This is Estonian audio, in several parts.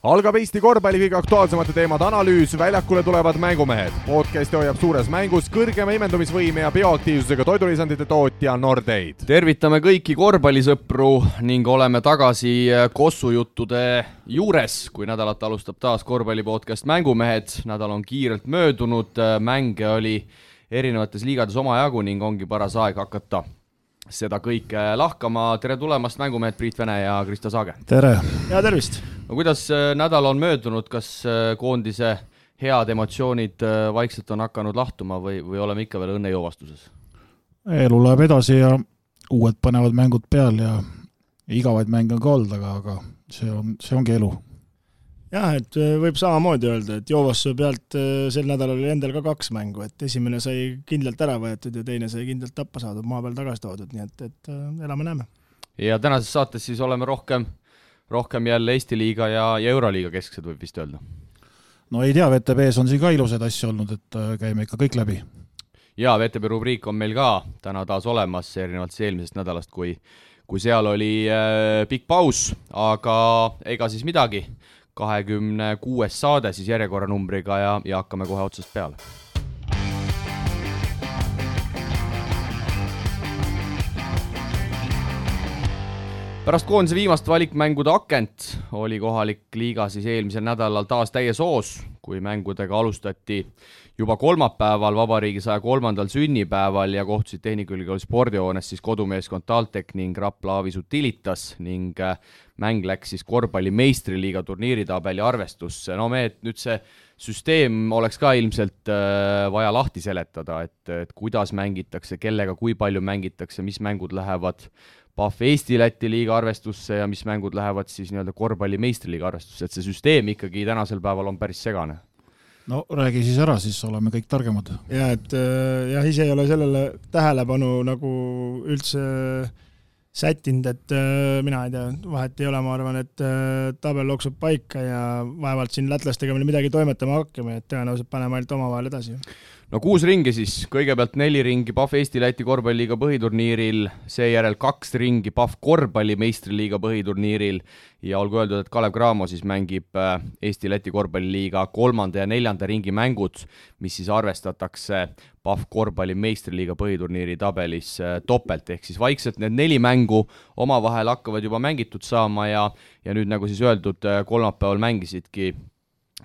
algab Eesti korvpalli kõige aktuaalsemate teemade analüüs, väljakule tulevad mängumehed. podcasti hoiab suures mängus kõrgema imendumisvõime ja bioaktiivsusega toidulisandite tootja Nordeid. tervitame kõiki korvpallisõpru ning oleme tagasi kossujuttude juures, kui nädalat alustab taas korvpalli podcast Mängumehed. nädal on kiirelt möödunud, mänge oli erinevates liigades omajagu ning ongi paras aeg hakata seda kõike lahkama. tere tulemast, mängumehed Priit Vene ja Kristo Saage! tere! ja tervist! no kuidas äh, nädal on möödunud, kas äh, koondise head emotsioonid äh, vaikselt on hakanud lahtuma või, või oleme ikka veel õnnejoovastuses? elu läheb edasi ja uued põnevad mängud peal ja igavaid mänge on ka olnud, aga, aga see on, see ongi elu. Jah, et võib samamoodi öelda, et joovastuse pealt sel nädalal oli endal ka kaks mängu, et esimene sai kindlalt ära võetud ja teine sai kindlalt tappa saadud, maa peal tagasi toodud, nii et, et elame-näeme. ja tänases saates siis oleme rohkem rohkem jälle Eesti liiga ja, ja Euroliiga kesksed, võib vist öelda? no ei tea, VTB-s on siin ka ilusaid asju olnud, et äh, käime ikka kõik läbi. jaa, VTB rubriik on meil ka täna taas olemas, erinevalt siis eelmisest nädalast, kui kui seal oli äh, pikk paus, aga ega siis midagi, kahekümne kuues saade siis järjekorranumbriga ja, ja hakkame kohe otsast peale. Pärast koondise viimast valikmängude akent oli kohalik liiga siis eelmisel nädalal taas täies hoos, kui mängudega alustati juba kolmapäeval, vabariigi saja kolmandal sünnipäeval ja kohtusid Tehnikaülikooli spordihoones siis kodumeeskond TalTech ning Rapla Avis Utilitas ning äh, mäng läks siis korvpalli meistriliiga turniiritabeli arvestusse. no me, et nüüd see süsteem oleks ka ilmselt äh, vaja lahti seletada, et, et kuidas mängitakse, kellega, kui palju mängitakse, mis mängud lähevad Pahv Eesti-Läti liiga arvestusse ja mis mängud lähevad siis nii-öelda korvpalli meistriliiga arvestusse, et see süsteem ikkagi tänasel päeval on päris segane. No räägi siis ära, siis oleme kõik targemad. jaa, et äh, jah, ise ei ole sellele tähelepanu nagu üldse sättinud, et äh, mina ei tea, vahet ei ole, ma arvan, et äh, tabel looksub paika ja vaevalt siin lätlastega veel midagi toimetama hakkame, et tõenäoliselt paneme ainult omavahel edasi no kuus ringi siis, kõigepealt neli ringi Pahv Eesti-Läti korvpalliliiga põhiturniiril, seejärel kaks ringi Pahv korvpalli meistriliiga põhiturniiril. Ja olgu öeldud, et Kalev Cramo siis mängib äh, Eesti-Läti korvpalliliiga kolmanda ja neljanda ringi mängud, mis siis arvestatakse Pahv korvpalli meistriliiga põhiturniiri tabelis äh, topelt, ehk siis vaikselt need neli mängu omavahel hakkavad juba mängitud saama ja ja nüüd, nagu siis öeldud, äh, kolmapäeval mängisidki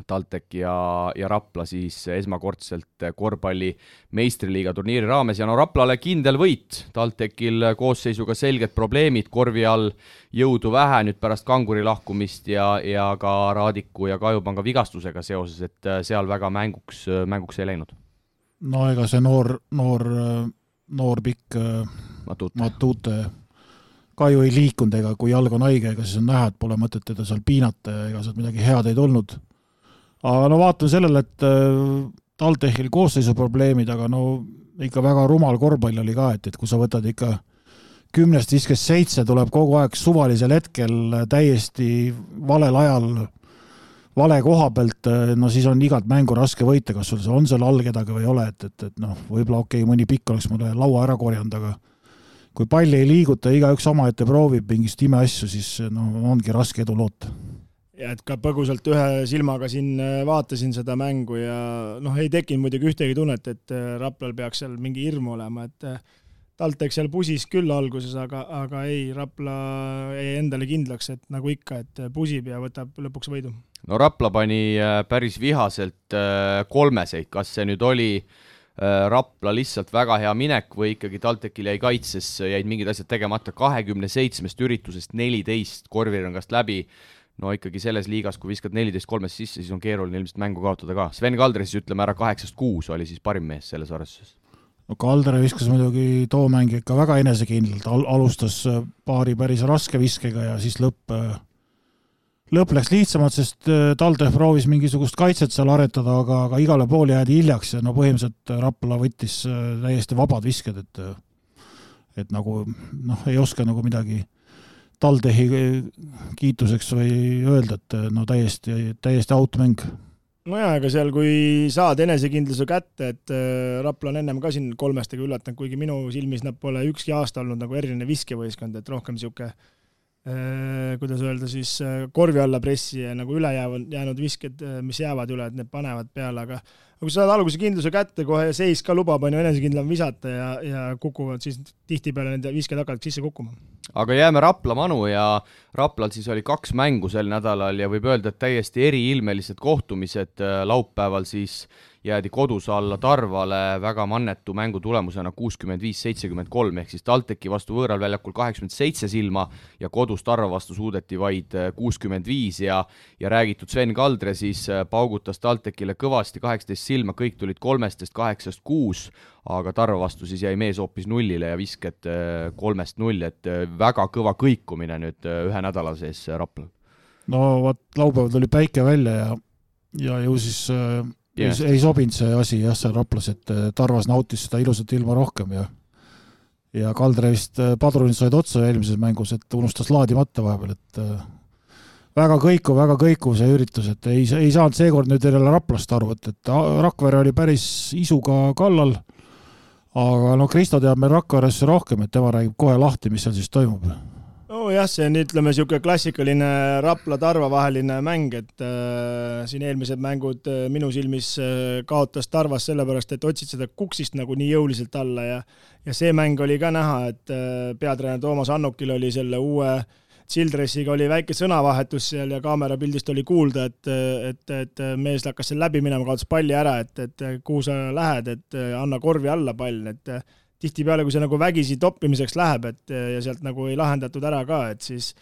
TalTech ja, ja Rapla siis esmakordselt korvpalli meistriliiga turniiri raames ja no Raplale kindel võit, TalTechil koosseisuga selged probleemid korvi all, jõudu vähe nüüd pärast kanguri lahkumist ja, ja ka Raadiku ja Kajupanga vigastusega seoses, et seal väga mänguks, mänguks ei läinud. no ega see noor, noor, noor pikk Matute, Matute ka ju ei liikunud, ega kui jalg on haige, ega siis on näha, et pole mõtet teda seal piinata ja ega sealt midagi head ei tulnud aga no vaatan sellele, et äh, TalTechil koosseisu probleemid, aga no ikka väga rumal korvpall oli ka, et, et kui sa võtad ikka kümnest viskest seitse, tuleb kogu aeg suvalisel hetkel täiesti valel ajal vale koha pealt, äh, no siis on igat mängu raske võita, kas sul on seal all kedagi või ei ole, et, et, et noh, võib-olla okei okay,, mõni pikk oleks mulle laua ära korjanud, aga kui palli ei liiguta, igaüks omaette proovib mingist imeasju, siis no ongi raske edu loota ja et ka põgusalt ühe silmaga siin äh, vaatasin seda mängu ja noh, ei tekkinud muidugi ühtegi tunnet, et äh, Raplal peaks seal mingi hirm olema, et äh, TalTech seal pusis küll alguses, aga, aga ei, Rapla jäi endale kindlaks, et nagu ikka, et pusib ja võtab lõpuks võidu. no Rapla pani päris vihaselt kolmeseid, kas see nüüd oli Rapla lihtsalt väga hea minek või ikkagi TalTechil jäi kaitses, jäid mingid asjad tegemata, kahekümne seitsmest üritusest neliteist korvirõngast läbi no ikkagi selles liigas, kui viskad neliteist kolmest sisse, siis on keeruline ilmselt mängu kaotada ka. Sven Kaldre siis ütleme ära kaheksast kuus oli siis parim mees selles arvestuses. no Kaldre viskas muidugi too mäng ikka väga enesekindlalt Al, alustas äh, paari päris raske viskega ja siis lõpp, äh, lõpp läks lihtsamalt, sest äh, Taldev proovis mingisugust kaitset seal aretada, aga, aga igale poole jäädi hiljaks ja no põhimõtteliselt Rapla võttis täiesti vabad visked, et et nagu noh, ei oska nagu midagi TalTechi kiituseks või öelda, et no täiesti, täiesti outmäng. nojaa, ega seal, kui saad enesekindluse kätte, et äh, Rapla on ennem ka siin kolmestega üllatanud, kuigi minu silmis nad pole ükski aasta olnud nagu eriline viskevõistkond, et rohkem niisugune kuidas öelda siis, korvi alla pressi ja nagu ülejäävad, jäänud visked, mis jäävad üle, et need panevad peale, aga aga kui sa saad alguse kindluse kätte kohe seis ka lubab, on ju, enesekindlam visata ja, ja kukuvad siis tihtipeale nende visked hakkavad sisse kukkuma. aga jääme Rapla manu ja Raplal siis oli kaks mängu sel nädalal ja võib öelda, et täiesti eriilmelised kohtumised laupäeval siis jäädi kodus alla Tarvale väga mannetu mängu tulemusena kuuskümmend viis, seitsekümmend kolm, ehk siis TalTechi vastu võõral väljakul kaheksakümmend seitse silma ja kodus Tarva vastu suudeti vaid äh, kuuskümmend viis ja ja räägitud Sven Kaldre siis äh, paugutas TalTechile kõvasti kaheksateist silma, kõik tulid kolmestest kaheksast kuus, aga Tarva vastu siis jäi mees hoopis nullile ja visked äh, kolmest nulli, et väga kõva kõikumine nüüd ühe nädala sees Raplal. no vot, laupäeval tuli päike välja ja, ja ju siis äh ei, ei sobinud see asi jah, seal Raplas, et äh, Tarvas nautis seda ilusat ilma rohkem ja ja Kaldre vist äh, padrunid said otsa eelmises mängus, et unustas laadimata vahepeal, et äh, väga kõikuv, väga kõikuv see üritus, et ei, ei saanud seekord nüüd jälle Raplast aru, et, et Rakvere oli päris isuga kallal, aga noh, Kristo teab meil Rakveresse rohkem, et tema räägib kohe lahti, mis seal siis toimub. Nojah, see on, ütleme, niisugune klassikaline Rapla-Tarva vaheline mäng, et äh, siin eelmised mängud äh, minu silmis äh, kaotas Tarvas sellepärast, et otsid seda kuksist nagu nii jõuliselt alla ja ja see mäng oli ka näha, et äh, peatreener Toomas Annukil oli selle uue Childressiga oli väike sõnavahetus seal ja kaamerapildist oli kuulda, et, et, et mees hakkas seal läbi minema, kaotas palli ära, et, et kuhu sa lähed, et anna korvi alla pall, et tihtipeale, kui see nagu vägisi toppimiseks läheb, et ja sealt nagu ei lahendatud ära ka, et siis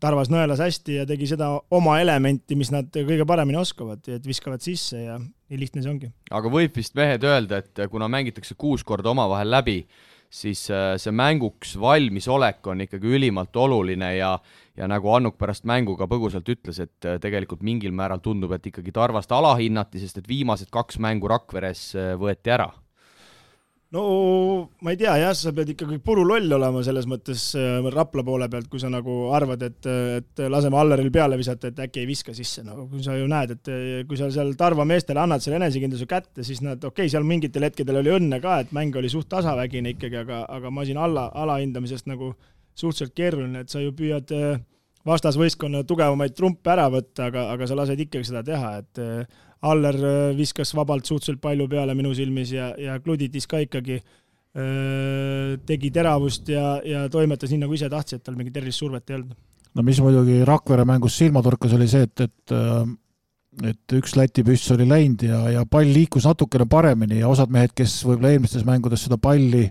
Tarvas nõelas hästi ja tegi seda oma elementi, mis nad kõige paremini oskavad, et viskavad sisse ja nii lihtne see ongi. aga võib vist mehed öelda, et kuna mängitakse kuus korda omavahel läbi, siis äh, see mänguks valmisolek on ikkagi ülimalt oluline ja ja nagu Annuk pärast mängu ka põgusalt ütles, et äh, tegelikult mingil määral tundub, et ikkagi Tarvast alahinnati, sest et viimased kaks mängu Rakveres äh, võeti ära no ma ei tea jah, sa pead ikkagi puruloll olema selles mõttes äh, Rapla poole pealt, kui sa nagu arvad, et, et laseme Alleril peale visata, et äkki ei viska sisse, no kui sa ju näed, et kui sa seal Tarva meestele annad selle enesekindluse kätte, siis nad, okei okay,, seal mingitel hetkedel oli õnne ka, et mäng oli suht tasavägine ikkagi, aga, aga ma siin alla, alahindamisest nagu suhteliselt keeruline, et sa ju püüad äh, vastasvõistkonna tugevamaid trumpe ära võtta, aga, aga sa lased ikkagi seda teha, et äh, Aller äh, viskas vabalt suhteliselt palju peale minu silmis ja, ja Kluditis ka ikkagi äh, tegi teravust ja, ja toimetas nii, nagu ise tahtis, et tal mingit erilist survet ei olnud. no mis muidugi Rakvere mängus silma torkas, oli see, et, et äh, et üks Läti püss oli läinud ja, ja pall liikus natukene paremini ja osad mehed, kes võib-olla eelmistes mängudes seda palli,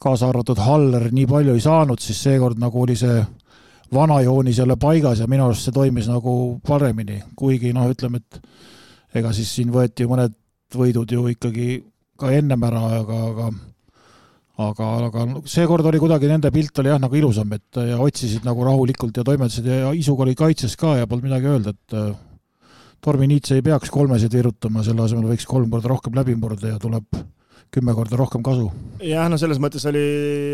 kaasa arvatud Haller, nii palju ei saanud, siis seekord nagu oli see vana joonis jälle paigas ja minu arust see toimis nagu paremini, kuigi noh, ütleme, et ega siis siin võeti mõned võidud ju ikkagi ka ennem ära, aga, aga aga, aga seekord oli kuidagi nende pilt oli jah, nagu ilusam, et ja otsisid nagu rahulikult ja toimetasid ja Isuga oli kaitses ka ja polnud midagi öelda, et äh, Tormi Niitse ei peaks kolmesid virutama, selle asemel võiks kolm korda rohkem läbi murda ja tuleb kümme korda rohkem kasu. jah, no selles mõttes oli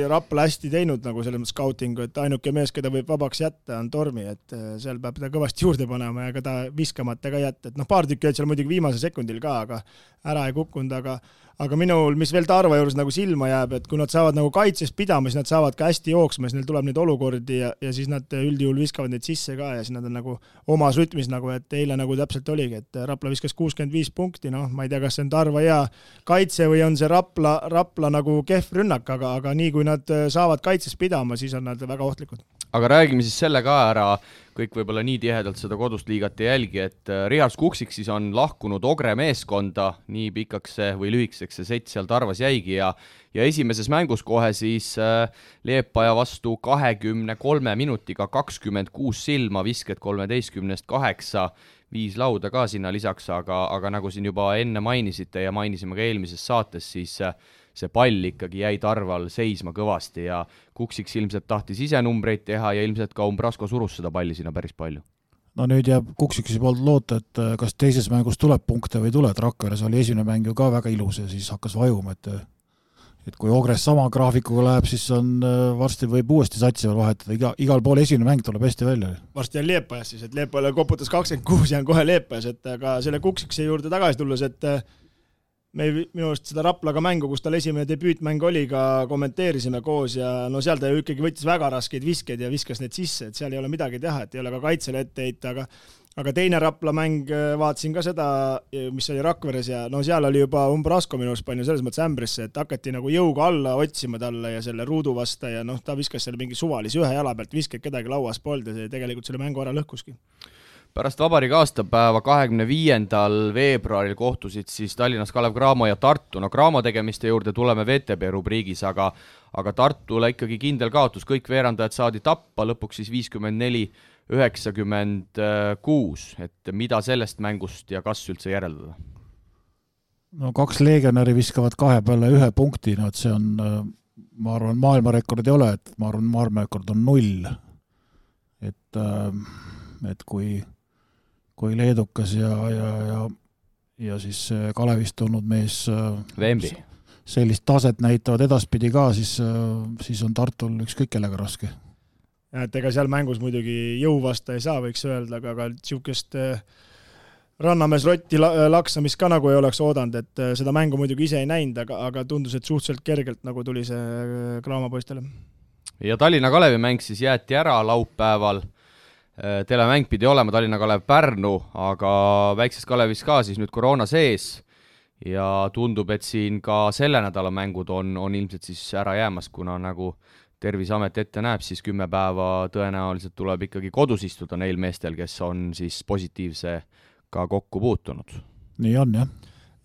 Rapla hästi teinud nagu selles mõttes scouting'u, et ainuke mees, keda võib vabaks jätta, on Tormi, et äh, seal peab ta kõvasti juurde panema ja ka ta viskamata ka jätta, et noh, paar tükki olid seal muidugi viimasel sekundil ka, aga ära ei kukkunud, aga aga minul, mis veel Tarva juures nagu silma jääb, et kui nad saavad nagu kaitses pidama, siis nad saavad ka hästi jooksma, siis neil tuleb neid olukordi ja, ja siis nad üldjuhul viskavad neid sisse ka ja siis nad on nagu omas rütmis nagu, et eile nagu täpselt oligi, et Rapla viskas kuuskümmend viis punkti, noh, ma ei tea, kas see on Tarva hea kaitse või on see Rapla, Rapla nagu kehv rünnak, aga, aga nii kui nad saavad kaitses pidama, siis on nad väga ohtlikud. Aga räägime siis selle ka ära. Kõik võib-olla nii tihedalt seda kodust liigat ei jälgi, et äh, Rias Kuksik siis on lahkunud Ogre meeskonda, nii pikaks see või lühikeseks see sett seal Tarvas jäigi ja ja esimeses mängus kohe siis äh, Leepaja vastu kahekümne kolme minutiga kakskümmend kuus silma, visked kolmeteistkümnest kaheksa, viis lauda ka sinna lisaks, aga, aga nagu siin juba enne mainisite ja mainisime ka eelmises saates, siis äh, see pall ikkagi jäi Tarval seisma kõvasti ja Kuksiks ilmselt tahtis ise numbreid teha ja ilmselt ka Umbrasko surus seda palli sinna päris palju. No nüüd jääb Kuksikese poolt loota, et äh, kas teises mängus tuleb punkte või ei tule, et Rakveres oli esimene mäng ju ka väga ilus ja siis hakkas vajuma, et et kui Ogres sama graafikuga läheb, siis on, äh, varsti võib uuesti satsi veel vahetada, iga, igal pool esimene mäng tuleb hästi välja. varsti on Leepajas siis, et Leepajale koputas kakskümmend kuus ja on kohe Leepajas, et aga selle Kuksikese juurde tagasi tulles, et me minu arust seda Raplaga mängu, kus tal esimene debüütmäng oli, ka kommenteerisime koos ja no seal ta ju ikkagi võttis väga raskeid viskeid ja viskas need sisse, et seal ei ole midagi teha, et ei ole ka kaitsele ette heita, aga aga teine Rapla mäng, äh, vaatasin ka seda, mis oli Rakveres ja no seal oli juba Umbrasko minu arust palju selles mõttes ämbrisse, et hakati nagu jõuga alla otsima talle ja selle ruudu vastu ja noh, ta viskas selle mingi suvalise ühe jala pealt, viskeid kedagi lauas polnud ja see tegelikult selle mängu ära lõhkuski pärast vabariigi aastapäeva, kahekümne viiendal veebruaril kohtusid siis Tallinnas Kalev Cramo ja Tartu, no Cramo tegemiste juurde tuleme VTB rubriigis, aga aga Tartule ikkagi kindel kaotus, kõik veerandajad saadi tappa, lõpuks siis viiskümmend neli, üheksakümmend kuus, et mida sellest mängust ja kas üldse järeldada? no kaks legionäri viskavad kahe peale ühe punkti, no et see on, ma arvan, maailmarekord ei ole, et ma arvan, maailmarekord on null. et, et kui kui leedukas ja, ja, ja ja siis Kalevist tulnud mees Vembi. sellist taset näitavad edaspidi ka, siis, siis on Tartul ükskõik kellega raske. et ega seal mängus muidugi jõu vastu ei saa, võiks öelda, aga, aga niisugust rannamees Rotti laksamist ka nagu ei oleks oodanud, et seda mängu muidugi ise ei näinud, aga, aga tundus, et suhteliselt kergelt nagu tuli see Graamo poistele. ja Tallinna Kalevi mäng siis jäeti ära laupäeval Äh, telemäng pidi olema Tallinna Kalev Pärnu, aga väikses Kalevis ka siis nüüd koroona sees. Ja tundub, et siin ka selle nädala mängud on, on ilmselt siis ära jäämas, kuna nagu Terviseamet ette näeb, siis kümme päeva tõenäoliselt tuleb ikkagi kodus istuda neil meestel, kes on siis positiivsega kokku puutunud. nii on, jah.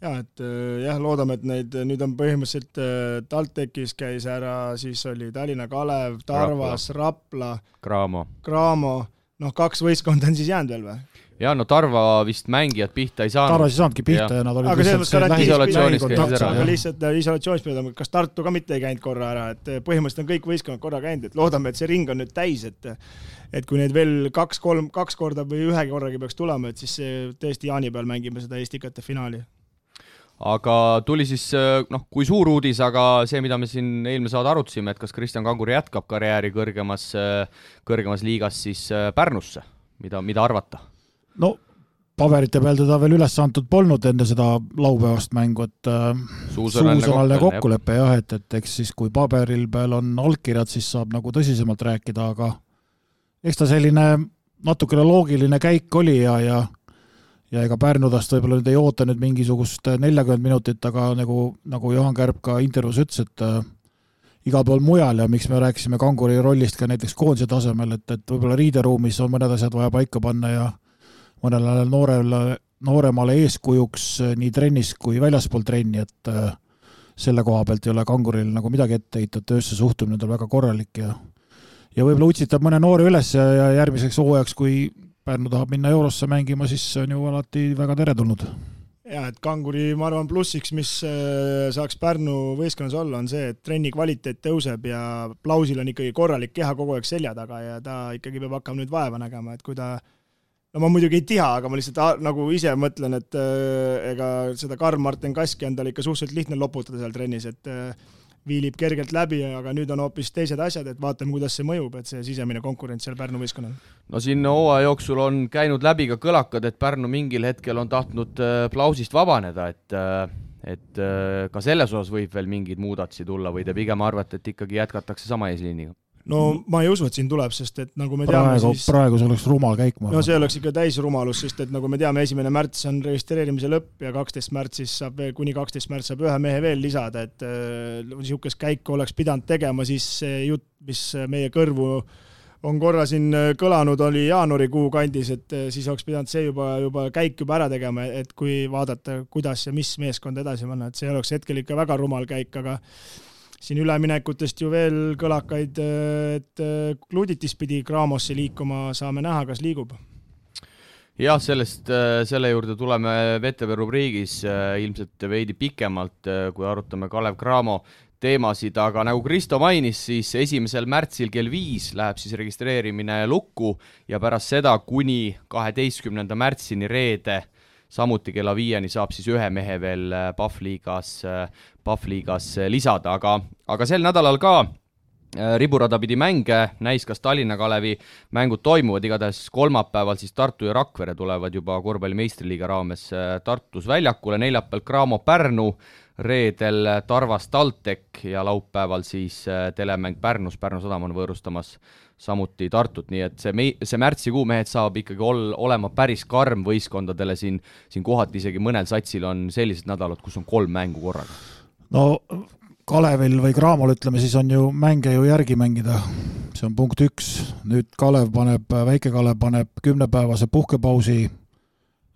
Jaa, et äh, jah, loodame, et neid nüüd on põhimõtteliselt äh, TalTechis käis ära, siis oli Tallinna Kalev, Tarvas, Rapla, Rapla, Cramo, Cramo noh, kaks võistkonda on siis jäänud veel või? jaa, no Tarva vist mängijad pihta ei saanud. Tarvas ei saanudki pihta ja, ja nad olid aga lihtsalt isolatsioonis käisid ära. aga lihtsalt isolatsioonis pidada, kas Tartu ka mitte ei käinud korra ära, et põhimõtteliselt on kõik võistkonnad korra käinud, et loodame, et see ring on nüüd täis, et et kui neid veel kaks-kolm, kaks korda või ühe korraga peaks tulema, et siis tõesti jaanipäeval mängime seda Eesti kätte finaali aga tuli siis noh, kui suur uudis, aga see, mida me siin eelmine saade arutasime, et kas Kristjan Kangur jätkab karjääri kõrgemas, kõrgemas liigas siis Pärnusse, mida, mida arvata? no paberite peal teda veel üles antud polnud enne seda laupäevast mängu, et suusõnaline kokkulepe jah, et, et eks siis, kui paberil peal on allkirjad, siis saab nagu tõsisemalt rääkida, aga eks ta selline natukene loogiline käik oli ja, ja ja ega Pärnu tast võib-olla nüüd ei oota nüüd mingisugust neljakümmet minutit, aga nagu, nagu Juhan Kärp ka intervjuus ütles, et äh, igal pool mujal ja miks me rääkisime kanguri rollist ka näiteks koondise tasemel, et, et võib-olla riideruumis on mõned asjad vaja paika panna ja mõnele noorele, nooremale eeskujuks äh, nii trennis kui väljaspool trenni, et äh, selle koha pealt ei ole kanguril nagu midagi ette heita, töösse suhtumine on tal väga korralik ja ja võib-olla utsitab mõne noore üles ja, ja järgmiseks hooajaks, kui Pärnu tahab minna Eurosse mängima, siis see on ju alati väga teretulnud. jaa, et Kanguri, ma arvan, plussiks, mis äh, saaks Pärnu võistkonnas olla, on see, et trenni kvaliteet tõuseb ja Plausil on ikkagi korralik keha kogu aeg selja taga ja ta ikkagi peab hakkama nüüd vaeva nägema, et kui ta no ma muidugi ei tea, aga ma lihtsalt nagu ise mõtlen, et äh, ega seda Karl-Martin Kaski on tal ikka suhteliselt lihtne loputada seal trennis, et äh, viilib kergelt läbi, aga nüüd on hoopis teised asjad, et vaatame, kuidas see mõjub, et see sisemine konkurents seal Pärnu võistkonnal. no siin hooaja jooksul on käinud läbi ka kõlakad, et Pärnu mingil hetkel on tahtnud Plausist äh, vabaneda, et äh, et äh, ka selles osas võib veel mingeid muudatusi tulla või te pigem arvate, et ikkagi jätkatakse sama eesliiniga? No ma ei usu, et siin tuleb, sest et nagu me teame, praegu, siis praegu see oleks rumal käik, ma arvan. no see oleks ikka täis rumalus, sest et nagu me teame, esimene märts on registreerimise lõpp ja kaksteist märts siis saab veel, kuni kaksteist märts saab ühe mehe veel lisada, et niisugust äh, käiku oleks pidanud tegema, siis see jutt, mis meie kõrvu on korra siin kõlanud, oli jaanuarikuu kandis, et äh, siis oleks pidanud see juba, juba käik juba ära tegema, et kui vaadata, kuidas ja mis meeskonda edasi panna, et see oleks hetkel ikka väga rumal käik, aga siin üleminekutest ju veel kõlakaid, et Gluditis pidi Gramosse liikuma, saame näha, kas liigub. Jah, sellest, selle juurde tuleme VTV rubriigis ilmselt veidi pikemalt, kui arutame Kalev Cramo teemasid, aga nagu Kristo mainis, siis esimesel märtsil kell viis läheb siis registreerimine lukku ja pärast seda kuni kaheteistkümnenda märtsini reede samuti kella viieni saab siis ühe mehe veel Pahvliigas, Pahvliigas lisada, aga, aga sel nädalal ka Äh, riburada pidi mänge, näis, kas Tallinna Kalevi mängud toimuvad, igatahes kolmapäeval siis Tartu ja Rakvere tulevad juba korvpalli meistriliiga raames äh, Tartus väljakule, neljapäeval Cramo Pärnu, reedel Tarvas TalTech ja laupäeval siis äh, telemäng Pärnus, Pärnu Sadam on võõrustamas samuti Tartut, nii et see mei-, see märtsikuu mehed saab ikkagi ol-, olema päris karm võistkondadele siin, siin kohati isegi mõnel satsil on sellised nädalad, kus on kolm mängu korraga. no Kalevil või Cramol, ütleme siis, on ju mänge ju järgi mängida. see on punkt üks. nüüd Kalev paneb, Väike-Kalev paneb kümnepäevase puhkepausi.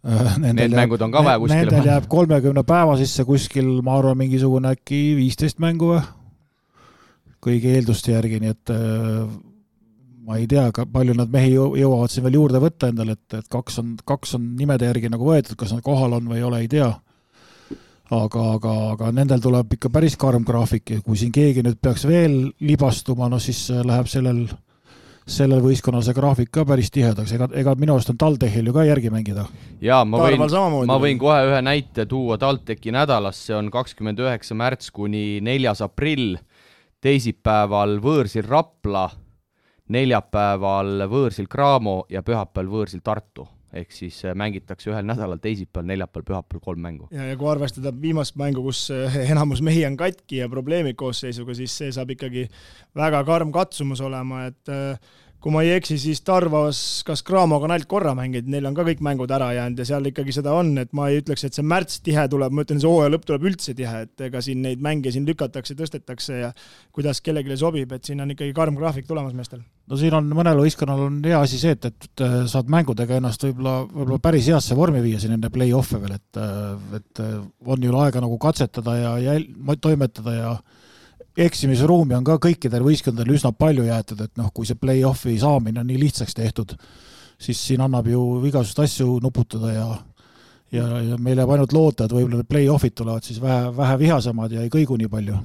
Äh, Need jääb, mängud on ka vaja kuskile Nendel jääb kolmekümne päeva sisse kuskil, ma arvan, mingisugune äkki viisteist mängu või? kõigi eelduste järgi, nii et äh, ma ei tea, palju nad mehi jõuavad siin veel juurde võtta endale, et, et kaks on, kaks on nimede järgi nagu võetud, kas nad kohal on või ei ole, ei tea. Aga, aga, aga nendel tuleb ikka päris karm graafik ja kui siin keegi nüüd peaks veel libastuma, no siis äh, läheb sellel, sellel võistkonnal see graafik ka päris tihedaks, ega, ega minu arust on TalTechil ju ka järgi mängida. jaa, ma võin, ma võin kohe ühe näite tuua. TalTechi nädalast, see on kakskümmend üheksa märts kuni neljas aprill, teisipäeval võõrsil Rapla, neljapäeval võõrsil Cramo ja pühapäeval võõrsil Tartu ehk siis äh, mängitakse ühel nädalal teisipäeval, neljapäeval, pühapäeval kolm mängu. ja, ja kui arvestada viimast mängu, kus äh, enamus mehi on katki ja probleemid koosseisuga, siis see saab ikkagi väga karm katsumus olema, et äh, kui ma ei eksi, siis Tarvas kas Craamoga on ainult korra mänginud, neil on ka kõik mängud ära jäänud ja seal ikkagi seda on, et ma ei ütleks, et see märts tihe tuleb, ma ütlen, see hooaja lõpp tuleb üldse tihe, et ega siin neid mänge siin lükatakse, tõstetakse ja kuidas kellelegi sobib, et siin on ikkagi karm graafik tulemas meestel. no siin on mõnel võistkonnal on hea asi see, et, et saad mängudega ennast võib-olla, võib-olla päris heasse vormi viia siin enne play-off'e veel, et, et on ju aega nagu katsetada ja jäl-, toimetada ja eksimisruumi on ka kõikidel võistkondadel üsna palju jäetud, et noh, kui see play-off'i saamine on nii lihtsaks tehtud, siis siin annab ju igasuguseid asju nuputada ja ja, ja meil jääb ainult loota, et võib-olla need play-off'id tulevad siis vähe, vähe vihasemad ja ei kõigu nii palju.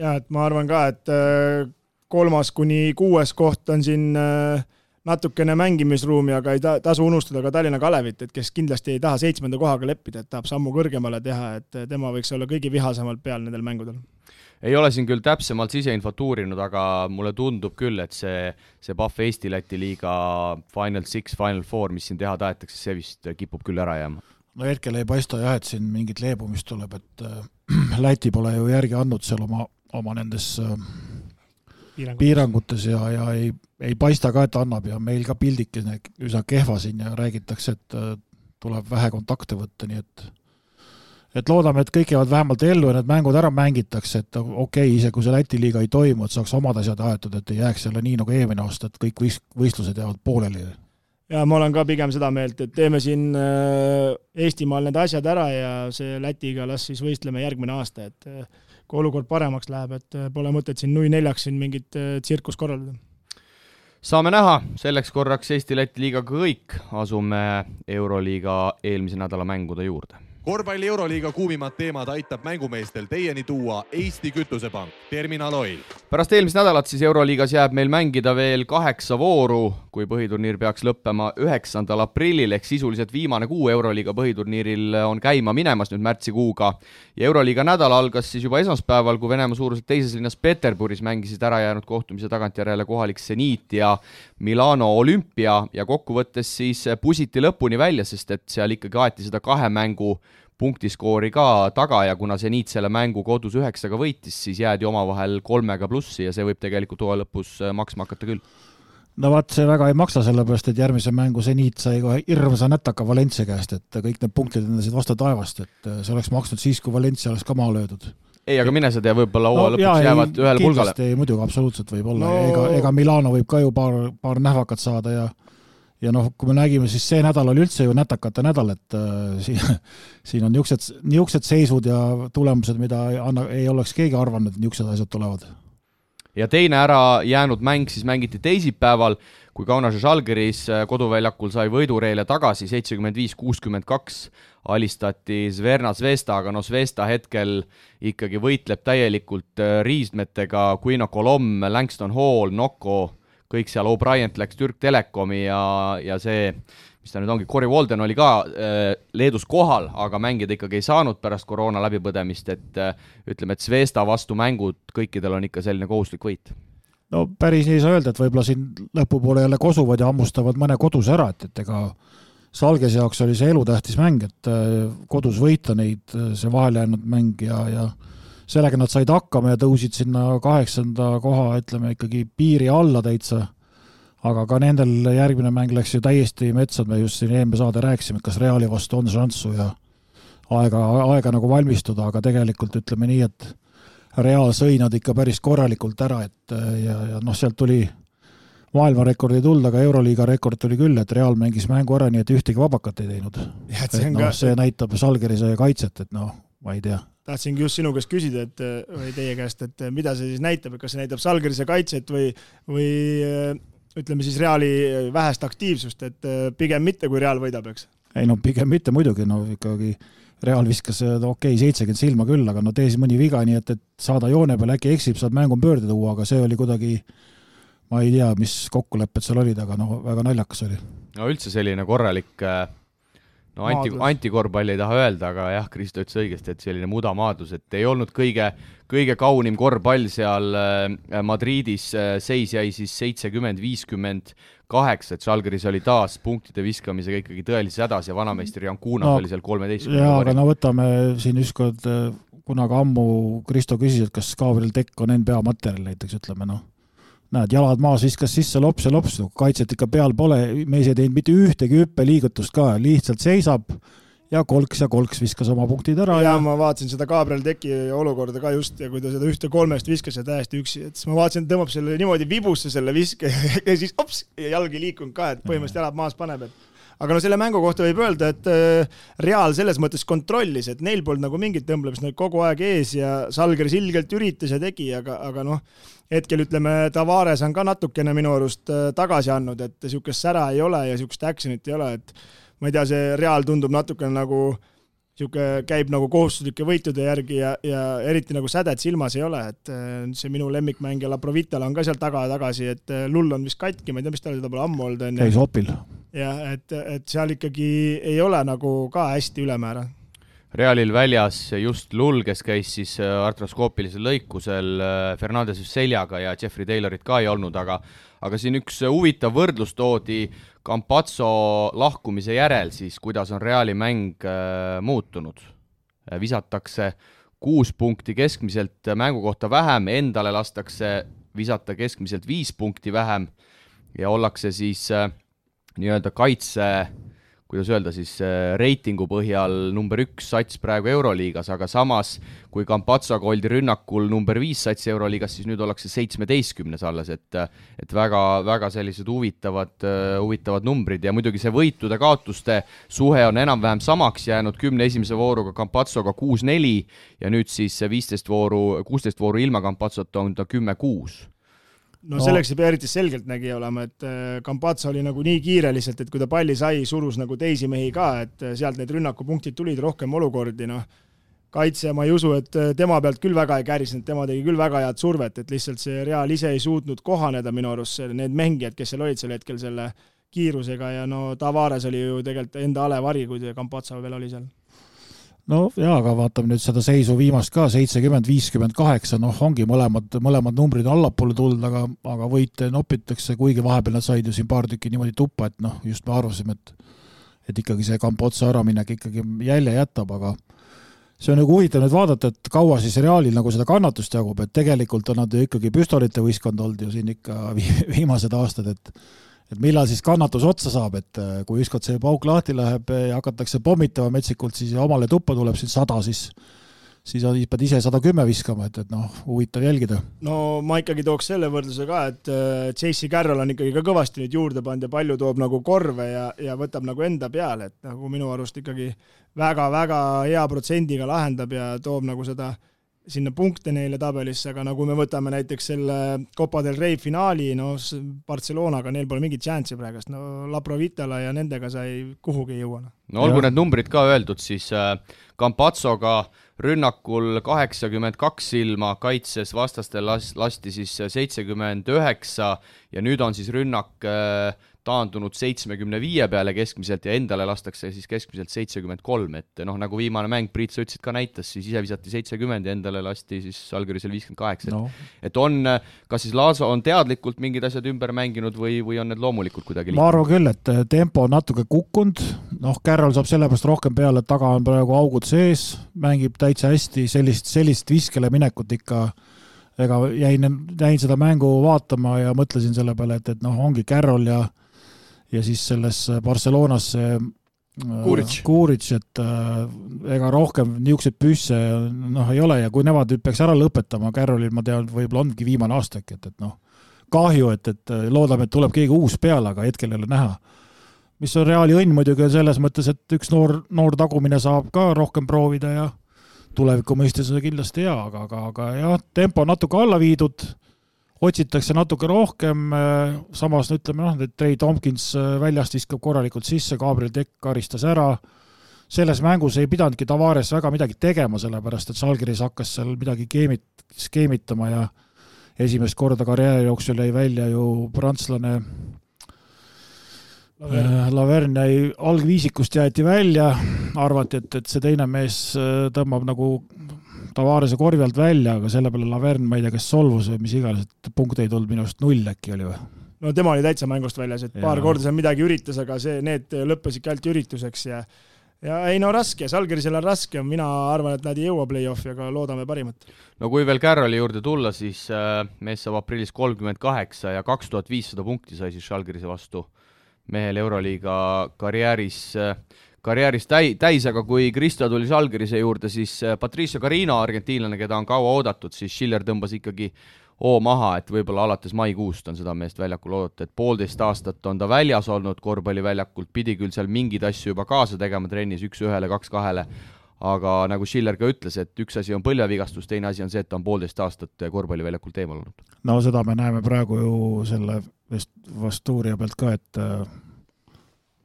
jaa, et ma arvan ka, et äh, kolmas kuni kuues koht on siin äh, natukene mängimisruumi, aga ei ta-, tasu unustada ka Tallinna Kalevit, et kes kindlasti ei taha seitsmenda kohaga leppida, et tahab sammu kõrgemale teha, et tema võiks olla kõige vihasemalt peal nendel mängudel ei ole siin küll täpsemalt siseinfot uurinud, aga mulle tundub küll, et see, see Pahv Eesti-Läti liiga Final Six, Final Four, mis siin teha tahetakse, see vist kipub küll ära jääma. no hetkel ei paista jah, et siin mingit leebumist tuleb, et äh, Läti pole ju järgi andnud seal oma, oma nendes äh, piirangutes, piirangutes ja, ja ei, ei paista ka, et annab ja meil ka pildikene üsna kehva siin ja räägitakse, et äh, tuleb vähe kontakte võtta, nii et et loodame, et kõik jäävad vähemalt ellu ja need mängud ära mängitakse, et okei okay,, isegi kui see Läti liiga ei toimu, et saaks omad asjad aetud, et ei jääks jälle nii nagu eelmine aasta, et kõik võist-, võistlused jäävad pooleli. ja ma olen ka pigem seda meelt, et teeme siin äh, Eestimaal need asjad ära ja see Lätiga las siis võistleme järgmine aasta, et äh, kui olukord paremaks läheb, et äh, pole mõtet siin nui neljaks siin mingit tsirkust korraldada. Saame näha, selleks korraks Eesti-Läti liigaga kõik, asume Euroliiga eelmise nädala mängude juurde korvpalli Euroliiga kuumimad teemad aitab mängumeestel teieni tuua Eesti Kütusepank, Terminal Oil. pärast eelmist nädalat siis Euroliigas jääb meil mängida veel kaheksa vooru, kui põhiturniir peaks lõppema üheksandal aprillil ehk sisuliselt viimane kuu Euroliiga põhiturniiril on käima minemas nüüd märtsikuuga. ja Euroliiga nädal algas siis juba esmaspäeval, kui Venemaa suuruselt teises linnas Peterburis mängisid ära jäänud kohtumise tagantjärele kohalik seniit ja Milano olümpia ja kokkuvõttes siis pusiti lõpuni välja, sest et seal ikkagi aeti seda kahe mängu punktiskoori ka taga ja kuna seniit selle mängu kodus üheksaga võitis, siis jäädi omavahel kolmega plussi ja see võib tegelikult hooaja lõpus äh, maksma hakata küll. no vaat see väga ei maksa, sellepärast et järgmise mängu seniit sai kohe hirmsa nätaka Valencia käest, et kõik need punktid lendasid vastu taevast, et äh, see oleks maksnud siis, kui Valencia oleks ka maha löödud ei, aga mine sa tea, võib-olla hooaja no, lõpuks jaa, jäävad ei, ühele pulgale. muidugi, absoluutselt võib olla no., ega, ega Milano võib ka ju paar, paar nähvakat saada ja ja noh, kui me nägime, siis see nädal oli üldse ju nätakate nädal, et äh, siin, siin on niisugused, niisugused seisud ja tulemused, mida ei anna, ei oleks keegi arvanud, et niisugused asjad tulevad. ja teine ära jäänud mäng siis mängiti teisipäeval, kui Kaunas ja Žalgiris äh, koduväljakul sai võidureele tagasi seitsekümmend viis, kuuskümmend kaks, alistati Zverna Zvezda, aga no Zvezda hetkel ikkagi võitleb täielikult äh, riismetega, Quino Colom, Langston Hall, Nocco kõik seal, O'Brien läks Türk Telekomi ja, ja see, mis ta nüüd ongi, Cory Walden oli ka äh, Leedus kohal, aga mängida ikkagi ei saanud pärast koroona läbipõdemist, et äh, ütleme, et Zvezda vastu mängud, kõikidel on ikka selline kohustuslik võit. No päris nii ei saa öelda, et võib-olla siin lõpupoole jälle kosuvad ja hammustavad mõne koduse ära, et, et ega Salgese jaoks oli see elutähtis mäng, et äh, kodus võita neid, äh, see vahele jäänud mäng ja, ja sellega nad said hakkama ja tõusid sinna kaheksanda koha, ütleme ikkagi piiri alla täitsa. aga ka nendel järgmine mäng läks ju täiesti metsa, me just siin eelmine saade rääkisime, et kas Reali vastu on šanssu ja aega, aega nagu valmistuda, aga tegelikult ütleme nii, et Real sõi nad ikka päris korralikult ära, et ja, ja noh, sealt tuli maailmarekord ei tulnud, aga Euroliiga rekord tuli küll, et Real mängis mängu ära, nii et ühtegi vabakat ei teinud. no, ka... see näitab Žalgirise kaitset, et noh, ma ei tea. Tahtsingi just sinu käest küsida, et või teie käest, et mida see siis näitab, et kas see näitab Žalgirise kaitset või, või ütleme siis Reali vähest aktiivsust, et pigem mitte, kui Real võidab, eks? ei no pigem mitte muidugi, no ikkagi Real viskas okei okay,, seitsekümmend silma küll, aga no tee siis mõni viga, nii et, et saada joone peale, äkki eksib, saad mängu pöörde tuua, aga see oli kuidagi ma ei tea, mis kokkulepped seal olid, aga noh, väga naljakas oli. no üldse selline korralik äh, no anti, antikorvpall ei taha öelda, aga jah, Kristo ütles õigesti, et selline mudamaadlus, et ei olnud kõige, kõige kaunim korvpall seal äh, Madridis, äh, seis jäi siis seitsekümmend, viiskümmend kaheksa, et Žalgiris oli taas punktide viskamisega ikkagi tõelises hädas ja vanameister Jan Kunas no, oli seal kolmeteistkümne jaa, aga no võtame siin ükskord, kunagi ammu Kristo küsis, et kas Gabriel Tekk on NBA materjal näiteks, ütleme noh. Näed, jalad maas, viskas sisse lops ja lops, kaitset ikka peal pole, mees ei teinud mitte ühtegi hüppeliigutust ka, lihtsalt seisab ja kolks ja kolks viskas oma punktid ära. ja ma vaatasin seda Gabriel Teki olukorda ka just ja kui ta seda ühte kolmest viskas ja täiesti üksi, et siis ma vaatasin, tõmbab selle niimoodi vibusse selle viske ja siis hops, jalg ei liikunud ka, et põhimõtteliselt jalad maas paneb, et aga no selle mängu kohta võib öelda, et äh, Real selles mõttes kontrollis, et neil polnud nagu mingit tõmblemist, nad kogu aeg ees ja Salgris ilgelt üritas ja tegi, aga, aga noh, hetkel ütleme, Tavares on ka natukene minu arust äh, tagasi andnud, et niisugust sära ei ole ja niisugust action'it ei ole, et ma ei tea, see Real tundub natukene nagu niisugune, käib nagu kohustuslike võitude järgi ja, ja eriti nagu sädet silmas ei ole, et äh, see minu lemmikmängija Laprovitala on ka seal taga ja tagasi, et äh, lull on vist katki, ma ei tea, mis tal seda pole ammu olnud, on ju. käis opil. jah, et, et seal ikkagi ei ole nagu ka hästi ülemäära Realil väljas just Lull, kes käis siis äh, artroskoopilisel lõikusel, Fernandese seljaga ja Jeffrey Taylorit ka ei olnud, aga aga siin üks huvitav võrdlus toodi Campazzo lahkumise järel siis, kuidas on Reali mäng äh, muutunud. Äh, visatakse kuus punkti keskmiselt mängu kohta vähem, endale lastakse visata keskmiselt viis punkti vähem ja ollakse siis äh, nii-öelda kaitse äh, kuidas öelda siis, äh, reitingu põhjal number üks sats praegu Euroliigas, aga samas kui Campazzoga oldi rünnakul number viis sats Euroliigas, siis nüüd ollakse seitsmeteistkümnes alles, et et väga, väga sellised huvitavad, äh, huvitavad numbrid. Ja muidugi see võitude-kaotuste suhe on enam-vähem samaks jäänud, kümne esimese vooruga Campazzoga kuus-neli ja nüüd siis viisteist vooru, kuusteist vooru ilma Campazzota on ta kümme-kuus no, no. selleks ei pea eriti selgeltnägija olema, et äh, oli nagu nii kiire lihtsalt, et kui ta palli sai, surus nagu teisi mehi ka, et äh, sealt need rünnakupunktid tulid, rohkem olukordi, noh, kaitse, ma ei usu, et äh, tema pealt küll väga ei kärisenud, tema tegi küll väga head survet, et lihtsalt see Real ise ei suutnud kohaneda minu arust, need mängijad, kes seal olid sel hetkel selle kiirusega ja no Tavares oli ju tegelikult enda alevari, kui Campazzo veel oli seal no jaa, aga vaatame nüüd seda seisu viimast ka, seitsekümmend, viiskümmend kaheksa, noh, ongi mõlemad, mõlemad numbrid allapoole tulnud, aga, aga võite nopitakse, kuigi vahepeal nad said ju siin paar tükki niimoodi tuppa, et noh, just me arvasime, et et ikkagi see Kambotsa äraminek ikkagi jälje jätab, aga see on nagu huvitav nüüd vaadata, et kaua siis Realil nagu seda kannatust jagub, et tegelikult on nad ju ikkagi püstolite võistkond olnud ju siin ikka viimased aastad, et et millal siis kannatus otsa saab, et äh, kui ükskord see pauk lahti läheb ja hakatakse pommitama metsikult, siis omale tuppa tuleb siin sada, siis siis pead ise sada kümme viskama, et, et noh, huvitav jälgida. no ma ikkagi tooks selle võrdluse ka, et äh, J.C. Carroll on ikkagi ka kõvasti nüüd juurde pannud ja palju toob nagu korve ja, ja võtab nagu enda peale, et nagu minu arust ikkagi väga-väga hea protsendiga lahendab ja toob nagu seda äh, sinna punkte neile tabelisse, aga nagu me võtame näiteks selle Copa del Rey finaali, no Barcelonaga neil pole mingit šanssi praegust, no Laprovitala ja nendega sa ei kuhugi ei jõua. no olgu need numbrid ka öeldud, siis äh, Campazzoga rünnakul kaheksakümmend kaks silma, kaitses vastastel las-, lasti siis seitsekümmend üheksa ja nüüd on siis rünnak äh, taandunud seitsmekümne viie peale keskmiselt ja endale lastakse siis keskmiselt seitsekümmend kolm, et noh, nagu viimane mäng, Priit, sa ütlesid ka näitas, siis ise visati seitsekümmend ja endale lasti siis Žalgirisel viiskümmend kaheksa, et et on, kas siis Laaso on teadlikult mingid asjad ümber mänginud või, või on need loomulikult kuidagi ma arvan küll, et tempo on natuke kukkunud, noh, Kärral saab sellepärast rohkem peale, et taga on praegu augud sees, mängib täitsa hästi, sellist, sellist viskele minekut ikka ega jäin, jäin seda mängu vaatama ja mõtlesin selle peale, et, et noh, ongi Carroll ja ja siis sellesse Barcelonasse Kuuric, Kuuric, et äh, ega rohkem niisuguseid püsse noh, ei ole ja kui nemad nüüd peaks ära lõpetama, Carrollil ma tean, võib-olla ongi viimane aasta äkki, et, et noh, kahju, et, et loodame, et tuleb keegi uus peale, aga hetkel ei ole näha. mis on Reali õnn muidugi selles mõttes, et üks noor, noor tagumine saab ka rohkem proovida ja tuleviku mõistes on see kindlasti hea, aga, aga, aga jah, tempo on natuke alla viidud otsitakse natuke rohkem, äh, samas ütleme noh, et Trey Tompkins äh, väljast viskab korralikult sisse, Gabriel Tekk karistas ära, selles mängus ei pidanudki Tavares väga midagi tegema, sellepärast et Žalgiris hakkas seal midagi keemit-, skeemitama ja esimest korda karjääri jooksul jäi välja ju prantslane Laverne. Äh, jäi algviisikust jäeti välja, arvati, et, et see teine mees tõmbab nagu Tavarese korvi alt välja, aga selle peale Laverne, ma ei tea, kas solvus või mis iganes, et punkte ei tulnud minu arust null äkki oli või? no tema oli täitsa mängust väljas, et ja. paar korda seal midagi üritas, aga see, need lõppesidki ainult ürituseks ja ja ei no raske, Žalgirisel on raske, mina arvan, et nad ei jõua play-off'i, aga loodame parimat. no kui veel Carroli juurde tulla, siis äh, mees saab aprillis kolmkümmend kaheksa ja kaks tuhat viissada punkti sai siis Žalgirise vastu mehel Euroliiga karjääris äh, karjääris täi-, täis, aga kui Kristo tuli Žalgirise juurde, siis äh, Patricio Carino, argentiinlane, keda on kaua oodatud, siis Schiller tõmbas ikkagi hoo maha, et võib-olla alates maikuust on seda meest väljakul oodata, et poolteist aastat on ta väljas olnud korvpalliväljakult, pidi küll seal mingeid asju juba kaasa tegema trennis üks-ühele, kaks-kahele, aga nagu Schiller ka ütles, et üks asi on põlvevigastus, teine asi on see, et ta on poolteist aastat korvpalliväljakult eemal olnud. no seda me näeme praegu ju selle vist Vastuuria pealt ka, et äh,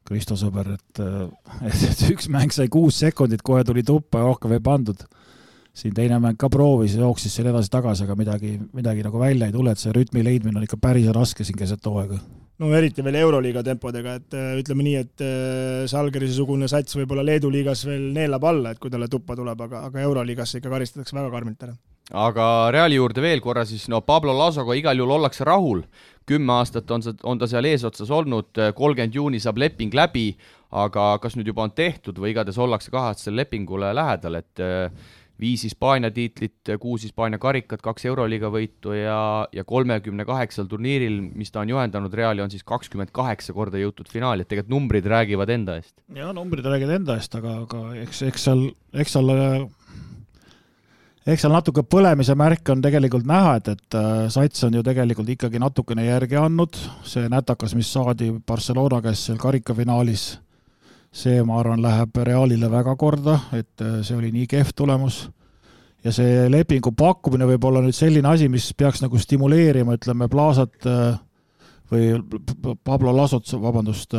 Kristo sõber, et, et, et üks mäng sai kuus sekundit, kohe tuli tuppa ja rohkem ei pandud. siin teine mäng ka proovis, jooksis seal edasi-tagasi, aga midagi, midagi nagu välja ei tule, et see rütmi leidmine on ikka päris raske siin keset hooaega. no eriti veel Euroliiga tempodega, et äh, ütleme nii, et äh, sats võib-olla Leedu liigas veel neelab alla, et kui talle tuppa tuleb, aga, aga Euroliigasse ikka karistatakse väga karmilt ära aga Reali juurde veel korra siis, no Pablo Lasoga igal juhul ollakse rahul, kümme aastat on see, on ta seal eesotsas olnud, kolmkümmend juuni saab leping läbi, aga kas nüüd juba on tehtud või igatahes ollakse kaheaastasele lepingule lähedal, et äh, viis Hispaania tiitlit, kuus Hispaania karikat, kaks Euroliiga võitu ja, ja kolmekümne kaheksal turniiril, mis ta on juhendanud, Reali on siis kakskümmend kaheksa korda jõutud finaali, et tegelikult numbrid räägivad enda eest. jaa, numbrid räägivad enda eest, aga, aga eks, eks seal, eks seal eks seal natuke põlemise märke on tegelikult näha, et, et äh, Sats on ju tegelikult ikkagi natukene järgi andnud, see nätakas, mis saadi Barcelona käest seal karikafinaalis, see, ma arvan, läheb Realile väga korda, et äh, see oli nii kehv tulemus. ja see lepingu pakkumine võib olla nüüd selline asi, mis peaks nagu stimuleerima, ütleme, Plaasat äh, või Pablo Lasot, vabandust,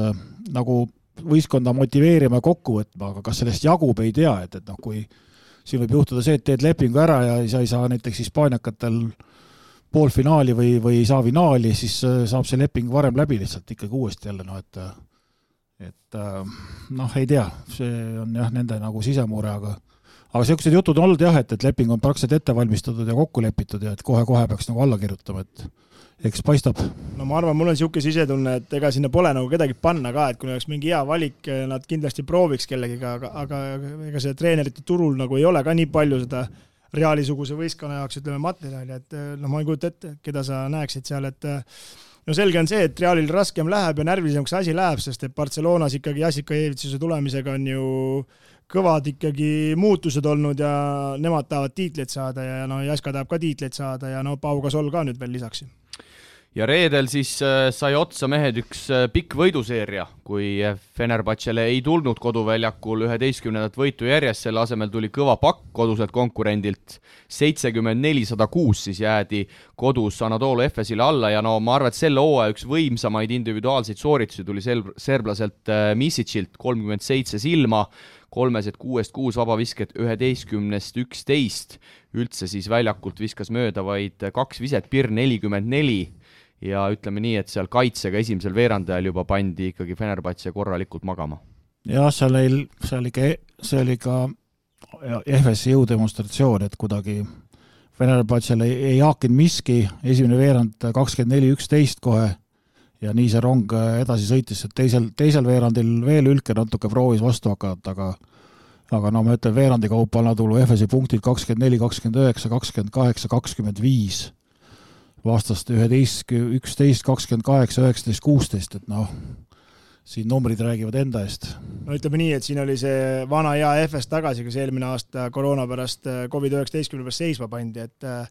nagu võistkonda motiveerima ja kokku võtma, aga kas sellest jagub, ei tea, et, et noh, kui siin võib juhtuda see, et teed lepingu ära ja sa ei saa näiteks hispaaniakatel poolfinaali või, või ei saa finaali, siis äh, saab see leping varem läbi lihtsalt ikkagi uuesti jälle, noh et et äh, noh, ei tea, see on jah, nende nagu sisemure, aga aga niisugused jutud on olnud jah, et, et leping on praktiliselt ette valmistatud ja kokku lepitud ja et kohe-kohe peaks nagu alla kirjutama, et eks paistab. no ma arvan, mul on niisugune sisetunne, et ega sinna pole nagu kedagi panna ka, et kui oleks mingi hea valik, nad kindlasti prooviks kellegiga, aga, aga ega see treenerite turul nagu ei ole ka nii palju seda Reali-suguse võistkonna jaoks, ütleme, materjali, et noh, ma ei kujuta ette, keda sa näeksid seal, et no selge on see, et Realil raskem läheb ja närvilisemaks asi läheb, sest et Barcelonas ikkagi Jassikajevitsuse tulemisega on ju kõvad ikkagi muutused olnud ja nemad tahavad tiitleid saada ja no Jaska tahab ka tiitleid saada ja no Pau Gasol ka nüüd veel lisaks ja reedel siis äh, sai otsa mehed üks äh, pikk võiduseeria, kui Fenerbahcele ei tulnud koduväljakul üheteistkümnendat võitu järjest, selle asemel tuli kõva pakk koduselt konkurendilt, seitsekümmend neli, sada kuus siis jäädi kodus Anadolu Efesile alla ja no ma arvan, et selle hooaja üks võimsamaid individuaalseid sooritusi tuli sel-, serblaselt äh, Misicilt, kolmkümmend seitse silma, kolmesed kuuest kuus vabavisket, üheteistkümnest üksteist, üldse siis väljakult viskas mööda vaid kaks viset, Pirn nelikümmend neli ja ütleme nii, et seal kaitsega esimesel veerandajal juba pandi ikkagi Fenerbahce korralikult magama. jah, seal neil, seal ikka, see oli ka EFS-i jõudemonstratsioon, et kuidagi Fenerbahce'l ei, ei haakinud miski, esimene veerand kakskümmend neli, üksteist kohe ja nii see rong edasi sõitis, et teisel, teisel veerandil veel Ülker natuke proovis vastu hakata, aga aga no ma ütlen, veerandi kaupa nad tullu EFS-i punktid kakskümmend neli, kakskümmend üheksa, kakskümmend kaheksa, kakskümmend viis vastast üheteist, üksteist, kakskümmend kaheksa, üheksateist, kuusteist, et noh, siin numbrid räägivad enda eest. no ütleme nii, et siin oli see vana hea FS tagasi, kes eelmine aasta koroona pärast Covid-19 pärast seisma pandi, et äh,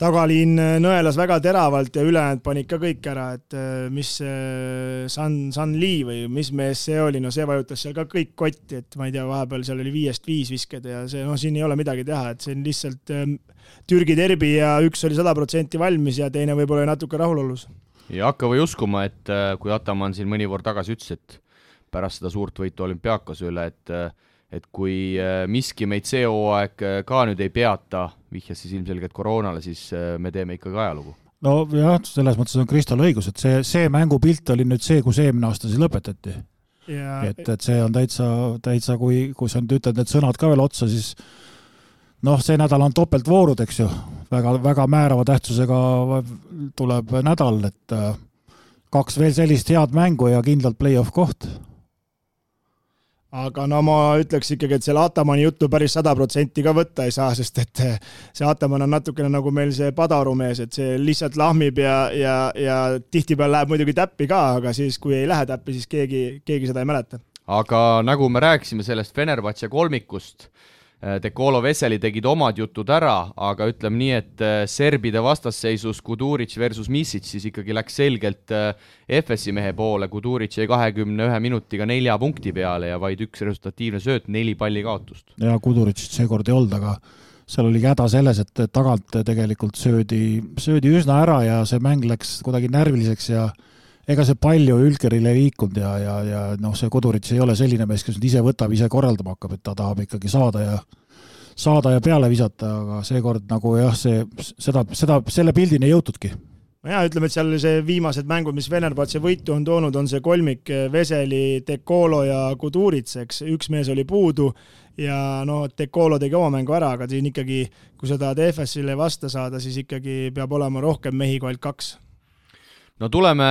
tagaliin äh, nõelas väga teravalt ja ülejäänud panid ka kõik ära, et äh, mis San, San Lee või mis mees see oli, no see vajutas seal ka kõik kotti, et ma ei tea, vahepeal seal oli viiest viis visked ja see, noh, siin ei ole midagi teha, et see on lihtsalt ähm, Türgi derbi ja üks oli sada protsenti valmis ja teine võib-olla natuke rahulolus. ja hakka või uskuma, et äh, kui Ataman siin mõni voor tagasi ütles, et pärast seda suurt võitu olümpiaakose üle, et et kui miski meid see hooaeg ka nüüd ei peata, vihjas siis ilmselgelt koroonale, siis äh, me teeme ikkagi ajalugu. nojah, selles mõttes on Kristal õigus, et see, see mängupilt oli nüüd see, kus eelmine aasta siis lõpetati. Ja... et, et see on täitsa, täitsa, kui, kui sa nüüd ütled need sõnad ka veel otsa, siis noh, see nädal on topeltvoorud, eks ju, väga, väga määrava tähtsusega tuleb nädal, et äh, kaks veel sellist head mängu ja kindlalt play-off koht aga no ma ütleks ikkagi, et selle Atamani juttu päris sada protsenti ka võtta ei saa, sest et see Ataman on natukene nagu meil see padarumees, et see lihtsalt lahmib ja, ja, ja tihtipeale läheb muidugi täppi ka, aga siis, kui ei lähe täppi, siis keegi, keegi seda ei mäleta. aga nagu me rääkisime sellest Fenerbahce kolmikust, Dekolo Veseli tegid omad jutud ära, aga ütleme nii, et äh, serbide vastasseisus Kuduric versus Misic siis ikkagi läks selgelt äh, FS-i mehe poole, Kuduric jäi kahekümne ühe minutiga nelja punkti peale ja vaid üks resultatiivne sööt, neli palli kaotust. ja Kuduricit seekord ei olnud, aga seal oligi häda selles, et tagant tegelikult söödi, söödi üsna ära ja see mäng läks kuidagi närviliseks ja ega see palju Ülkeril ei liikunud ja, ja, ja noh, see Kodurits ei ole selline mees, kes nüüd ise võtab, ise korraldama hakkab, et ta tahab ikkagi saada ja saada ja peale visata, aga seekord nagu jah, see, seda, seda, selle pildini ei jõutudki. Ja ütleme, et seal see viimased mängud, mis Venerbatsi võitu on toonud, on see kolmik Veseli, Dekolo ja Kudurits, eks, üks mees oli puudu ja no Dekolo tegi oma mängu ära, aga siin ikkagi, kui sa tahad EFS-ile vastu saada, siis ikkagi peab olema rohkem mehi kui ainult kaks no tuleme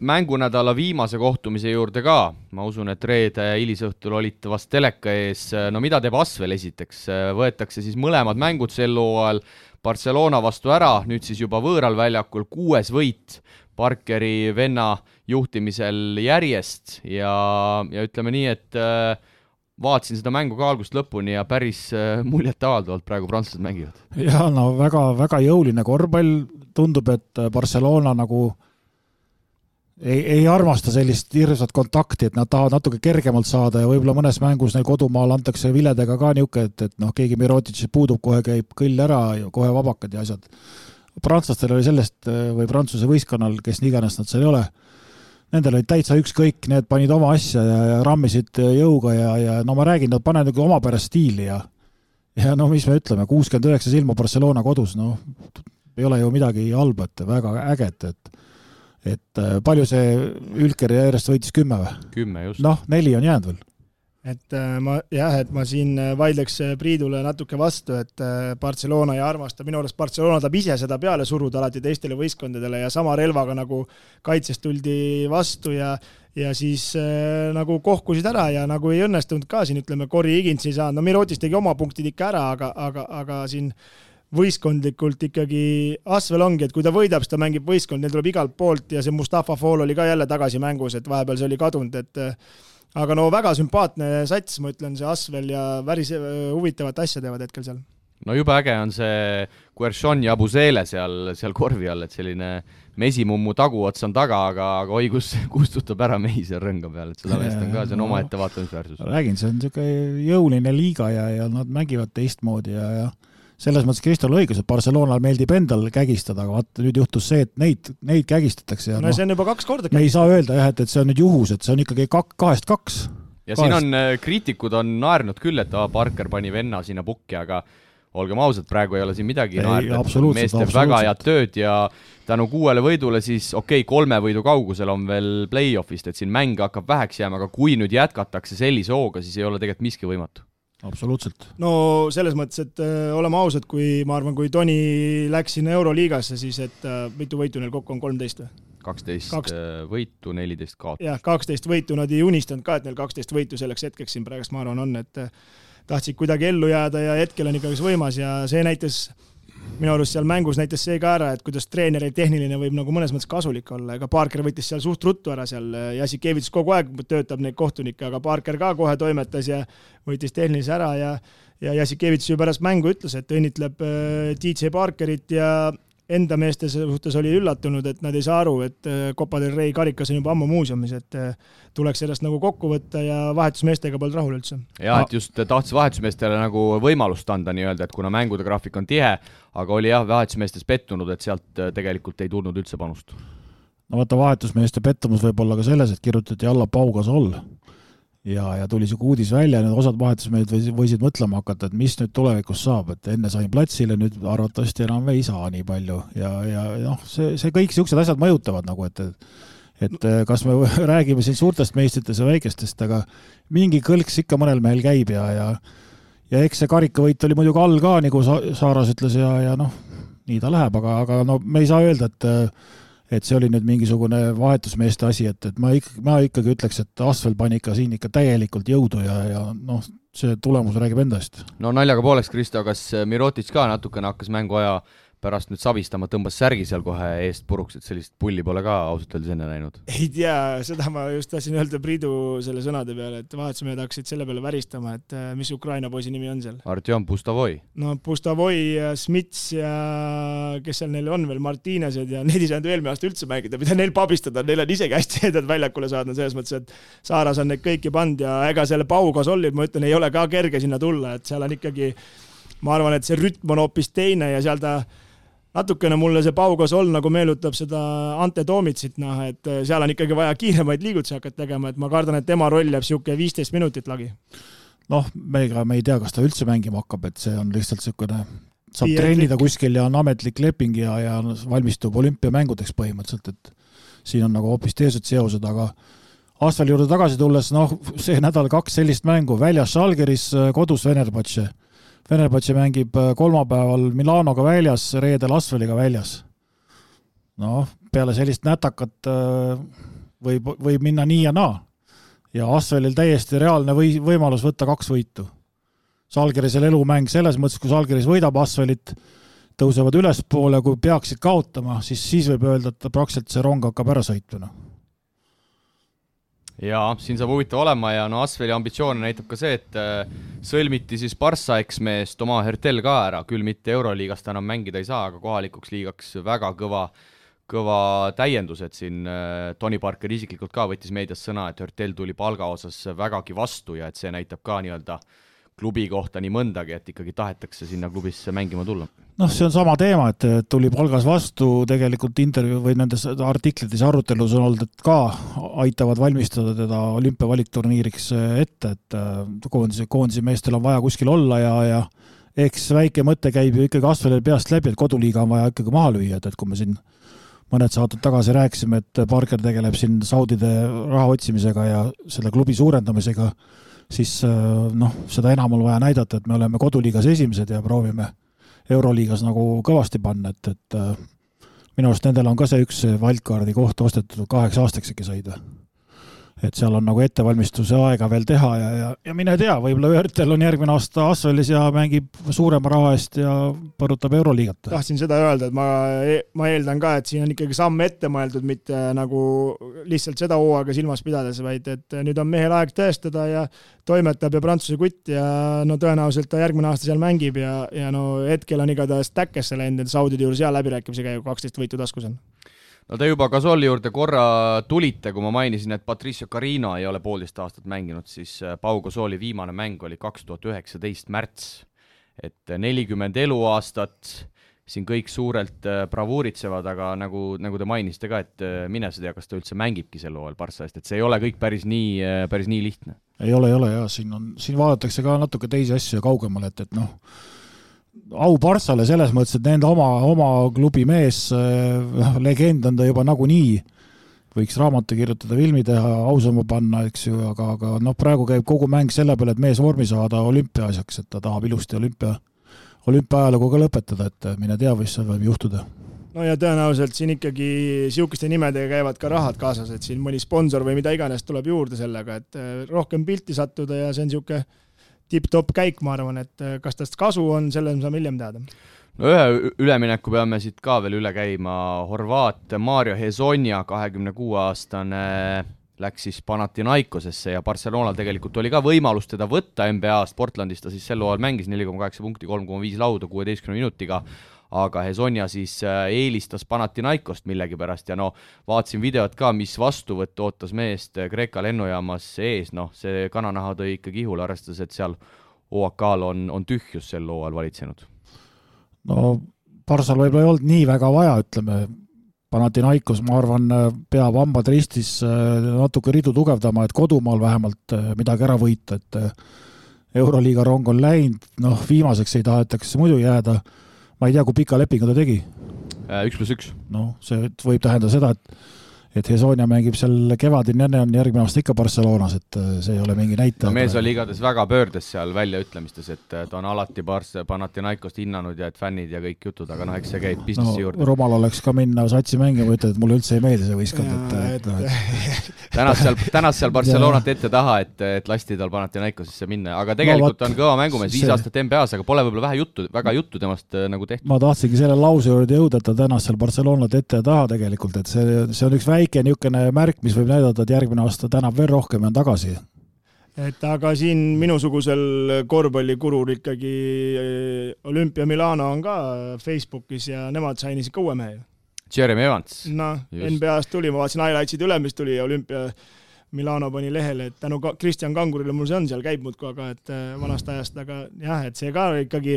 mängunädala viimase kohtumise juurde ka, ma usun, et reede hilisõhtul olite vast teleka ees, no mida teeb Asvel esiteks, võetakse siis mõlemad mängud sel hooajal Barcelona vastu ära, nüüd siis juba võõral väljakul kuues võit Parkeri venna juhtimisel järjest. Ja, ja ütleme nii, et äh, vaatasin seda mängu ka algusest lõpuni ja päris äh, muljetavaldavalt praegu prantslased mängivad. jaa, no väga-väga jõuline korvpall, tundub, et Barcelona nagu äh, ei, ei armasta sellist hirmsat kontakti, et nad tahavad natuke kergemalt saada ja võib-olla mõnes mängus neil kodumaal antakse viledega ka niisugune, et, et noh, keegi Mirotitšist puudub, kohe käib kõll ära ja kohe vabakad ja asjad. prantslastel oli sellest või Prantsuse võistkonnal, kes nii iganes nad seal ei ole, nendel oli täitsa ükskõik, need panid oma asja ja, ja rammisid jõuga ja, ja no ma räägin, nad panevad nagu omapärast stiili ja ja no mis me ütleme, kuuskümmend üheksa silma Barcelona kodus, noh, ei ole ju midagi halba, et väga äget, et et äh, palju see Ülker järjest võitis, kümme või? kümme, just. noh, neli on jäänud veel. et äh, ma jah, et ma siin äh, vaidleks Priidule natuke vastu, et Barcelona ei armasta, minu arust Barcelona tahab ise seda peale suruda alati teistele võistkondadele ja sama relvaga nagu kaitsest tuldi vastu ja ja siis äh, nagu kohkusid ära ja nagu ei õnnestunud ka siin, ütleme, Corey Higgins ei saanud, no Mirotis tegi oma punktid ikka ära, aga, aga, aga siin võistkondlikult ikkagi Asvel ongi, et kui ta võidab, siis ta mängib võistkond, neil tuleb igalt poolt ja see Mustafa Fall oli ka jälle tagasi mängus, et vahepeal see oli kadunud, et aga no väga sümpaatne sats, ma ütlen, see Asvel ja päris äh, huvitavat asja teevad hetkel seal. no jube äge on see Guerchon ja Abusele seal, seal korvi all, et selline mesimummu taguots on taga, aga, aga oi, kus kustutab ära mehi seal rõnga peal, et seda meest on ka, see on omaette vaatamisväärsus. räägin, see on niisugune jõuline liiga ja, ja nad mängivad teistmoodi ja, ja selles mõttes Kristol õigus, et Barcelonal meeldib endal kägistada, aga vaata nüüd juhtus see, et neid, neid kägistatakse ja no, no see on juba kaks korda. me ei saa öelda jah, et, et see on nüüd juhus, et see on ikkagi kak-, kahest kaks. ja kahest. siin on, äh, kriitikud on naernud küll, et aa, Parker pani venna sinna pukki, aga olgem ausad, praegu ei ole siin midagi naerda, mees teeb väga head tööd ja tänu kuuele võidule siis okei okay,, kolme võidu kaugusel on veel play-off'ist, et siin mänge hakkab väheks jääma, aga kui nüüd jätkatakse sellise hooga, siis ei ole tegelikult miski võimatu. Absoluutselt. no selles mõttes, et äh, oleme ausad, kui ma arvan, kui Toni läks sinna Euroliigasse, siis et äh, mitu võitu neil kokku on, kolmteist või? kaksteist Kaks- äh, võitu, neliteist kaotust. jah, kaksteist võitu, nad ei unistanud ka, et neil kaksteist võitu selleks hetkeks siin praegust ma arvan on, et tahtsid kuidagi ellu jääda ja hetkel on ikkagi see võimas ja see näitas, minu arust seal mängus näitas see ka ära, et kuidas treeneri tehniline võib nagu mõnes mõttes kasulik olla, ega Parker võttis seal suht ruttu ära seal, Jassikevitš kogu aeg töötab neid kohtunikke, aga Parker ka kohe toimetas ja võttis tehnilise ära ja ja Jassikevitš ju pärast mängu ütles, et õnnitleb äh, DJ Parkerit ja enda meeste suhtes oli üllatunud, et nad ei saa aru, et äh, Copa del Rey karikas on juba ammu muuseumis, et äh, tuleks sellest nagu kokku võtta ja vahetusmeestega polnud rahul üldse. jah, et just tahtis vahetusmeestele nagu võimalust anda nii-öelda, et kuna mängude graafik on tihe, aga oli jah, vahetusmeestes pettunud, et sealt äh, tegelikult ei tulnud üldse panust. no vaata, vahetusmeeste pettumus võib olla ka selles, et kirjutati alla Pau Gasol ja, ja tuli niisugune uudis välja, nüüd osad vahetusmehed võisid, võisid mõtlema hakata, et mis nüüd tulevikus saab, et enne sain platsile, nüüd arvatavasti enam ei saa nii palju. Ja, ja noh, see, see kõik niisugused asjad mõjutavad nagu, et et et kas me räägime siin suurtest meistritest ja väikestest, aga mingi kõlks ikka mõnel mehel käib ja, ja ja eks see karikavõit oli muidugi all ka, nagu Sa- Saaras ütles ja, ja noh, nii ta läheb, aga, aga no me ei saa öelda, et et see oli nüüd mingisugune vahetusmeeste asi, et, et ma ikka, ma ikkagi ütleks, et Asvel pani ikka siin ikka täielikult jõudu ja, ja noh, see tulemus räägib enda eest. no naljaga pooleks, Kristo, kas Mirotic ka natukene hakkas mänguaja pärast nüüd sabistama, tõmbas särgi seal kohe eest puruks, et sellist pulli pole ka ausalt öeldes enne näinud? ei tea, seda ma just tahtsin öelda Priidu selle sõnade peale, et vahetusmehed hakkasid selle peale väristama, et äh, mis Ukraina poisi nimi on seal. Artjom Pustavoi. no Pustavoi ja Smits ja kes seal neil on veel, Martinesed ja neid ei saanud eelmine aasta üldse mängida, mida neil pabistada, neil on isegi hästi headed väljakule saanud, selles mõttes, et Saaras on neid kõiki pannud ja ega selle Pau Gasolil, ma ütlen, ei ole ka kerge sinna tulla, et seal on ikkagi, ma arvan, et see rütm on hoopis teine ja seal ta natukene mulle see Pau Gasol nagu meenutab seda Ante Toomitsit, noh, et seal on ikkagi vaja kiiremaid liigutusi hakata tegema, et ma kardan, et tema roll jääb niisugune viisteist minutit lagi. noh, me ega me ei tea, kas ta üldse mängima hakkab, et see on lihtsalt niisugune, saab Viiendlik. treenida kuskil ja on ametlik leping ja, ja valmistub olümpiamängudeks põhimõtteliselt, et siin on nagu hoopis teised seosed, aga Asfali juurde tagasi tulles, noh, see nädal kaks sellist mängu, väljas Žalgiris, kodus Venerbatše. Venerbatše mängib äh, kolmapäeval Milanoga väljas, reedel Asfaliga väljas. noh, peale sellist nätakat äh, võib, võib minna nii ja naa ja Asvelil täiesti reaalne või võimalus võtta kaks võitu. Salgerisel elumäng selles mõttes, kui Salgeris võidab Asvelit, tõusevad ülespoole, kui peaksid kaotama, siis, siis võib öelda, et praktiliselt see rong hakkab ära sõitma, noh. Jaa, siin saab huvitav olema ja no Asveli ambitsioone näitab ka see, et äh, sõlmiti siis Barca eksmees Toma Hertel ka ära, küll mitte Euroliigas ta enam mängida ei saa, aga kohalikuks liigaks väga kõva kõva täiendus, et siin äh, Tony Parker isiklikult ka võttis meedias sõna, et Hertel tuli palga osas vägagi vastu ja et see näitab ka nii-öelda klubi kohta nii mõndagi, et ikkagi tahetakse sinna klubisse mängima tulla. noh, see on sama teema, et tuli palgas vastu, tegelikult intervjuu või nendes artiklites ja arutelus on olnud, et ka aitavad valmistada teda olümpiavalikturniiriks ette, et äh, koondise, koondise meestel on vaja kuskil olla ja, ja eks väike mõte käib ju ikkagi Asvelil peast läbi, et koduliiga on vaja ikkagi maha lüüa, et, et kui me siin mõned saated tagasi rääkisime, et Parker tegeleb siin Saudide raha otsimisega ja selle klubi suurendamisega, siis noh, seda enam on vaja näidata, et me oleme koduliigas esimesed ja proovime Euroliigas nagu kõvasti panna, et, et äh, minu arust nendel on ka see üks wildcardi koht ostetud kaheks aastaks äkki said või? Et seal on nagu ettevalmistuse aega veel teha ja, ja, ja mine tea, võib-olla Örtel on järgmine aasta Asvelis ja mängib suurema raha eest ja põrutab Euroliigat. tahtsin seda öelda, et ma, ma eeldan ka, et siin on ikkagi samm ette mõeldud, mitte nagu lihtsalt seda hooaega silmas pidades, vaid et nüüd on mehel aeg tõestada ja toimetab ja Prantsuse kutt ja no tõenäoliselt ta järgmine aasta seal mängib ja, ja no hetkel on igatahes täkkesse läinud, et Saudide juures hea läbirääkimisi käib, kaksteist võitu taskus on no te juba Gasoli juurde korra tulite, kui ma mainisin, et Patricio Carino ei ole poolteist aastat mänginud, siis äh, Pau Gasoli viimane mäng oli kaks tuhat üheksateist märts. et nelikümmend eluaastat, siin kõik suurelt äh, bravuuritsevad, aga nagu, nagu te mainisite ka, et äh, mine sa tea, kas ta üldse mängibki sel hooajal Barca eest, et see ei ole kõik päris nii, päris nii lihtne. ei ole, ei ole jaa, siin on, siin vaadatakse ka natuke teisi asju kaugemale, et, et noh, au Barssale selles mõttes, et nende oma, oma klubi mees, noh, legend on ta juba nagunii, võiks raamatu kirjutada, filmi teha, ausama panna, eks ju, aga, aga noh, praegu käib kogu mäng selle peale, et mees vormi saada olümpiaasjaks, et ta tahab ilusti olümpia, olümpia-ajalugu ka lõpetada, et mine tea, mis seal võib juhtuda. No ja tõenäoliselt siin ikkagi niisuguste nimedega käivad ka rahad kaasas, et siin mõni sponsor või mida iganes tuleb juurde sellega, et rohkem pilti sattuda ja see on niisugune tipp-topp käik, ma arvan, et äh, kas tast kasu on, selle me saame hiljem teada. no ühe ülemineku peame siit ka veel üle käima, Horvaat Mario Hezonja, kahekümne kuue aastane läks siis Panathinaikosesse ja Barcelonal tegelikult oli ka võimalus teda võtta NBA-st, Portlandis ta siis sel hooajal mängis neli koma kaheksa punkti, kolm koma viis lauda kuueteistkümne minutiga, aga Hezonja siis äh, eelistas Panathinaikost millegipärast ja no vaatasin videot ka, mis vastuvõtt ootas meest äh, Kreeka lennujaamas ees, noh, see kananaha tõi ikka kihule, arvestades, et seal OAK-l on, on tühjus sel hooajal valitsenud. no Barssal võib-olla ei olnud nii väga vaja, ütleme, Panathinaikos, ma arvan, peab hambad ristis äh, natuke ridu tugevdama, et kodumaal vähemalt midagi ära võita, et Euroliiga rong on läinud, noh, viimaseks ei tahetaks muidu jääda ma ei tea, kui pika lepingu ta tegi. Äh, üks pluss üks. noh, see võib tähendada seda, et et Hesonia mängib seal kevadini, enne on järgmine aasta ikka Barcelonas, et äh, see ei ole mingi näitaja. no mees oli igatahes väga pöördes seal väljaütlemistes, et ta on alati Barca, Panathinaikost hinnanud ja et fännid ja kõik jutud, aga noh, eks see käib businessi no, juurde. rumal oleks ka minna satsi mängima, ütelda, et mulle üldse ei meeldi see võistkond, et, et, et tänas seal, tänas seal Barcelonat ette-taha, et, et lasti tal Panathinaikosesse minna, aga tegelikult no, vaat, on kõva mängumees, viis see... aastat NBA-s, aga pole võib-olla vähe juttu, väga juttu temast äh, nagu tehtud. ma tahtsingi selle lause juurde jõuda, et ta tänas seal Barcelonat ette ja taha tegelikult, et see, see on üks väike niisugune märk, mis võib näidata, et järgmine aasta tänab veel rohkem ja on tagasi. et aga siin minusugusel korvpallikurul ikkagi eh, Olümpia Milano on ka Facebookis ja nemad said ka uue mehe. Jeremy Evans. noh, NBA-st tuli, ma vaatasin highlights'id üle, mis tuli Olümpia Milano pani lehele, et tänu Kristjan Kangurile mul see on seal, käib muudkui, aga et eh, vanast ajast, aga jah, et see ka ikkagi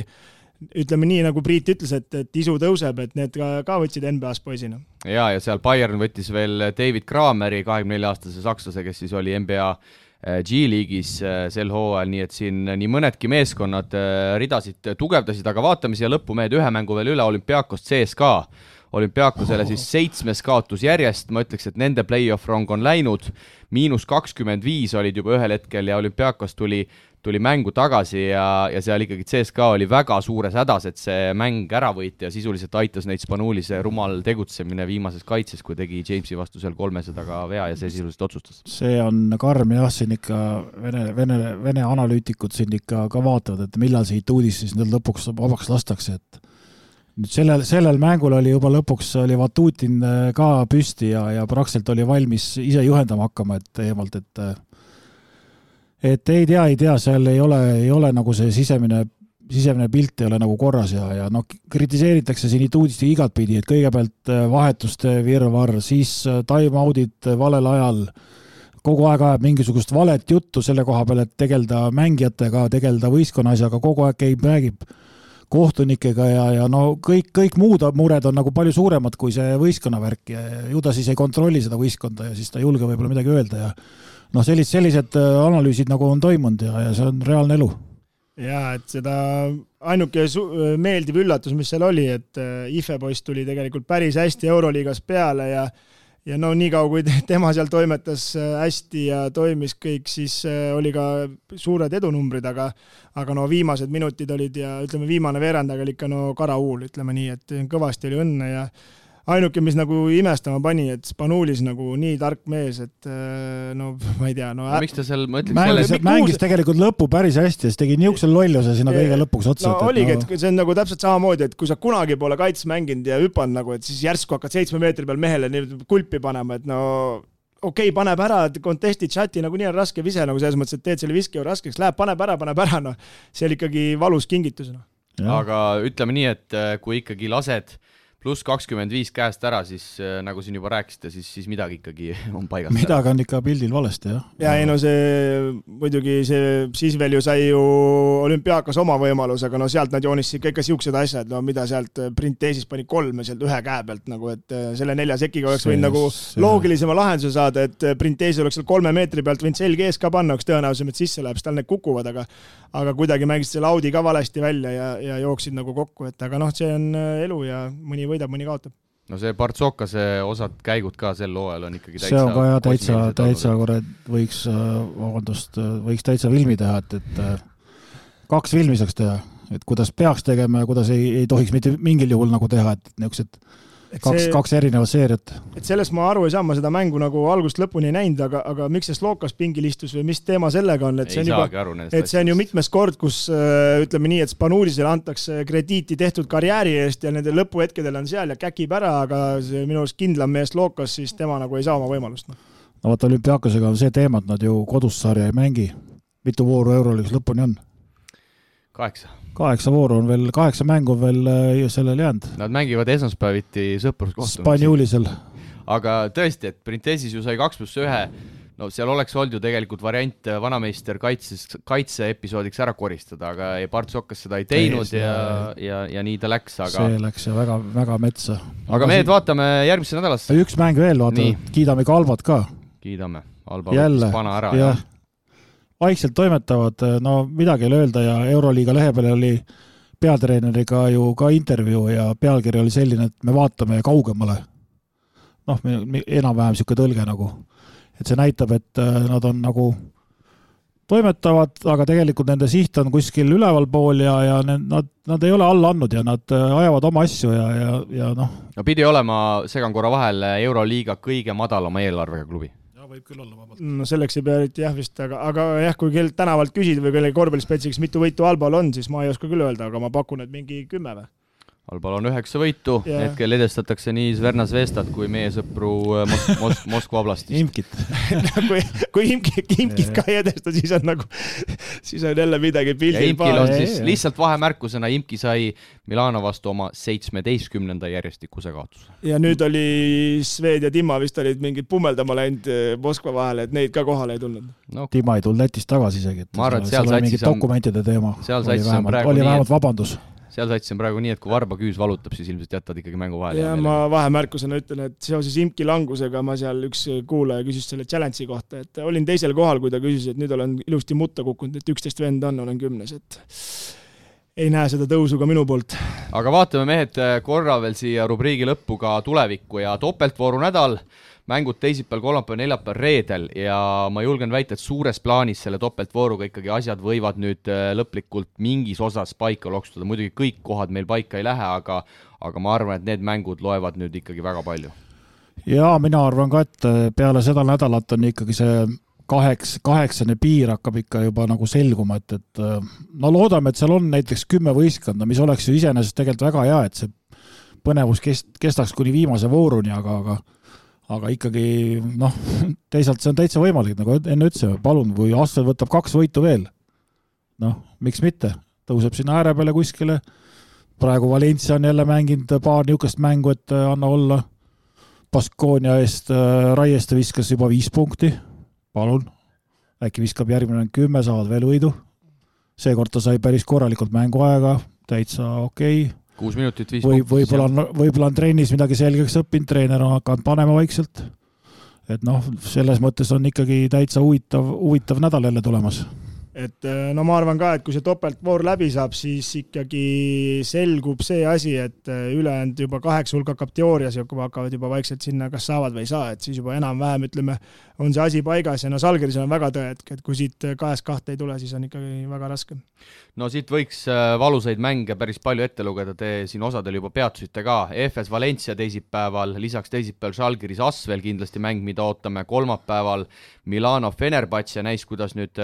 ütleme nii, nagu Priit ütles, et, et isu tõuseb, et need ka, ka võtsid NBA-s poisina. ja, ja seal Bayern võttis veel David Krameri, kahekümne nelja aastase sakslase, kes siis oli NBA äh, G-liigis äh, sel hooajal, nii et siin nii mõnedki meeskonnad äh, ridasid tugevdasid, aga vaatame siia lõppu mehed ühe mängu veel üle, olümpiaakost CSKA olümpiaakosele siis seitsmes kaotus järjest, ma ütleks, et nende play-off rong on läinud, miinus kakskümmend viis olid juba ühel hetkel ja olümpiaakos tuli tuli mängu tagasi ja, ja seal ikkagi CSKA oli väga suures hädas, et see mäng ära võita ja sisuliselt aitas neid Spanuli see rumal tegutsemine viimases kaitses, kui tegi Jamesi vastu seal kolmesajaga vea ja see sisuliselt otsustas. see on karm jah, siin ikka Vene, Vene, Vene analüütikud siin ikka ka vaatavad, et millal see uudis siis nüüd lõpuks vabaks lastakse, et nüüd sellel, sellel mängul oli juba lõpuks oli Vatutin ka püsti ja, ja praktiliselt oli valmis ise juhendama hakkama, et eemalt, et et ei tea, ei tea, seal ei ole, ei ole nagu see sisemine, sisemine pilt ei ole nagu korras ja, ja noh, kritiseeritakse siin uudiste igatpidi, et kõigepealt äh, vahetuste virvarr, siis äh, time-out'id valel ajal, kogu aeg ajab mingisugust valet juttu selle koha peal, et tegeleda mängijatega, tegeleda võistkonna asjaga, kogu aeg käib, räägib kohtunikega ja, ja no kõik, kõik muud mured on nagu palju suuremad kui see võistkonna värk ja ju ta siis ei kontrolli seda võistkonda ja siis ta ei julge võib-olla midagi öelda ja noh, sellised, sellised äh, analüüsid nagu on toimunud ja, ja see on reaalne elu. ja et seda ainuke meeldiv üllatus, mis seal oli, et äh, Ife poiss tuli tegelikult päris hästi Euroliigas peale ja ja no niikaua, kui tema seal toimetas äh, hästi ja toimis kõik, siis oli ka suured edunumbrid, aga aga no viimased minutid olid ja ütleme, viimane veerand aega oli ikka no karahuul, ütleme nii, et kõvasti oli õnne ja ainuke, mis nagu imestama pani, et Spanulis nagu nii tark mees, et äh, no ma ei tea, no, no miks ta seal, ma ütleks mängis, mängis tegelikult lõpu päris hästi, siis tegi niisuguse lolluse sinna kõige lõpuks otsa. no oligi, et see on nagu täpselt samamoodi, et kui sa kunagi pole kaitses mänginud ja hüpanud nagu, et siis järsku hakkad seitsme meetri peal mehele nii kulpi panema, et no okei okay,, paneb ära, contest'i chati nagunii on raske vise nagu selles mõttes, et teed selle viske ju raskeks, läheb, paneb ära, paneb ära, noh. see oli ikkagi valus kingitus, noh. aga ütleme nii, et äh, kui ikkagi lased pluss kakskümmend viis käest ära, siis äh, nagu siin juba rääkisite, siis, siis midagi ikkagi on paigas. midagi on ikka pildil valesti, jah. ja ei no see muidugi see siis veel ju sai ju olümpiaakas oma võimaluse, aga no sealt nad joonistasid ka ikka siuksed asjad, no mida sealt Printesis pani kolme sealt ühe käe pealt nagu, et äh, selle nelja sekiga oleks võinud nagu loogilisema lahenduse saada, et Printesis oleks seal kolme meetri pealt võinud selg ees ka panna, oleks tõenäosem, et sisse läheb, sest tal need kukuvad, aga aga kuidagi mängisid selle Audi ka valesti välja ja, ja jooksid nagu kokku, et aga noh, see on elu ja mõni võidab, mõni kaotab. No see Bartsokase osad käigud ka sel hooajal on ikkagi täitsa see on ka jah, täitsa, täitsa kurat, võiks, äh, vabandust, äh, võiks täitsa filmi teha, et, et äh, kaks filmi saaks teha, et kuidas peaks tegema ja kuidas ei, ei tohiks mitte mingil juhul nagu teha, et niisugused kaks, kaks erinevat seeriat. et sellest ma aru ei saa, ma seda mängu nagu algusest lõpuni ei näinud, aga, aga miks see Slokas pingil istus või mis teema sellega on, et see on juba, et see on ju mitmes kord, kus äh, ütleme nii, et Spanulisele antakse krediiti tehtud karjääri eest ja nende lõpuhetkedel on seal ja käkib ära, aga see minu arust kindlam mees Slokas, siis tema nagu ei saa oma võimalust. no vot, olümpiaakosega on see teema, et nad ju kodus sarja ei mängi. mitu vooru Euroliigas lõpuni on? kaheksa kaheksa vooru on veel, kaheksa mängu on veel äh, sellele jäänud. Nad mängivad esmaspäeviti sõpruskohtumisi. Spanjulisel. aga tõesti, et Printesis ju sai kaks pluss ühe, no seal oleks olnud ju tegelikult variant äh, vanameister kaitses, kaitseepisoodiks ära koristada, aga Bart Sokkas seda ei teinud Teist, ja, ja, ja, nii ta läks, aga see läks ja väga, väga metsa. aga mehed, vaatame järgmisse nädalasse. üks mäng veel, vaata, kiidame ka Albat ka. kiidame. Alba võttis pana ära, jah ja vaikselt toimetavad, no midagi ei ole öelda ja Euroliiga lehe peal oli peatreeneriga ju ka intervjuu ja pealkiri oli selline, et me vaatame kaugemale. noh, enam-vähem niisugune tõlge nagu. et see näitab, et äh, nad on nagu toimetavad, aga tegelikult nende siht on kuskil ülevalpool ja, ja nad, nad ei ole alla andnud ja nad äh, ajavad oma asju ja, ja, ja noh. no pidi olema, segan korra vahele, Euroliiga kõige madalama eelarvega klubi võib küll olla vabalt. no selleks ei pea eriti jah vist, aga, aga jah, kui kellelt tänavalt küsida või kellegi korvpallispetsialistiks, mitu võitu Albal on, siis ma ei oska küll öelda, aga ma pakun, et mingi kümme või Albal on üheksa võitu yeah., hetkel edestatakse nii Sverna Zvestat kui meie sõpru äh, Mos-, Mos-, Moskva oblastist. imkit kui, kui imkit, imkit ka ei edesta, siis on nagu, siis on jälle midagi pildil Imkil on siis lihtsalt vahemärkusena, Imki sai Milano vastu oma seitsmeteistkümnenda järjestikuse kaotuse. ja nüüd oli Sved ja Timma vist olid mingid pummeldama läinud äh, Moskva vahele, et neid ka kohale ei tulnud no.. Timma ei tulnud Lätist tagasi isegi, et ma arvan, et seal satsis on dokumentide teema. seal satsis on praegu nii, oli vähemalt vabandus seal satsis on praegu nii, et kui varba küüs valutab, siis ilmselt jätad ikkagi mängu vahele. ja ma vahemärkusena ütlen, et seoses imki langusega ma seal, üks kuulaja küsis selle challenge'i kohta, et olin teisel kohal, kui ta küsis, et nüüd olen ilusti mutta kukkunud, et üksteist venda on, olen kümnes, et ei näe seda tõusu ka minu poolt. aga vaatame, mehed, korra veel siia rubriigi lõppu ka tulevikku ja topeltvooru nädal mängud teisipäeval, kolmapäeval, neljapäeval, reedel ja ma julgen väita, et suures plaanis selle topeltvooruga ikkagi asjad võivad nüüd äh, lõplikult mingis osas paika loksutada, muidugi kõik kohad meil paika ei lähe, aga aga ma arvan, et need mängud loevad nüüd ikkagi väga palju. jaa, mina arvan ka, et äh, peale seda nädalat on ikkagi see kaheks, kaheksane piir hakkab ikka juba nagu selguma, et, et äh, no loodame, et seal on näiteks kümme võistkonda, mis oleks ju iseenesest tegelikult väga hea, et see põnevus kest-, kestaks kuni viimase vooruni, aga, aga aga ikkagi noh, teisalt see on täitsa võimalik, nagu enne ütlesime, palun, kui Asvel võtab kaks võitu veel, noh, miks mitte, tõuseb sinna ääre peale kuskile, praegu Valencia on jälle mänginud paar niisugust mängu, et äh, anna olla, Baskonia eest äh, Raieste viskas juba viis punkti, palun, äkki viskab järgmine kümme, saavad veel võidu, seekord ta sai päris korralikult mänguaega, täitsa okei. okay kuus minutit, viis või võib-olla on, võib-olla on trennis midagi selgeks õppinud, treener on hakanud panema vaikselt. et noh, selles mõttes on ikkagi täitsa huvitav, huvitav nädal jälle tulemas et äh, no ma arvan ka, et kui see topeltvoor läbi saab, siis ikkagi selgub see asi, et äh, ülejäänud juba kaheksa hulk hakkab teoorias ja hakkavad juba vaikselt sinna, kas saavad või ei saa, et siis juba enam-vähem ütleme, on see asi paigas ja no Salgeris on väga tõehetk, et kui siit kahest kahte ei tule, siis on ikkagi väga raske. no siit võiks äh, valusaid mänge päris palju ette lugeda, te siin osadel juba peatusite ka, EFS Valencia teisipäeval, lisaks teisipäeval Salgeris Asvel kindlasti mäng, mida ootame, kolmapäeval. Milano Fenerbahce näis, kuidas nüüd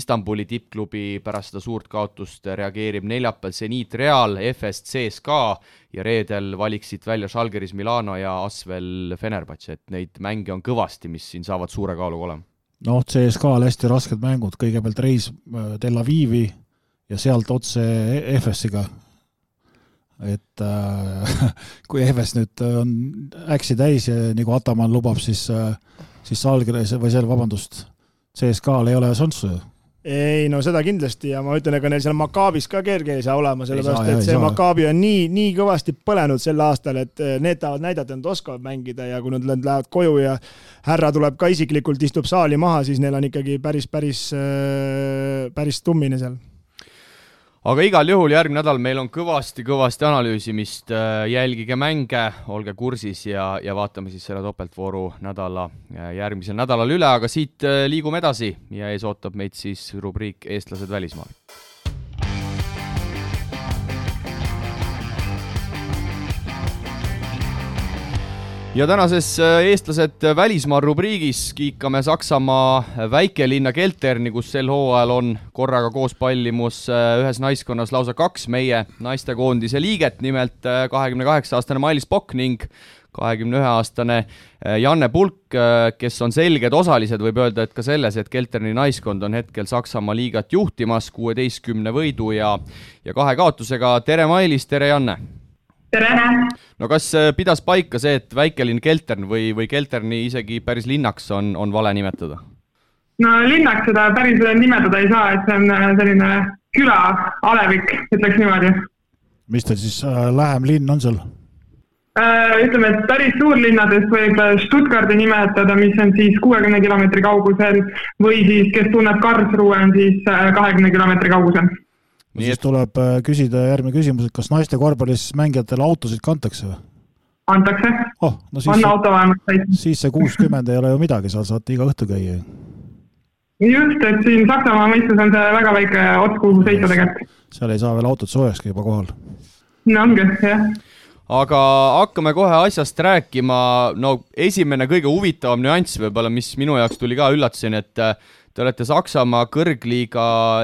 Istanbuli tippklubi pärast seda suurt kaotust reageerib neljapäeval Zenit Real, FS CSKA ja reedel valiksid välja Žalgiris Milano ja Asvel Fenerbahce, et neid mänge on kõvasti, mis siin saavad suure kaaluga olema. noh, CSKA-l hästi rasked mängud, kõigepealt reis äh, Tel Avivi ja sealt otse FS-iga. et äh, kui EVS nüüd on äksi täis ja nagu Ataman lubab, siis äh,, siis Salgris või seal, vabandust, CSKA-l ei ole šanssi ju ei no seda kindlasti ja ma ütlen, ega neil seal Makaabis ka kerge ei saa olema, sellepärast et see Makaabi on nii, nii kõvasti põlenud sel aastal, et eh, need tahavad näidata, et nad oskavad mängida ja kui nad lähevad koju ja härra tuleb ka isiklikult, istub saali maha, siis neil on ikkagi päris, päris, eh, päris tummine seal aga igal juhul järgmine nädal meil on kõvasti-kõvasti analüüsimist, äh, jälgige mänge, olge kursis ja, ja vaatame siis selle topeltvooru nädala äh, järgmisel nädalal üle, aga siit äh, liigume edasi ja ees ootab meid siis rubriik Eestlased välismaal ja tänases äh, eestlased välismaal rubriigis kiikame Saksamaa väikelinna Kelterni, kus sel hooajal on korraga koos pallimus äh, ühes naiskonnas lausa kaks meie naistekoondise liiget, nimelt äh, kahekümne kaheksa aastane Mailis Pokk ning kahekümne ühe aastane Janne Pulk, kes on selged osalised, võib öelda, et ka selles, et Kelterni naiskond on hetkel Saksamaa liigat juhtimas kuueteistkümne võidu ja, ja kahe kaotusega. tere, Mailis, tere, Janne! Tere! no kas äh, pidas paika see, et väikelinn Keltern või, või Kelterni isegi päris linnaks on, on vale nimetada? no linnaks seda päris nimetada ei saa, et see on äh, selline küla alevik, ütleks niimoodi. mis ta siis äh, lähem linn on seal äh,? ütleme, et päris suurlinnadest võib Stuttgardi nimetada, mis on siis kuuekümne kilomeetri kaugusel või siis, kes tunneb Karlsruhe, on siis kahekümne kilomeetri kaugusel no siis et... tuleb äh, küsida järgmine küsimus, et kas naiste korvpallis mängijatele autosid kantakse või? antakse oh,. No on auto vähemalt täis. siis see kuuskümmend ei ole ju midagi, seal saate iga õhtu käia ju. just, et siin Saksamaa mõistes on see väga väike ots, kuhu sõita tegelikult. seal ei saa veel autot soojaks juba kohal. no ongi, jah aga hakkame kohe asjast rääkima, no esimene kõige huvitavam nüanss võib-olla, mis minu jaoks tuli ka üllatusena, et Te olete Saksamaa kõrgliiga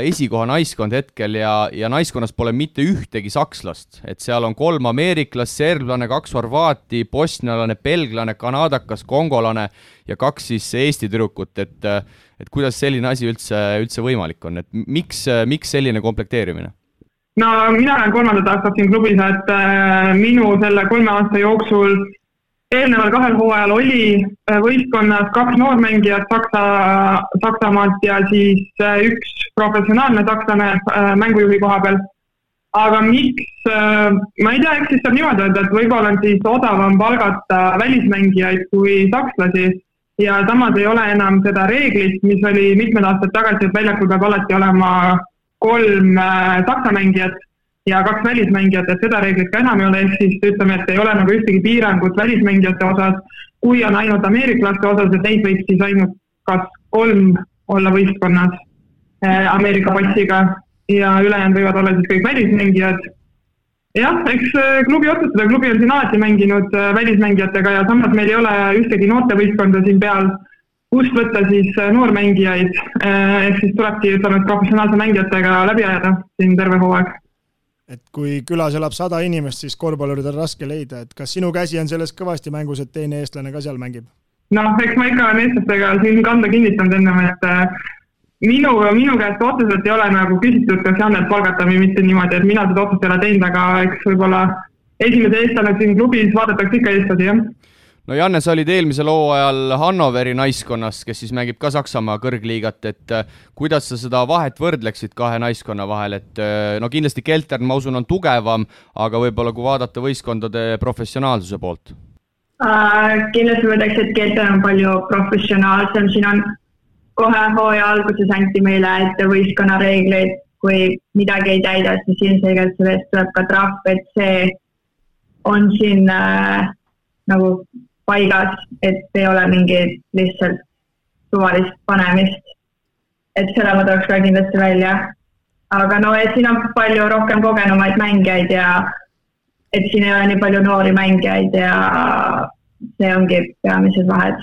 esikoha naiskond hetkel ja, ja naiskonnas pole mitte ühtegi sakslast, et seal on kolm ameeriklast, serblane, kaks horvaati, bosnialane, belglane, kanadakas, kongolane ja kaks siis Eesti tüdrukut, et et kuidas selline asi üldse, üldse võimalik on, et miks, miks selline komplekteerimine? no mina olen kolmandat aastat siin klubis, et äh, minu selle kolme aasta jooksul eelneval kahel hooajal oli äh, võistkonnas kaks noormängijat Saksa, Saksamaalt ja siis äh, üks professionaalne sakslane äh, mängujuhi koha peal. aga miks, ma ei tea, eks siis saab niimoodi öelda, et võib-olla on siis odavam palgata välismängijaid kui sakslasi ja samas ei ole enam seda reeglit, mis oli mitmed aastad tagasi, et väljakul peab alati olema kolm saksa mängijat ja kaks välismängijat, et seda reeglit ka enam ei ole, ehk siis ütleme, et ei ole nagu ühtegi piirangut välismängijate osas, kui on ainult ameeriklaste osas, et neid võib siis ainult kas kolm olla võistkonnas äh, Ameerika passiga. Ja ülejäänud võivad olla siis kõik välismängijad. jah, eks äh, klubi otsustada, klubi on siin alati mänginud äh, välismängijatega ja samas meil ei ole ühtegi noortevõistkonda siin peal, kust võtta siis noormängijaid, ehk siis tulebki, ütleme, et professionaalse mängijatega läbi ajada siin terve hooaeg et kui külas elab sada inimest, siis korvpallurid on raske leida, et kas sinu käsi on selles kõvasti mängus, et teine eestlane ka seal mängib? noh, eks ma ikka olen eestlastega siin kanda kinnitanud ennem, et äh, minu, minu käest otseselt ei ole nagu küsitud, kas Jannet palgata või mitte niimoodi, et mina seda otsust ei ole teinud, aga eks võib-olla esimese eestlane siin klubis vaadatakse ikka eestlasi, jah no Janne, sa olid eelmisel hooajal Hannoveri naiskonnas, kes siis mängib ka Saksamaa kõrgliigat, et äh, kuidas sa seda vahet võrdleksid kahe naiskonna vahel, et äh, no kindlasti Keltern, ma usun, on tugevam, aga võib-olla kui vaadata võistkondade professionaalsuse poolt uh,? kindlasti ma ütleks, et Keltern on palju professionaalsem, siin on kohe hooaja alguses anti meile ette võistkonna reegleid, kui midagi ei täida, siis ilmselgelt selle eest tuleb ka trahv, et see on siin äh, nagu paigas, et ei ole mingit lihtsalt suvalist panemist. et selle ma tooks ka kindlasti välja. aga no, et siin on palju rohkem kogenumaid mängijaid ja et siin ei ole nii palju noori mängijaid ja see ongi peamised vahed.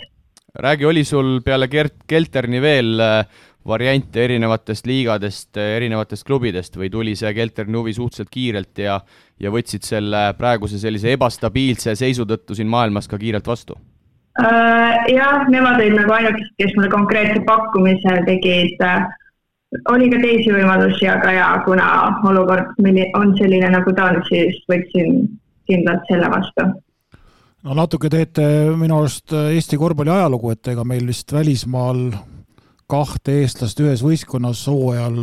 räägi, oli sul peale Gert Kelterni veel äh, variante erinevatest liigadest, erinevatest klubidest või tuli see Kelterni huvi suhteliselt kiirelt ja, ja võtsid selle praeguse sellise ebastabiilse seisu tõttu siin maailmas ka kiirelt vastu? Äh, jah, nemad olid nagu ainukesed, kes mulle konkreetse pakkumise tegid. oli ka teisi võimalusi, aga jaa, kuna olukord on selline, nagu ta on, siis võtsin kindlalt selle vastu. no natuke teete minu arust Eesti korvpalli ajalugu, et ega meil vist välismaal kahte eestlast ühes võistkonnas hooajal,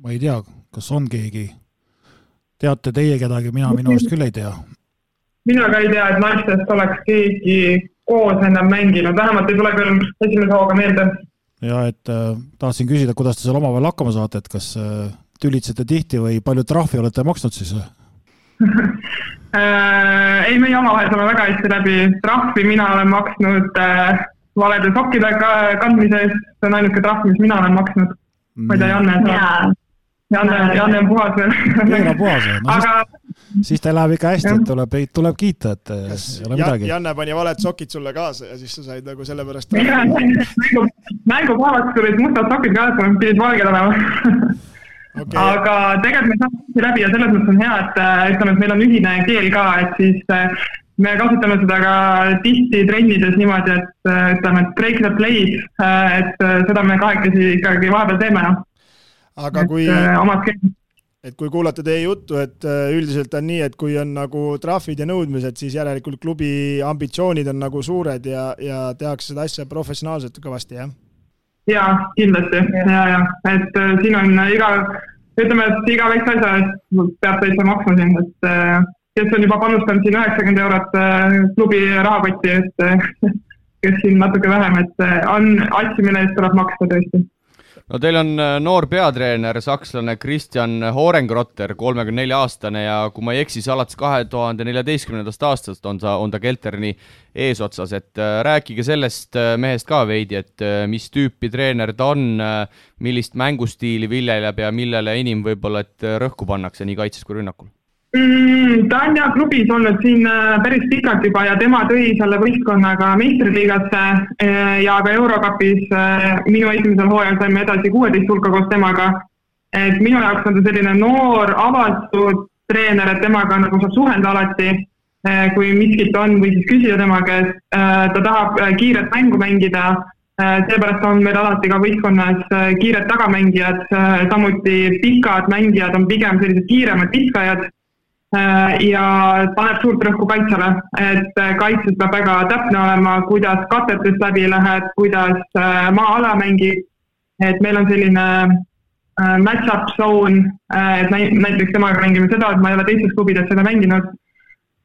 ma ei tea, kas on keegi, teate teie kedagi, mina minu arust küll ei tea. mina ka ei tea, et naistest oleks keegi koos ennem mänginud, vähemalt ei tule küll esimese hooga meelde ja et äh, tahtsin küsida, kuidas te seal omavahel hakkama saate, et kas äh, tülitsete tihti või palju trahvi olete maksnud siis äh,? ei, meie omavahel saame väga hästi läbi, trahvi mina olen maksnud äh, valede sokkide kandmise eest, see on ainuke trahv, mis mina olen maksnud. ma ei tea, Janne saab. Janne, Janne on puhas veel. Janne on puhas või? no aga... siis, siis teil läheb ikka hästi, et tuleb, tuleb kiita, et Kas ei ole midagi. Janne pani valed sokid sulle kaasa ja siis sa said nagu sellepärast mängu, mängupäevaks tulid mustad sokid kaasa, pidid valged olema okay. aga tegelikult me saame läbi ja selles mõttes on hea, et ütleme, et meil on ühine keel ka, et siis me kasutame seda ka tihti trennides niimoodi, et ütleme, et break the play'd, et seda me kahekesi ikkagi vahepeal teeme, noh. Aga kui äh, et kui kuulata teie juttu, et äh, üldiselt on nii, et kui on nagu trahvid ja nõudmised, siis järelikult klubi ambitsioonid on nagu suured ja, ja tehakse seda asja professionaalselt kõvasti, jah? jaa, kindlasti. Ja, ja et äh, siin on iga, ütleme, et iga väikse asja eest peab täitsa maksma siin, et äh, kes on juba panustanud siin üheksakümmend eurot äh, klubi rahakotti, et äh, kes siin natuke vähem, et äh, on mille eest tuleb maksta tõesti. No teil on noor peatreener, sakslane Kristjan Horengrotter, kolmekümne nelja aastane ja kui ma ei eksi, siis alates kahe tuhande neljateistkümnendast aastast on ta, on ta Kelterni eesotsas, et rääkige sellest mehest ka veidi, et mis tüüpi treener ta on, millist mängustiili viljeleb ja millele enim võib-olla, et rõhku pannakse nii kaitses kui rünnakul mm,? ta on jah klubis olnud siin äh, päris pikalt juba ja tema tõi selle võistkonnaga meistriliigasse äh, ja ka Eurokapis äh, minu esimesel hooajal saime edasi kuueteist hulka koos temaga. et minu jaoks on ta selline noor, avatud treener, et temaga nagu saab suhelda alati, kui miskit on või siis küsida tema käest. ta tahab kiiret mängu mängida seepärast on meil alati ka võistkonnas kiired tagamängijad, samuti pikad mängijad on pigem sellised kiiremad viskajad ja paneb suurt rõhku kaitsele, et äh, kaitses peab väga täpne olema, kuidas katetest läbi lähed, kuidas äh, maa-ala mängib. et meil on selline match-up zone, et näiteks temaga mängime seda, et ma ei ole teistes klubides seda mänginud.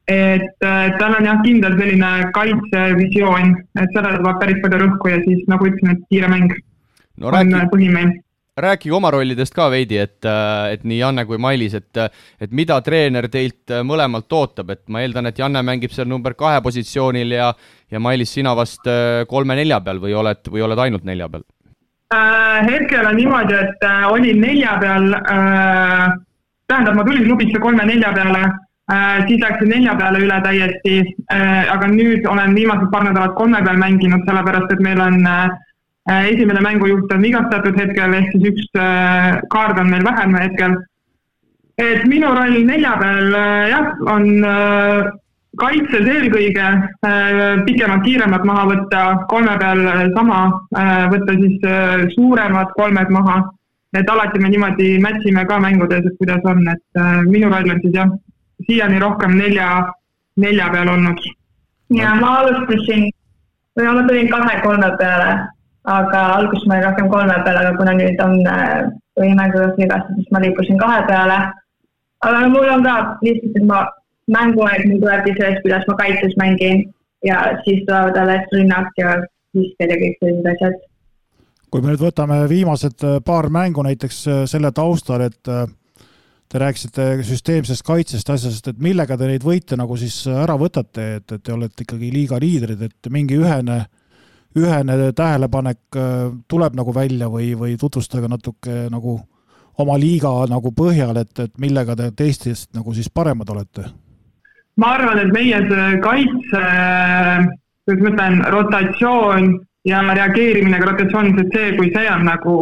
et tal on jah, kindel selline kaitsevisioon, et sellele tuleb päris palju rõhku ja siis nagu ütlesin, et kiire mäng no, on räägi... põhimees rääkige oma rollidest ka veidi, et, äh, et nii Janne kui Mailis, et, et mida treener teilt äh, mõlemalt ootab, et ma eeldan, et Janne mängib seal number kahe positsioonil ja, ja Mailis, sina vast äh, kolme-nelja peal või oled, või oled ainult nelja peal äh,? hetkel on niimoodi, et äh, olin nelja peal äh,, tähendab, ma tulin klubisse kolme-nelja peale siis läksin nelja peale üle täiesti aga nüüd olen viimased paar nädalat kolme peal mänginud, sellepärast et meil on esimene mängujuht on vigastatud hetkel, ehk siis üks äh, kaard on meil vähem hetkel. et minu roll nelja peal äh, jah, on kaitses eelkõige pikemad, kiiremad maha võtta, kolme peal sama, võtta siis suuremad kolmed maha. et alati me niimoodi match ime ka mängudes, et kuidas on, et minu roll on siis jah, siiani rohkem nelja, nelja peal olnud. ja ma alustasin, või ma tulin kahe-kolme peale aga alguses ma olin rohkem kolme peal, aga kuna nüüd on põhimängujuht vigastada, siis ma liikusin kahe peale. aga mul on ka lihtsalt, et ma mänguaeg mul tulebki sellest, kuidas ma kaitses mängin ja siis tulevad alles rünnak ja visked ja kõik sellised asjad. kui me nüüd võtame viimased äh, paar mängu näiteks äh, selle taustal, et äh, te rääkisite süsteemsest kaitsest, asjast, et millega te neid võite nagu siis ära võtate, et, et te olete ikkagi liiga liidrid, et mingi ühene äh, ühene tähelepanek äh, tuleb nagu välja või, või tutvustage natuke nagu oma liiga nagu põhjal, et, et millega te teistest nagu siis paremad olete? ma arvan, et meie see kaitse, kuidas ma ütlen, rotatsioon ja reageerimine ka rotatsioonis, et see, kui see on nagu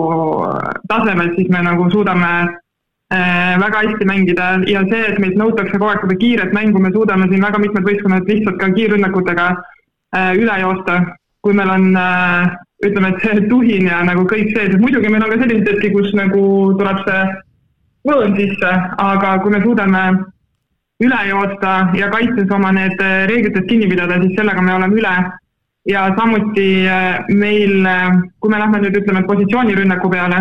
tasemel, siis me nagu suudame äh, väga hästi mängida ja see, et meilt nõutakse kogu aeg seda kiiret mängu, me suudame siin väga mitmed võistkonnad lihtsalt ka kiirrünnakutega äh, üle joosta kui meil on äh, ütleme, et see tuhin ja nagu kõik see, sest muidugi meil on ka selliseid hetki, kus nagu tuleb see võõn sisse, aga kui me suudame üle joosta ja kaitses oma need reeglitest kinni pidada, siis sellega me oleme üle. ja samuti äh, meil, äh, kui me lähme nüüd ütleme positsioonirünnaku peale,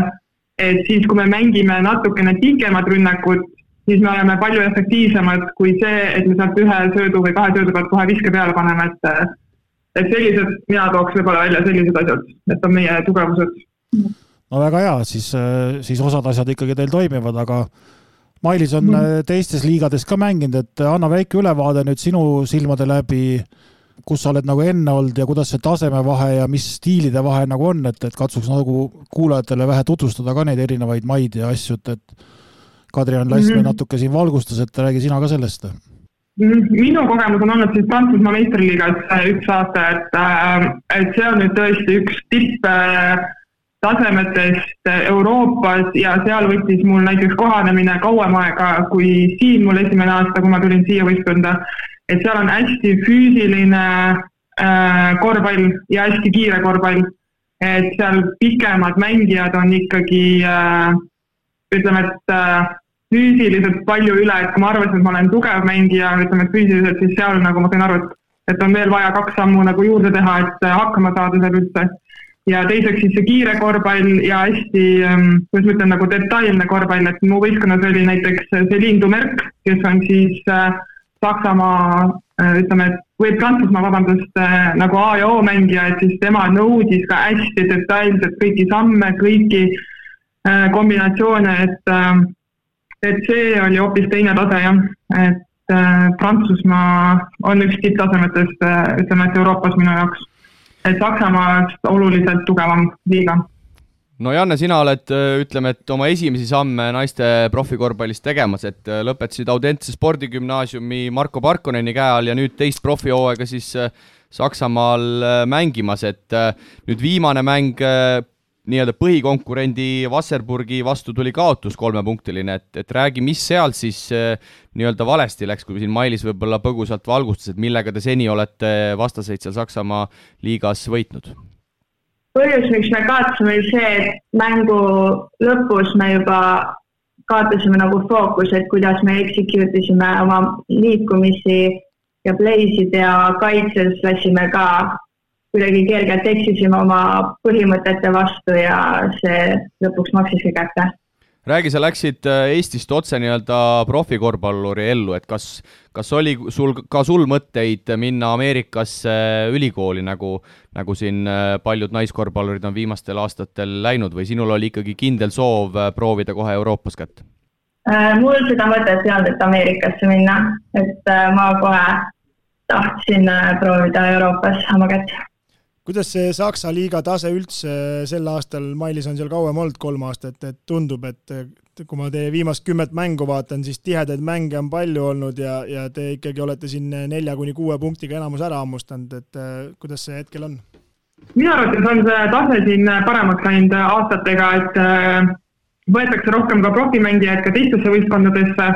et siis, kui me mängime natukene pikemat rünnakut, siis me oleme palju efektiivsemad kui see, et me sealt ühe söödu või kahe söödu pealt kohe viske peale paneme, et äh, et sellised, mina tooks võib-olla välja sellised asjad, et on meie tugevused. no väga hea, siis, siis osad asjad ikkagi teil toimivad, aga Mailis on mm. teistes liigades ka mänginud, et anna väike ülevaade nüüd sinu silmade läbi, kus sa oled nagu enne olnud ja kuidas see tasemevahe ja mis stiilide vahe nagu on, et, et katsuks nagu kuulajatele vähe tutvustada ka neid erinevaid maid ja asju, et, et Kadri-Ann Lass mm -hmm. natuke siin valgustas, et räägi sina ka sellest minu kogemus on olnud siis Prantsusmaa meistriliigas äh, üks aasta, et, äh, et see on nüüd tõesti üks tipptasemetest Euroopas ja seal võttis mul näiteks kohanemine kauem aega kui siin mul esimene aasta, kui ma tulin siia võistkonda. et seal on hästi füüsiline äh, korvpall ja hästi kiire korvpall. et seal pikemad mängijad on ikkagi äh, ütleme, et äh, füüsiliselt palju üle, et ma arvasin, et ma olen tugev mängija, ütleme, et füüsiliselt, siis seal nagu ma sain aru, et et on veel vaja kaks sammu nagu juurde teha, et hakkama saada seal üldse. ja teiseks siis see kiire korvpall ja hästi, ähm, kuidas ma ütlen, nagu detailne korvpall, et mu võistkonnas oli näiteks Celine Dumerc, kes on siis äh, Saksamaa äh, ütleme, või Prantsusmaa, vabandust äh,, nagu A ja O mängija, et siis tema nõudis ka hästi detailselt kõiki samme, kõiki äh, kombinatsioone, et äh, et see oli hoopis teine tase jah, et äh, Prantsusmaa on üks tipptasemetest äh,, ütleme, et Euroopas minu jaoks. et Saksamaast oluliselt tugevam liiga. No Janne, sina oled, äh, ütleme, et oma esimesi samme naiste profikorvpallis tegemas, et lõpetasid Audentse spordigümnaasiumi Marko Parkoneni käe all ja nüüd teist profihooaega siis Saksamaal mängimas, et nüüd viimane mäng nii-öelda põhikonkurendi Wasserburgi vastu tuli kaotus kolmepunktiline, et, et räägi, mis seal siis äh, nii-öelda valesti läks, kui siin Mailis võib-olla põgusalt valgustas, et millega te seni olete vastaseid seal Saksamaa liigas võitnud? põhjus, miks me kaotasime, oli see, et mängu lõpus me juba kaotasime nagu fookuse, et kuidas me execute isime oma liikumisi ja play'sid ja kaitses lasime ka kuidagi kergelt eksisime oma põhimõtete vastu ja see lõpuks maksiski kätte. räägi, sa läksid äh, Eestist otse nii-öelda profikorvpalluri ellu, et kas, kas oli sul, ka sul mõtteid minna Ameerikasse ülikooli, nagu, nagu siin äh, paljud naiskorvpallurid on viimastel aastatel läinud või sinul oli ikkagi kindel soov äh, proovida kohe Euroopas kätt? mul seda mõtet ei olnud, et Ameerikasse minna, et ma kohe tahtsin proovida Euroopas oma kätt kuidas see Saksa liiga tase üldse sel aastal, Mailis on seal kauem olnud, kolm aastat, et tundub, et kui ma teie viimast kümmet mängu vaatan, siis tihedaid mänge on palju olnud ja, ja te ikkagi olete siin nelja kuni kuue punktiga enamus ära hammustanud, et kuidas see hetkel on? minu arvates on see tase siin paremaks läinud aastatega, et äh, võetakse rohkem ka profimängijaid ka teistesse võistkondadesse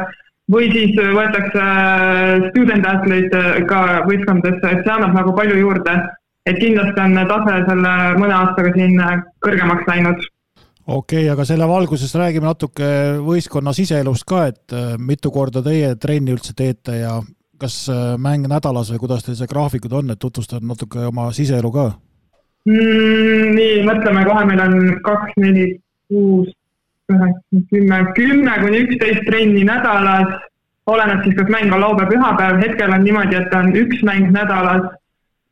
või siis võetakse äh, student athlete'e ka võistkondadesse, et see annab nagu palju juurde et kindlasti on tase selle mõne aastaga siin kõrgemaks läinud. okei okay,, aga selle valguses räägime natuke võistkonna siseelust ka, et äh, mitu korda teie trenni üldse teete ja kas äh, mäng nädalas või kuidas teil see graafikud on, et tutvustada natuke oma siseelu ka mm,? nii, mõtleme kohe, meil on kaks, neli, kuus, üheksa, kümme, kümme kuni üksteist trenni nädalas, oleneb siis, kas mäng on laupäev-pühapäev, hetkel on niimoodi, et on üks mäng nädalas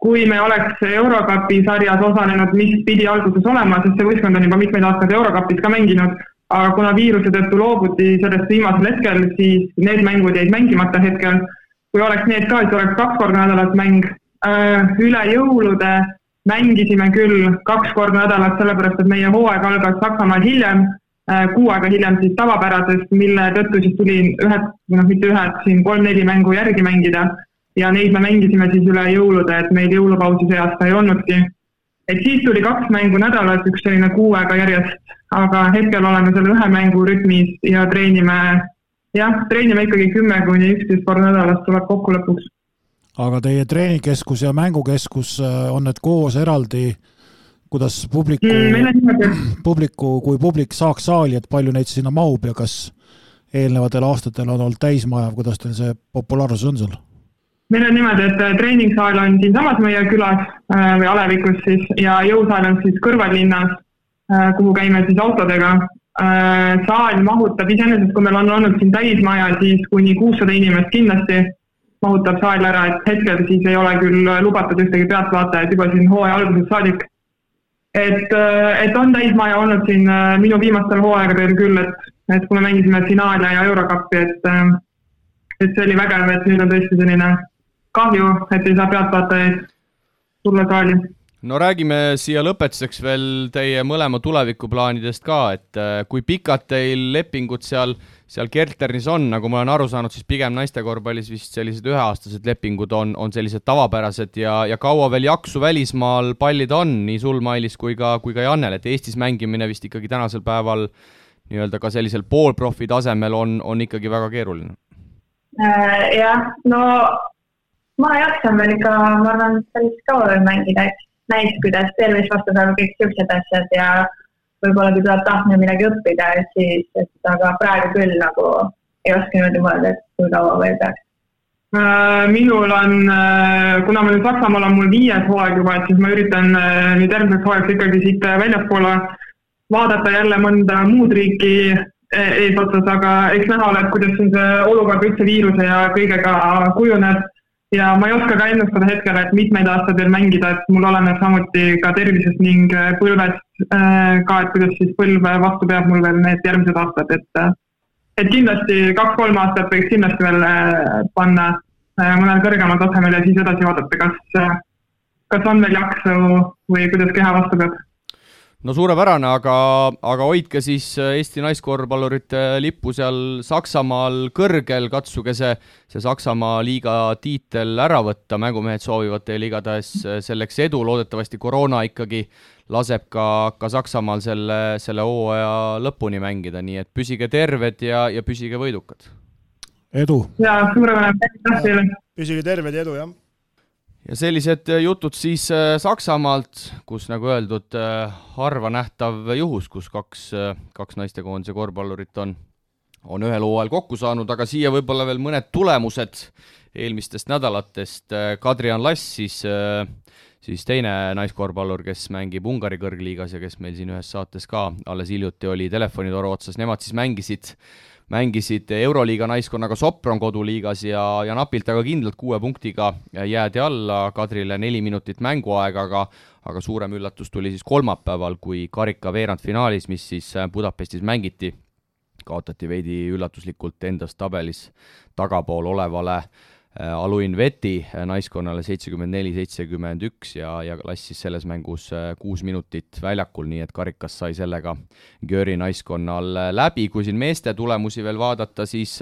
kui me oleks Eurokapi sarjas osalenud, mis pidi alguses olema, sest see võistkond on juba mitmeid aastaid Eurokapis ka mänginud, aga kuna viiruse tõttu loobuti sellest viimasel hetkel, siis need mängud jäid mängimata hetkel. kui oleks need ka, siis oleks kaks korda nädalas mäng. Äh, üle jõulude mängisime küll kaks korda nädalas, sellepärast et meie hooaeg algas Saksamaal hiljem, äh, kuu aega hiljem siis tavapärasest, mille tõttu siis tuli ühed, noh, mitte ühed, siin kolm-neli mängu järgi mängida ja neid me mängisime siis üle jõulude, et meil jõulupausi see aasta ei olnudki. et siis tuli kaks mängu nädalas, üks selline kuu aega järjest, aga hetkel oleme selle ühe mängu rütmis ja treenime, jah, treenime ikkagi kümme kuni üksteist korda nädalas, tuleb kokku lõpuks. aga teie treeningkeskus ja mängukeskus, äh, on need koos eraldi kuidas publiku mm,, publiku, kui publik saaks saali, et palju neid sinna mahub ja kas eelnevatel aastatel on olnud täismaja, kuidas teil see populaarsus on seal? Meil on niimoodi, et äh, treeningsaal on siinsamas meie külas äh, või alevikus siis ja jõusaal on siis kõrvallinnas, äh, kuhu käime siis autodega. saal mahutab iseenesest, kui meil on olnud siin täismaja, siis kuni kuussada inimest kindlasti mahutab saal ära, et hetkel siis ei ole küll lubatud ühtegi pealtvaatajat juba siin hooaja algusest saadik. et, et on täismaja olnud siin minu viimastel hooaegadel küll, et, et kui me mängisime finaalia ja eurokappi, et et see oli vägev, et nüüd on tõesti selline kahju, et ei saa pealtvaatajaid tulla saali no räägime siia lõpetuseks veel teie mõlema tulevikuplaanidest ka, et äh, kui pikad teil lepingud seal, seal Kerternis on, nagu ma olen aru saanud, siis pigem naistekorvpallis vist sellised üheaastased lepingud on, on sellised tavapärased ja, ja kaua veel jaksu välismaal pallida on, nii sul, Mailis, kui ka, kui ka Jannel, et Eestis mängimine vist ikkagi tänasel päeval nii-öelda ka sellisel poolprofi tasemel on, on ikkagi väga keeruline? Äh, jah, no ma jaksan veel ikka, ma arvan, päris kaua veel mängida, eks näis, kuidas tervis vastu saab, kõik siuksed asjad ja võib-olla kui tuleb tahtmine midagi õppida, siis, et aga praegu küll nagu ei oska niimoodi mõelda, et kui kaua veel peaks. Äh, minul on, äh, kuna ma nüüd Saksamaal on mul viies hooaeg juba, et siis ma üritan äh, nüüd järgmiseks hooajaks ikkagi siit väljapoole vaadata jälle mõnda muud riiki eesotsas, aga eks näha ole, et kuidas siin see olukord üldse viiruse ja kõigega kujuneb ja ma ei oska ka ennustada hetkel, et mitmeid aastaid veel mängida, et mul oleneb samuti ka tervisest ning äh, põlvest äh, ka, et kuidas siis põlv vastu peab mul veel need järgmised aastad, et äh, et kindlasti kaks-kolm aastat võiks kindlasti veel panna mõnel kõrgemal tasemel ja siis edasi vaadata, kas, kas on veel jaksu või kuidas keha vastu peab no suurepärane, aga, aga hoidke siis äh, Eesti naiskorvpallurite lippu seal Saksamaal kõrgel, katsuge see, see Saksamaa liiga tiitel ära võtta, mängumehed soovivad teile igatahes äh, selleks edu, loodetavasti koroona ikkagi laseb ka, ka Saksamaal selle, selle hooaja lõpuni mängida, nii et püsige terved ja, ja püsige võidukad. edu! jaa, suurepärane, aitäh teile! püsige terved ja edu, jah! Ja sellised äh, jutud siis äh, Saksamaalt, kus nagu öeldud, äh, harva nähtav juhus, kus kaks, kaks naistekoondise korvpallurit on, on ühel hooajal kokku saanud, aga siia võib-olla veel mõned tulemused eelmistest nädalatest. Kadrian Lass siis, siis teine naiskorvpallur, kes mängib Ungari kõrgliigas ja kes meil siin ühes saates ka alles hiljuti oli telefonitoru otsas, nemad siis mängisid mängisid Euroliiga naiskonnaga Sopron koduliigas ja, ja napilt aga kindlalt kuue punktiga jäädi alla, Kadrile neli minutit mänguaega, aga aga suurem üllatus tuli siis kolmapäeval, kui karika veerandfinaalis, mis siis Budapestis mängiti, kaotati veidi üllatuslikult endast tabelis tagapool olevale Äh, Aluin Veti äh, naiskonnale seitsekümmend neli, seitsekümmend üks ja, ja lassis selles mängus äh, kuus minutit väljakul, nii et karikas sai sellega Göri naiskonnal läbi. kui siin meeste tulemusi veel vaadata, siis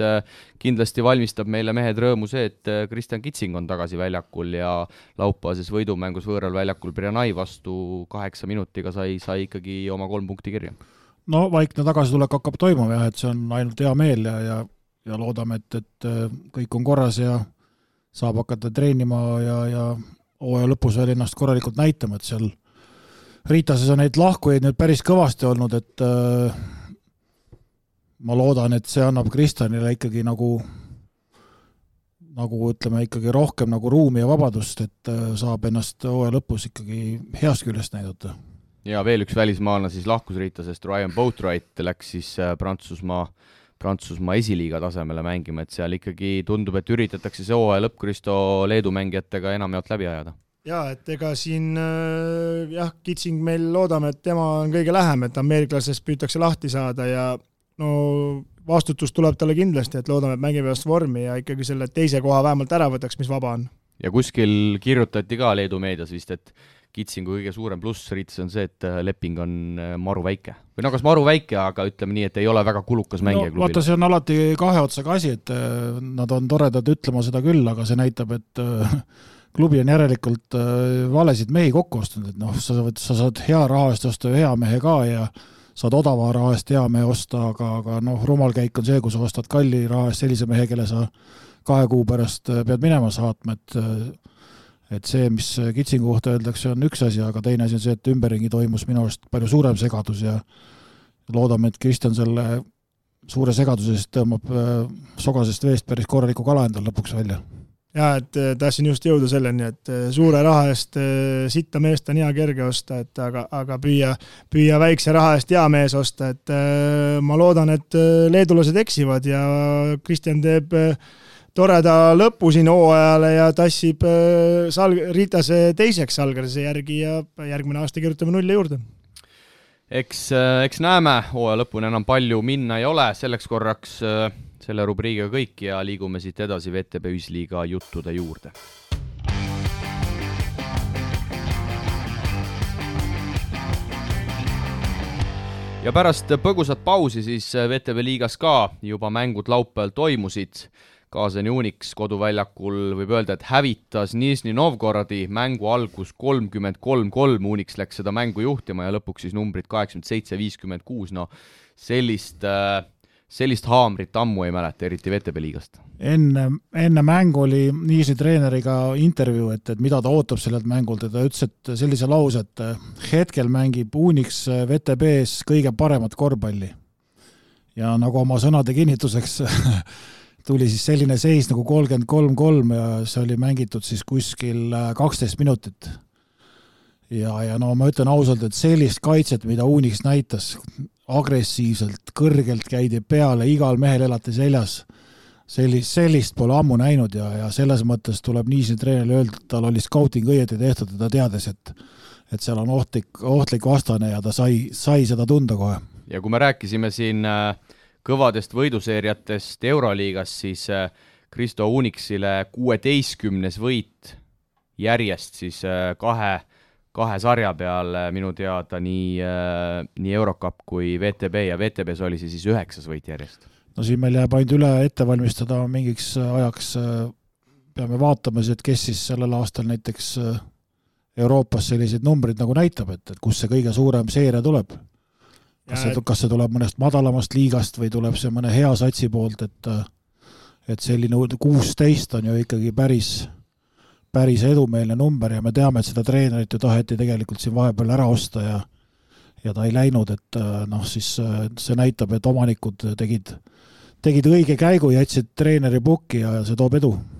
kindlasti valmistab meile mehed rõõmu see, et Kristjan Kitsing on tagasi väljakul ja laupäevases võidumängus võõral väljakul Brianai vastu kaheksa minutiga sai, sai ikkagi oma kolm punkti kirja. no vaikne tagasitulek hakkab toimuma jah, et see on ainult hea meel ja, ja ja loodame, et, et kõik on korras ja saab hakata treenima ja, ja hooaja lõpus veel ennast korralikult näitama, et seal Riitases on neid lahkujaid nüüd päris kõvasti olnud, et äh, ma loodan, et see annab Kristjanile ikkagi nagu nagu ütleme, ikkagi rohkem nagu ruumi ja vabadust, et äh, saab ennast hooaja lõpus ikkagi heast küljest näidata. ja veel üks välismaalane siis lahkus Riitasest, Ryan Boatwright läks siis äh, Prantsusmaa äh, Prantsusmaa esiliiga tasemele mängima, et seal ikkagi tundub, et üritatakse see hooaja lõpp Kristo Leedu mängijatega enamjaolt läbi ajada. jaa, et ega siin äh, jah, Kitsing meil loodame, et tema on kõige lähem, et ameeriklasest püütakse lahti saada ja no vastutus tuleb talle kindlasti, et loodame, et mängib ennast vormi ja ikkagi selle teise koha vähemalt ära võtaks, mis vaba on. ja kuskil kirjutati ka Leedu meedias vist, et Kitsingu kõige suurem pluss Riits on see, et äh, leping on äh, maru väike. või no kas maru väike, aga ütleme nii, et ei ole väga kulukas mängija no, klubile. vaata, see on alati kahe otsaga asi, et äh, nad on toredad ütlema seda küll, aga see näitab, et klubi on järelikult valesid mehi kokku ostnud, et noh, sa saad, sa saad hea raha eest osta hea mehe ka ja saad odava raha eest hea mehe osta, aga, aga noh, rumal käik on see, kui sa ostad kalli raha eest sellise mehe, kelle sa kahe kuu pärast pead minema saatma, et et see, mis Kitsingu kohta öeldakse, on üks asi, aga teine asi on see, et ümberringi toimus minu arust palju suurem segadus ja loodame, et Kristjan selle suure segaduse eest tõmbab äh, sogasest veest päris korraliku kala endal lõpuks välja. Jaa, et äh, tahtsin just jõuda selleni, et äh, suure raha eest sitta meest on hea kerge osta, et aga, aga püüa, püüa väikse raha eest hea mees osta, et ma loodan, et leedulased eksivad ja Kristjan teeb toreda lõpu siin hooajale ja tassib äh, Sal-, Ritase teiseks Salgrise järgi ja järgmine aasta kirjutame nulli juurde. eks, äh, eks näeme, hooaja lõpuni enam palju minna ei ole, selleks korraks äh, selle rubriigiga kõik ja liigume siit edasi VTB Ühisliiga juttude juurde. ja pärast põgusat pausi siis VTB liigas ka juba mängud laupäeval toimusid Kaasani Unix koduväljakul võib öelda, et hävitas Nižni Novgorodi, mängu algus kolmkümmend kolm, kolm, Unix läks seda mängu juhtima ja lõpuks siis numbrid kaheksakümmend seitse, viiskümmend kuus, no sellist, äh, sellist haamrit ammu ei mäleta, eriti VTB liigast. enne, enne mängu oli Nižni treeneriga intervjuu, et, et mida ta ootab sellelt mängult ja ta ütles, et sellise lause, et äh, hetkel mängib Unix äh, VTB-s kõige paremat korvpalli. ja nagu oma sõnade kinnituseks tuli siis selline seis nagu kolmkümmend kolm, kolm ja see oli mängitud siis kuskil äh, kaksteist minutit. ja, ja no ma ütlen ausalt, et sellist kaitset, mida Unix näitas, agressiivselt, kõrgelt käidi peale, igal mehel elati seljas, sellist, sellist pole ammu näinud ja, ja selles mõttes tuleb niiviisi treenerile öelda, et tal oli scouting õieti tehtud ja ta teadis, et et seal on ohtlik, ohtlik vastane ja ta sai, sai seda tunda kohe. ja kui me rääkisime siin äh kõvadest võiduseeriatest Euroliigas, siis äh, Kristo Unixile kuueteistkümnes võit järjest siis äh, kahe, kahe sarja peal äh, minu teada nii, nii Eurocup kui VTB ja VTB-s oli see siis üheksas võit järjest. no siin meil jääb ainult üle ette valmistada mingiks ajaks, peame vaatama siis, et kes siis sellel aastal näiteks Euroopas selliseid numbreid nagu näitab, et, et kust see kõige suurem seeria tuleb kas see, kas see tuleb mõnest madalamast liigast või tuleb see mõne hea satsi poolt, et et selline kuusteist on ju ikkagi päris, päris edumeelne number ja me teame, et seda treenerit ju taheti tegelikult siin vahepeal ära osta ja ja ta ei läinud, et noh, siis see näitab, et omanikud tegid, tegid õige käigu, jätsid treeneri pukki ja see toob edu. äh,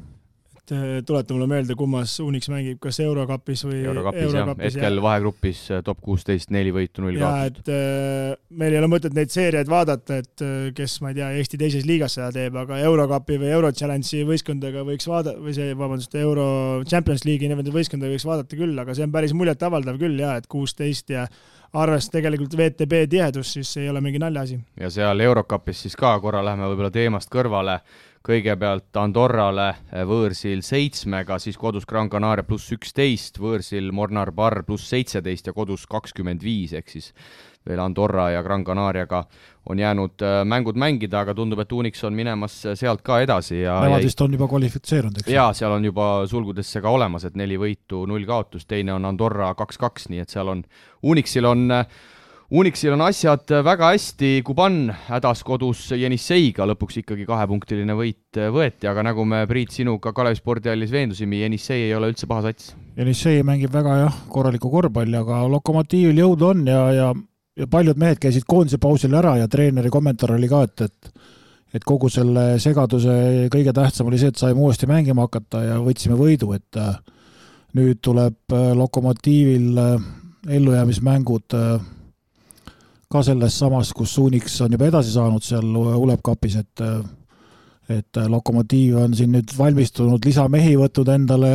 tuleta mulle meelde, kummas Unix mängib, kas Eurocupis või Eurocupis, Eurocupis jah, hetkel vahegrupis äh, top kuusteist, neli võitu, null kaotust. et äh, meil ei ole mõtet neid seeriaid vaadata, et kes, ma ei tea, Eesti teises liigas seda teeb, aga Eurocupi või Euro Challenge'i võistkondadega võiks vaadata, või see, vabandust, Euro Champions League'i nende võistkondadega võiks vaadata küll, aga see on päris muljetavaldav küll jaa, et kuusteist ja arvestades tegelikult VTB tihedust, siis ei ole mingi naljaasi. ja seal Eurocupis siis ka korra läheme võib-olla teemast kõrvale kõigepealt Andorrale võõrsil seitsmega, siis kodus Gran Canaria pluss üksteist, võõrsil Mornar Bar pluss seitseteist ja kodus kakskümmend viis, ehk siis veel Andorra ja Gran Canariaga on jäänud äh, mängud mängida, aga tundub, et Unix on minemas sealt ka edasi ja Nemad vist on juba kvalifitseerunud, eks? jaa, seal on juba sulgudesse ka olemas, et neli võitu, null kaotust, teine on Andorra kaks-kaks, nii et seal on, Unixil on äh, Unixil on asjad väga hästi, Kuban hädas kodus Jenisseiga, lõpuks ikkagi kahepunktiline võit võeti, aga nagu me, Priit, sinuga Kalevi spordihallis veendusime, Jenissei ei ole üldse paha sats. Jenissei mängib väga jah, korralikku korvpalli, aga Lokomotiivil jõudu on ja, ja ja paljud mehed käisid koondise pausil ära ja treeneri kommentaar oli ka, et, et et kogu selle segaduse kõige tähtsam oli see, et saime uuesti mängima hakata ja võtsime võidu, et äh, nüüd tuleb äh, Lokomotiivil äh, ellujäämismängud ka selles samas, kus Unix on juba edasi saanud seal Ulepkapis, et et Lokomotiiv on siin nüüd valmistunud lisamehi võtnud endale,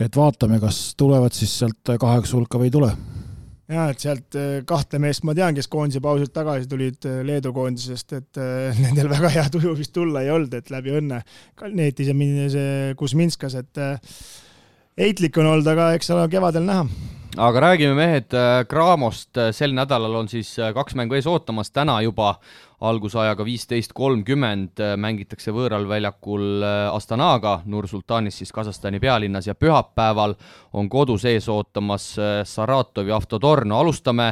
et vaatame, kas tulevad siis sealt kaheksa hulka või ei tule. Jaa, et sealt äh, kahte meest ma tean, kes koondise pausilt tagasi tulid äh, Leedu koondisest, et äh, nendel väga hea tuju vist tulla ei olnud, et läbi õnne. Neetis ja see Kuzminskas, et heitlik on olnud, aga eks ole kevadel näha aga räägime, mehed, Craamost, äh, sel nädalal on siis äh, kaks mängu ees ootamas, täna juba algusajaga viisteist kolmkümmend mängitakse võõral väljakul Astanaga, Nur-Sultanis siis Kasahstani pealinnas ja pühapäeval on kodus ees ootamas Saratovi Avtodor, no alustame,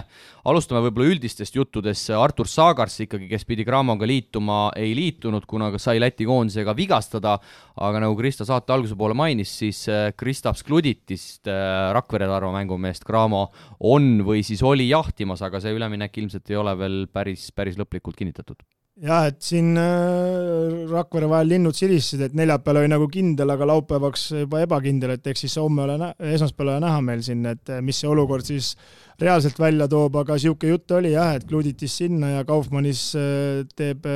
alustame võib-olla üldistest juttudest, Artur Saagars ikkagi, kes pidi Gramoga liituma, ei liitunud, kuna sai Läti koondisega vigastada, aga nagu Krista saate alguse poole mainis, siis Kristaps Kluditist, Rakvere Tarva mängumeest Gramo on või siis oli jahtimas, aga see üleminek ilmselt ei ole veel päris, päris lõplikult kinnitatud jah, et siin äh, Rakvere vahel linnud silistasid, et neljapäeval oli nagu kindel, aga laupäevaks juba ebakindel, et eks siis homme ole, esmaspäeval ole näha meil siin, et äh, mis see olukord siis reaalselt välja toob, aga niisugune jutt oli jah, et Kluditis sinna ja Kaufmannis äh, teeb,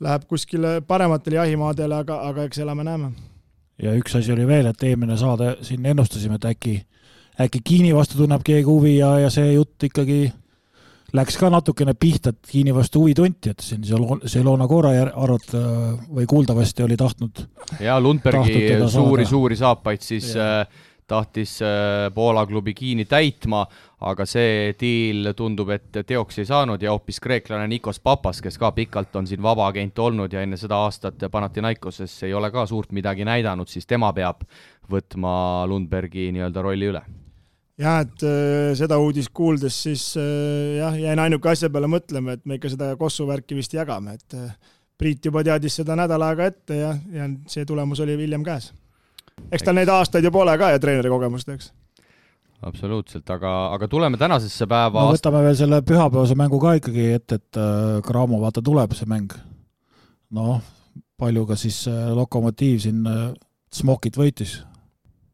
läheb kuskile parematele jahimaadele, aga, aga eks elame-näeme. ja üks asi oli veel, et eelmine saade siin ennustasime, et äkki, äkki Kiini vastu tunneb keegi huvi ja, ja see jutt ikkagi läks ka natukene pihta, et Hiini vastu huvi tunti, et siin Zelona Cora arvata või kuuldavasti oli tahtnud. ja Lundbergi suuri-suuri saapaid siis ja. äh, tahtis äh, Poola klubi Kiini täitma, aga see diil tundub, et teoks ei saanud ja hoopis kreeklane Nikos Papas, kes ka pikalt on siin vabaagent olnud ja enne seda aastat Panathinaikoses ei ole ka suurt midagi näidanud, siis tema peab võtma Lundbergi nii-öelda rolli üle jah, et äh, seda uudist kuuldes siis äh, jah, jäin ainuke asja peale mõtlema, et me ikka seda Kossu värki vist jagame, et äh, Priit juba teadis seda nädal aega ette ja, ja see tulemus oli hiljem käes. eks tal neid aastaid ju pole ka ja treeneri kogemust, eks absoluutselt, aga, aga tuleme tänasesse päeva. no võtame veel selle pühapäevase mängu ka ikkagi ette, et äh, Cramo vaata tuleb see mäng. noh, palju ka siis äh, Lokomotiiv siin äh, Smokit võitis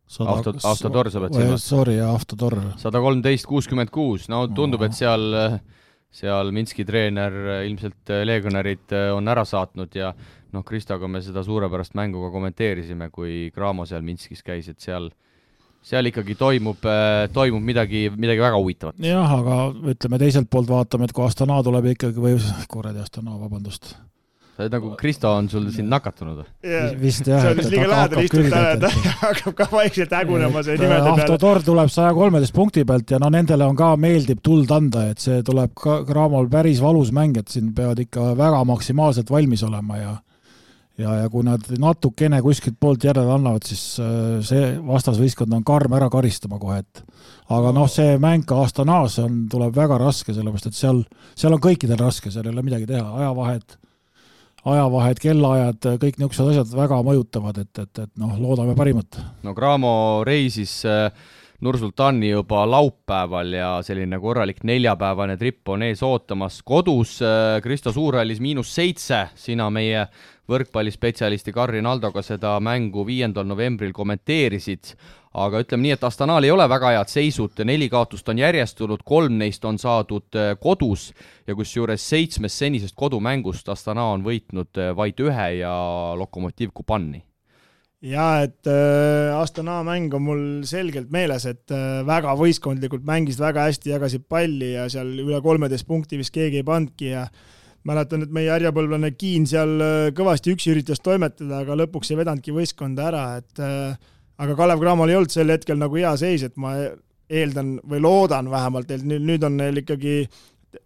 Auto, Autotor sa pead silmas? Sorry, Autotor. sada kolmteist, kuuskümmend kuus, no tundub, et seal, seal Minski treener ilmselt legionärid on ära saatnud ja noh, Kristoga me seda suurepärast mängu ka kommenteerisime, kui Cramo seal Minskis käis, et seal seal ikkagi toimub, toimub midagi, midagi väga huvitavat. jah, aga ütleme teiselt poolt vaatame, et kui Astana tuleb ikkagi või kuradi Astana, vabandust sa oled nagu, Kristo on sul sind nakatunud või yeah.? vist jah. see on vist liiga lähedal istunud täna, ta hakkab ka vaikselt hägunema see nimede peale. Avtotor tuleb saja kolmeteist punkti pealt ja no nendele on ka, meeldib tuld anda, et see tuleb ka Cramol päris valus mäng, et siin peavad ikka väga maksimaalselt valmis olema ja ja, ja kui nad natukene kuskilt poolt järele annavad, siis äh, see vastasvõistkond on karm ära karistama kohe, et aga noh, see mäng ka Astanas on, tuleb väga raske, sellepärast et seal, seal on kõikidel raske, seal ei ole midagi teha, ajavahed ajavahed, kellaajad, kõik niisugused asjad väga mõjutavad, et, et, et noh, loodame parimat. no Cramo reisis äh, Nursultani juba laupäeval ja selline korralik neljapäevane tripp on ees ootamas. kodus äh, Kristo Suurhallis miinus seitse, sina meie võrkpallispetsialisti Karin Aldoga seda mängu viiendal novembril kommenteerisid. Aga ütleme nii, et Astanal ei ole väga head seisud, neli kaotust on järjest tulnud, kolm neist on saadud äh, kodus. Ja kusjuures seitsmest senisest kodumängust Astana on võitnud äh, vaid ühe ja Lokomotiv Kubani jaa, et äh, Astana mäng on mul selgelt meeles, et äh, väga võistkondlikult mängisid väga hästi, jagasid palli ja seal üle kolmeteist punkti vist keegi ei pannudki ja mäletan, et meie härjapõlvlane Kiin seal äh, kõvasti üksi üritas toimetada, aga lõpuks ei vedanudki võistkonda ära, et äh, aga Kalev Cramol ei olnud sel hetkel nagu hea seis, et ma eeldan või loodan vähemalt, et nüüd on neil ikkagi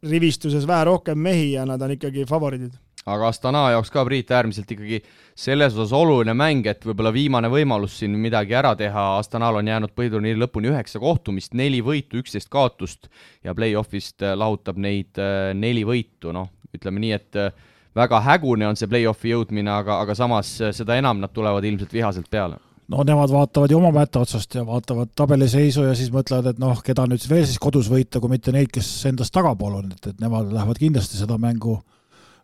rivistuses vähe rohkem mehi ja nad on ikkagi favoriidid. Aga Astana jaoks ka, Priit, äärmiselt ikkagi selles osas oluline mäng, et võib-olla viimane võimalus siin midagi ära teha, Astanal on jäänud põhiturniiri lõpuni üheksa kohtumist, neli võitu, üksteist kaotust ja play-off'ist äh, lahutab neid äh, neli võitu, noh, ütleme nii, et äh, väga hägune on see play-off'i jõudmine, aga, aga samas seda enam nad tulevad ilmselt vihaselt peale. No nemad vaatavad ju oma mätta otsast ja vaatavad tabeliseisu ja siis mõtlevad, et noh, keda nüüd veel siis kodus võita, kui mitte neid, kes endast tagapool on, et, et nemad lähevad kindlasti seda mängu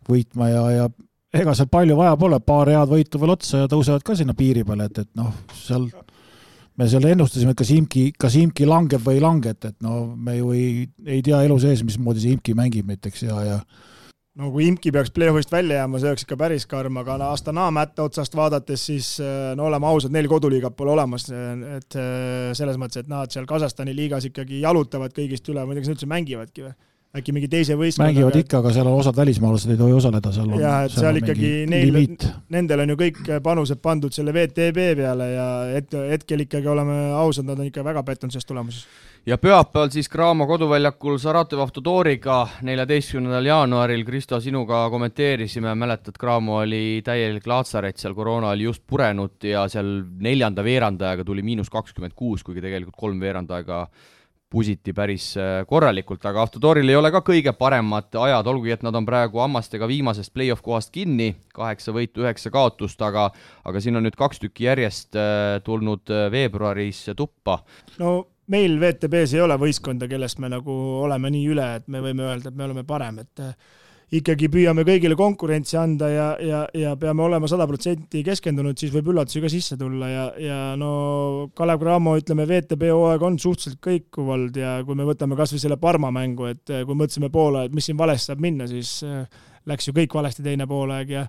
võitma ja, ja ega seal palju vaja pole, paar head võitu veel otsa ja tõusevad ka sinna piiri peale, et, et noh, seal me seal ennustasime, et kas Imki, kas Imki langeb või ei lange, et, et no me ju ei, ei tea elu sees, mismoodi see Imki mängib näiteks ja, ja no kui Imki peaks play-off'ist välja jääma, see oleks ikka päris karm, aga Astana mätta otsast vaadates, siis äh, no oleme ausad, neil koduliigat pole olemas, et äh, selles mõttes, et nad seal Kasahstani liigas ikkagi jalutavad kõigist üle, ma ei tea, kas nad üldse mängivadki või? Äkki mingi teise võistkonna mängivad ikka, aga seal on osad välismaalased ei tohi osaleda, seal on jah, et seal, seal ikkagi neil, nendel on ju kõik panused pandud selle VTB peale ja et hetkel ikkagi oleme ausad, nad on ikka väga pettunud selles tulemuses. ja pühapäeval siis Graamo koduväljakul Saratov Avtodoriga neljateistkümnendal jaanuaril, Kristo, sinuga kommenteerisime, mäletad, Graamo oli täielik laatsaret, seal koroona oli just purenud ja seal neljanda veerandajaga tuli miinus kakskümmend kuus, kuigi tegelikult kolm veerandajaga pusiti päris äh, korralikult, aga Avtodoril ei ole ka kõige paremad ajad, olgugi et nad on praegu hammastega viimasest play-off kohast kinni, kaheksa võitu, üheksa kaotust, aga aga siin on nüüd kaks tükki järjest äh, tulnud äh, veebruaris tuppa. no meil WTB-s ei ole võistkonda, kellest me nagu oleme nii üle, et me võime öelda, et me oleme parem, et ikkagi püüame kõigile konkurentsi anda ja, ja, ja peame olema sada protsenti keskendunud, siis võib üllatusi ka sisse tulla ja, ja no Kalev Cramo, ütleme, VTB hooaeg on suhteliselt kõikuv olnud ja kui me võtame kas või selle Parma mängu, et kui mõtlesime poole, et mis siin valesti saab minna, siis äh, läks ju kõik valesti teine poolaeg ja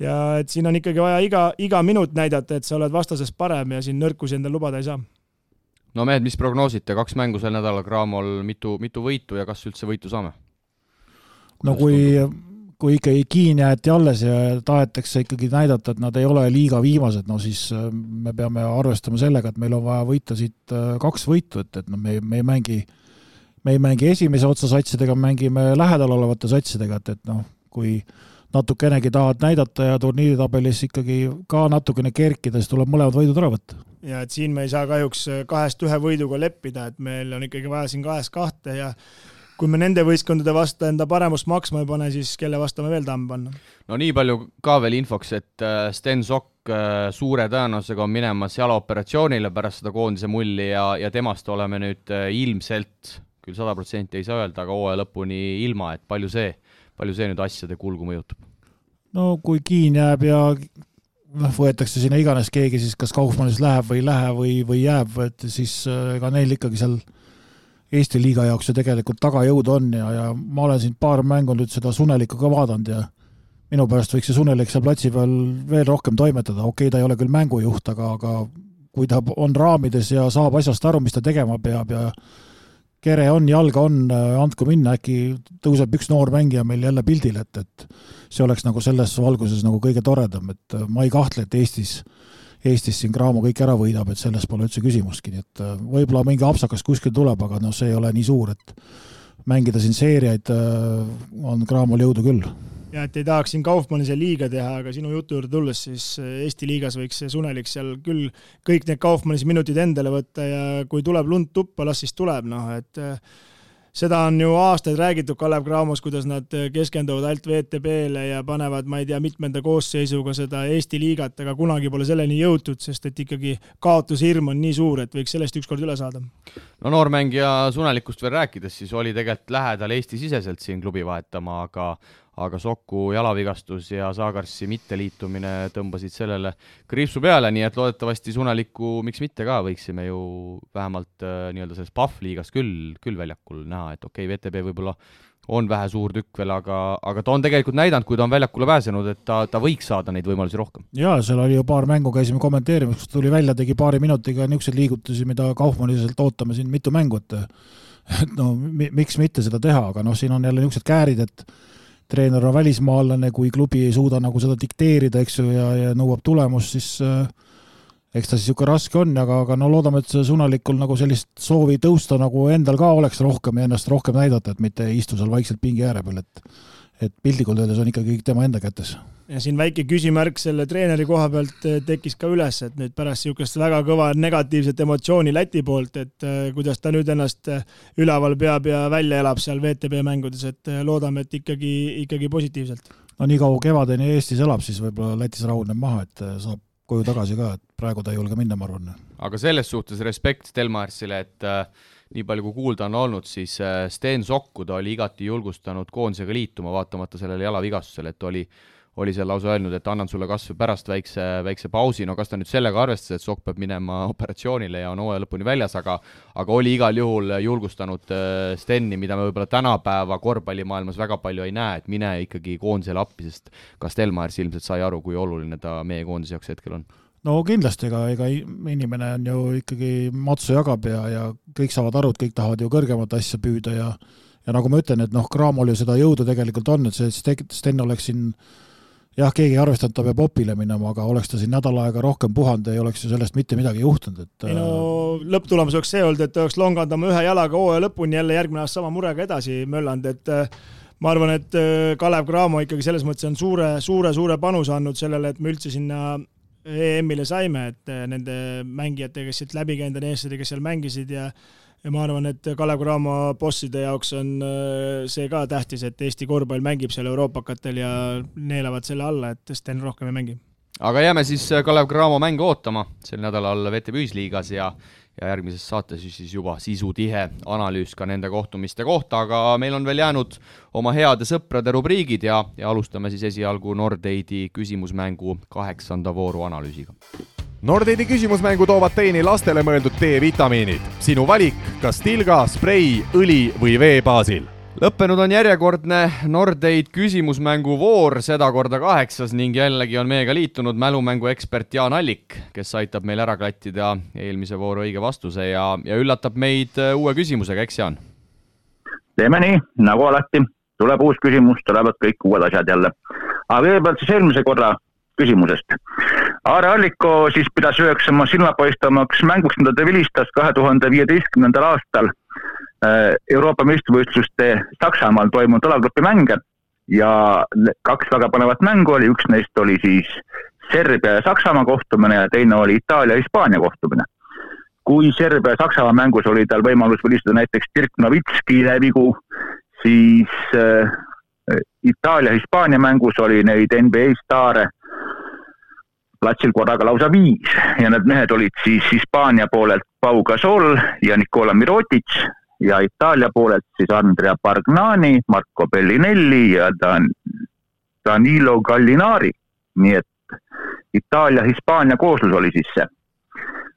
ja et siin on ikkagi vaja iga, iga minut näidata, et sa oled vastasest parem ja siin nõrkusi endale lubada ei saa no mehed, mis prognoosite, kaks mängu sel nädalal Cramol, mitu, mitu võitu ja kas üldse võitu saame? No kui, kui ikkagi Kiin jäeti alles ja tahetakse ikkagi näidata, et nad ei ole liiga viimased, no siis äh, me peame arvestama sellega, et meil on vaja võita siit äh, kaks võitu, et, et noh, me, me ei mängi, me ei mängi esimese otsa satsidega, mängime lähedal olevate satsidega, et, et noh, kui natukenegi tahad näidata ja turniiritabelis ikkagi ka natukene kerkida, siis tuleb mõlemad võidud ära võtta. ja et siin me ei saa kahjuks kahest ühe võiduga leppida, et meil on ikkagi vaja siin kahest kahte ja kui me nende võistkondade vastu enda paremust maksma ei pane, siis kelle vastu me veel tahame panna? no nii palju ka veel infoks, et äh, Sten Sokk äh, suure tõenäosusega on minemas jalaoperatsioonile pärast seda koondise mulli ja, ja temast oleme nüüd äh, ilmselt, küll sada protsenti ei saa öelda, aga hooaja lõpuni ilma, et palju see, palju see nüüd asjade kulgu mõjutab? no kui Kiin jääb ja noh, võetakse sinna iganes keegi, siis kas Kaufmannis läheb või ei lähe või, või jääb, et siis ega neil ikkagi seal äh, Eesti liiga jaoks ju tegelikult tagajõud on ja, ja ma olen siin paar mängu nüüd seda Sunelikku ka vaadanud ja minu pärast võiks see Sunelik seal platsi peal veel rohkem toimetada, okei okay,, ta ei ole küll mängujuht, aga, aga kui ta on raamides ja saab asjast aru, mis ta tegema peab ja kere on, jalga on, andku minna, äkki tõuseb üks noor mängija meil jälle pildile, et, et see oleks nagu selles valguses nagu kõige toredam, et ma ei kahtle, et Eestis äh, Eestis siin Graamo kõik ära võidab, et selles pole üldse küsimustki, nii et äh, võib-olla mingi apsakas kuskil tuleb, aga noh, see ei ole nii suur, et mängida siin seeriaid äh, on Graamol jõudu küll. Ja et ei tahaks siin Kaufmannile liiga teha, aga sinu jutu juurde tulles, siis äh, Eesti liigas võiks see Sunelik seal küll kõik need Kaufmannis minutid endale võtta ja kui tuleb lund tuppa, las siis tuleb, noh et seda on ju aastaid räägitud Kalev Cramos, kuidas nad keskenduvad ainult WTB-le ja panevad, ma ei tea, mitmenda koosseisuga seda Eesti liigat, aga kunagi pole selleni jõutud, sest et ikkagi kaotushirm on nii suur, et võiks sellest ükskord üle saada. no noormängija Sunelikust veel rääkides, siis oli tegelikult lähedal Eesti-siseselt siin klubi vahetama, aga aga Soku jalavigastus ja Saagarsi mitteliitumine tõmbasid sellele kriipsu peale, nii et loodetavasti Sunelikku, miks mitte ka, võiksime ju vähemalt äh, nii-öelda selles Pahv-liigas küll, küll väljakul näha, et okei okay,, VTB võib-olla on vähe suur tükk veel, aga, aga ta on tegelikult näidanud, kui ta on väljakule pääsenud, et ta, ta võiks saada neid võimalusi rohkem. jaa, seal oli ju paar mängu, käisime kommenteerimas, kus tuli välja, tegi paari minutiga niisuguseid liigutusi, mida Kaufmanniselt ootame siin mitu mängu, et et no miks mitte seda teha, aga noh, siin on jälle niisugused käärid, et treener on välismaalane, kui klubi ei suuda nagu seda dikteerida, eks ju, ja, ja nõuab tulemust, siis äh, eks ta siis niisugune raske on, aga, aga no loodame, et Sunalikul nagu sellist soovi tõusta nagu endal ka oleks rohkem ja ennast rohkem näidata, et mitte istu seal vaikselt pingi ääre peal, et et piltlikult öeldes on ikkagi kõik tema enda kätes. Ja siin väike küsimärk selle treeneri koha pealt eh, tekkis ka üles, et nüüd pärast niisugust väga kõva negatiivset emotsiooni Läti poolt, et eh, kuidas ta nüüd ennast eh, üleval peab ja välja elab seal VTB mängudes, et loodame, et ikkagi, ikkagi positiivselt. no nii kaua kevadeni Eestis elab, siis võib-olla Lätis rahuneb maha, et saab koju tagasi ka, et praegu ta ei julge minna, ma arvan. aga selles suhtes respekt Stelmaersile, et äh, nii palju kui kuulda on olnud, siis äh, Sten Sokku ta oli igati julgustanud koondisega liituma, vaatamata sellele jalavigastusele, et oli oli seal lausa öelnud, et annan sulle kas või pärast väikse, väikse pausi, no kas ta nüüd sellega arvestas, et Sokk peab minema operatsioonile ja on hooaja lõpuni väljas, aga aga oli igal juhul julgustanud äh, Steni, mida me võib-olla tänapäeva korvpallimaailmas väga palju ei näe, et mine ikkagi koondisele appi, sest ka Stelmaiers ilmselt sai aru, kui oluline ta meie koondise jaoks hetkel on? No kindlasti, ega, ega inimene on ju ikkagi matsu jagab ja, ja kõik saavad aru, et kõik tahavad ju kõrgemat asja püüda ja ja nagu ma ütlen, et noh, Cramol ju seda jõudu tegelikult on, et see Sten oleks siin jah, keegi ei arvestanud, ta peab opile minema, aga oleks ta siin nädal aega rohkem puhanud, ei oleks ju sellest mitte midagi juhtunud, et ei no lõpptulemus oleks see olnud, et oleks longanud oma ühe jalaga hooaja lõpuni jälle järgmine aasta sama murega edasi möllanud, et ma arvan, et Kalev Cramo ikkagi selles mõttes on suure, suure, suure panuse andnud sellele, et me üldse sinna EM-ile saime, et nende mängijatega, kes siit läbi käinud on, eestlased, kes seal mängisid ja ja ma arvan, et Kalev Cramo bosside jaoks on äh, see ka tähtis, et Eesti korvpall mängib seal euroopakatel ja neelavad selle alla, et Sten rohkem ei mängi. aga jääme siis äh, Kalev Cramo mängu ootama. Sel nädalal VTB Ühisliigas ja ja järgmises saates siis juba sisutihe analüüs ka nende kohtumiste kohta, aga meil on veel jäänud oma heade sõprade rubriigid ja, ja alustame siis esialgu Nordeidi küsimusmängu kaheksanda vooru analüüsiga Nordeidi küsimusmängu toovad teieni lastele mõeldud D-vitamiinid. sinu valik, kas tilga, sprei, õli või vee baasil lõppenud on järjekordne Nordeid küsimusmängu voor, sedakorda kaheksas ning jällegi on meiega liitunud mälumänguekspert Jaan Allik, kes aitab meil ära klattida eelmise vooru õige vastuse ja, ja üllatab meid äh, uue küsimusega, eks Jaan? teeme nii, nagu alati, tuleb uus küsimus, tulevad kõik uued asjad jälle. aga kõigepealt siis eelmise korra küsimusest. Aare Alliko siis pidas üheks oma silmapaistvamaks mänguks, mida ta vilistas kahe tuhande viieteistkümnendal aastal äh, Euroopa meistrivõistluste Saksamaal toimunud alagrupi mänge ja kaks väga põnevat mängu oli, üks neist oli siis Serbia ja Saksamaa kohtumine ja teine oli Itaalia-Hispaania kohtumine. kui Serbia ja Saksamaa mängus oli tal võimalus vilistada näiteks Dirk Novitskile vigu, siis äh, Itaalia-Hispaania mängus oli neid NBA staare platsil korraga lausa viis ja need mehed olid siis Hispaania poolelt Pau Gasol ja Nicola Mirotic ja Itaalia poolelt siis Andrea Bargnani, Marco Bellinelli ja Dan-, Danilo Gallinari. nii et Itaalia-Hispaania kooslus oli siis see.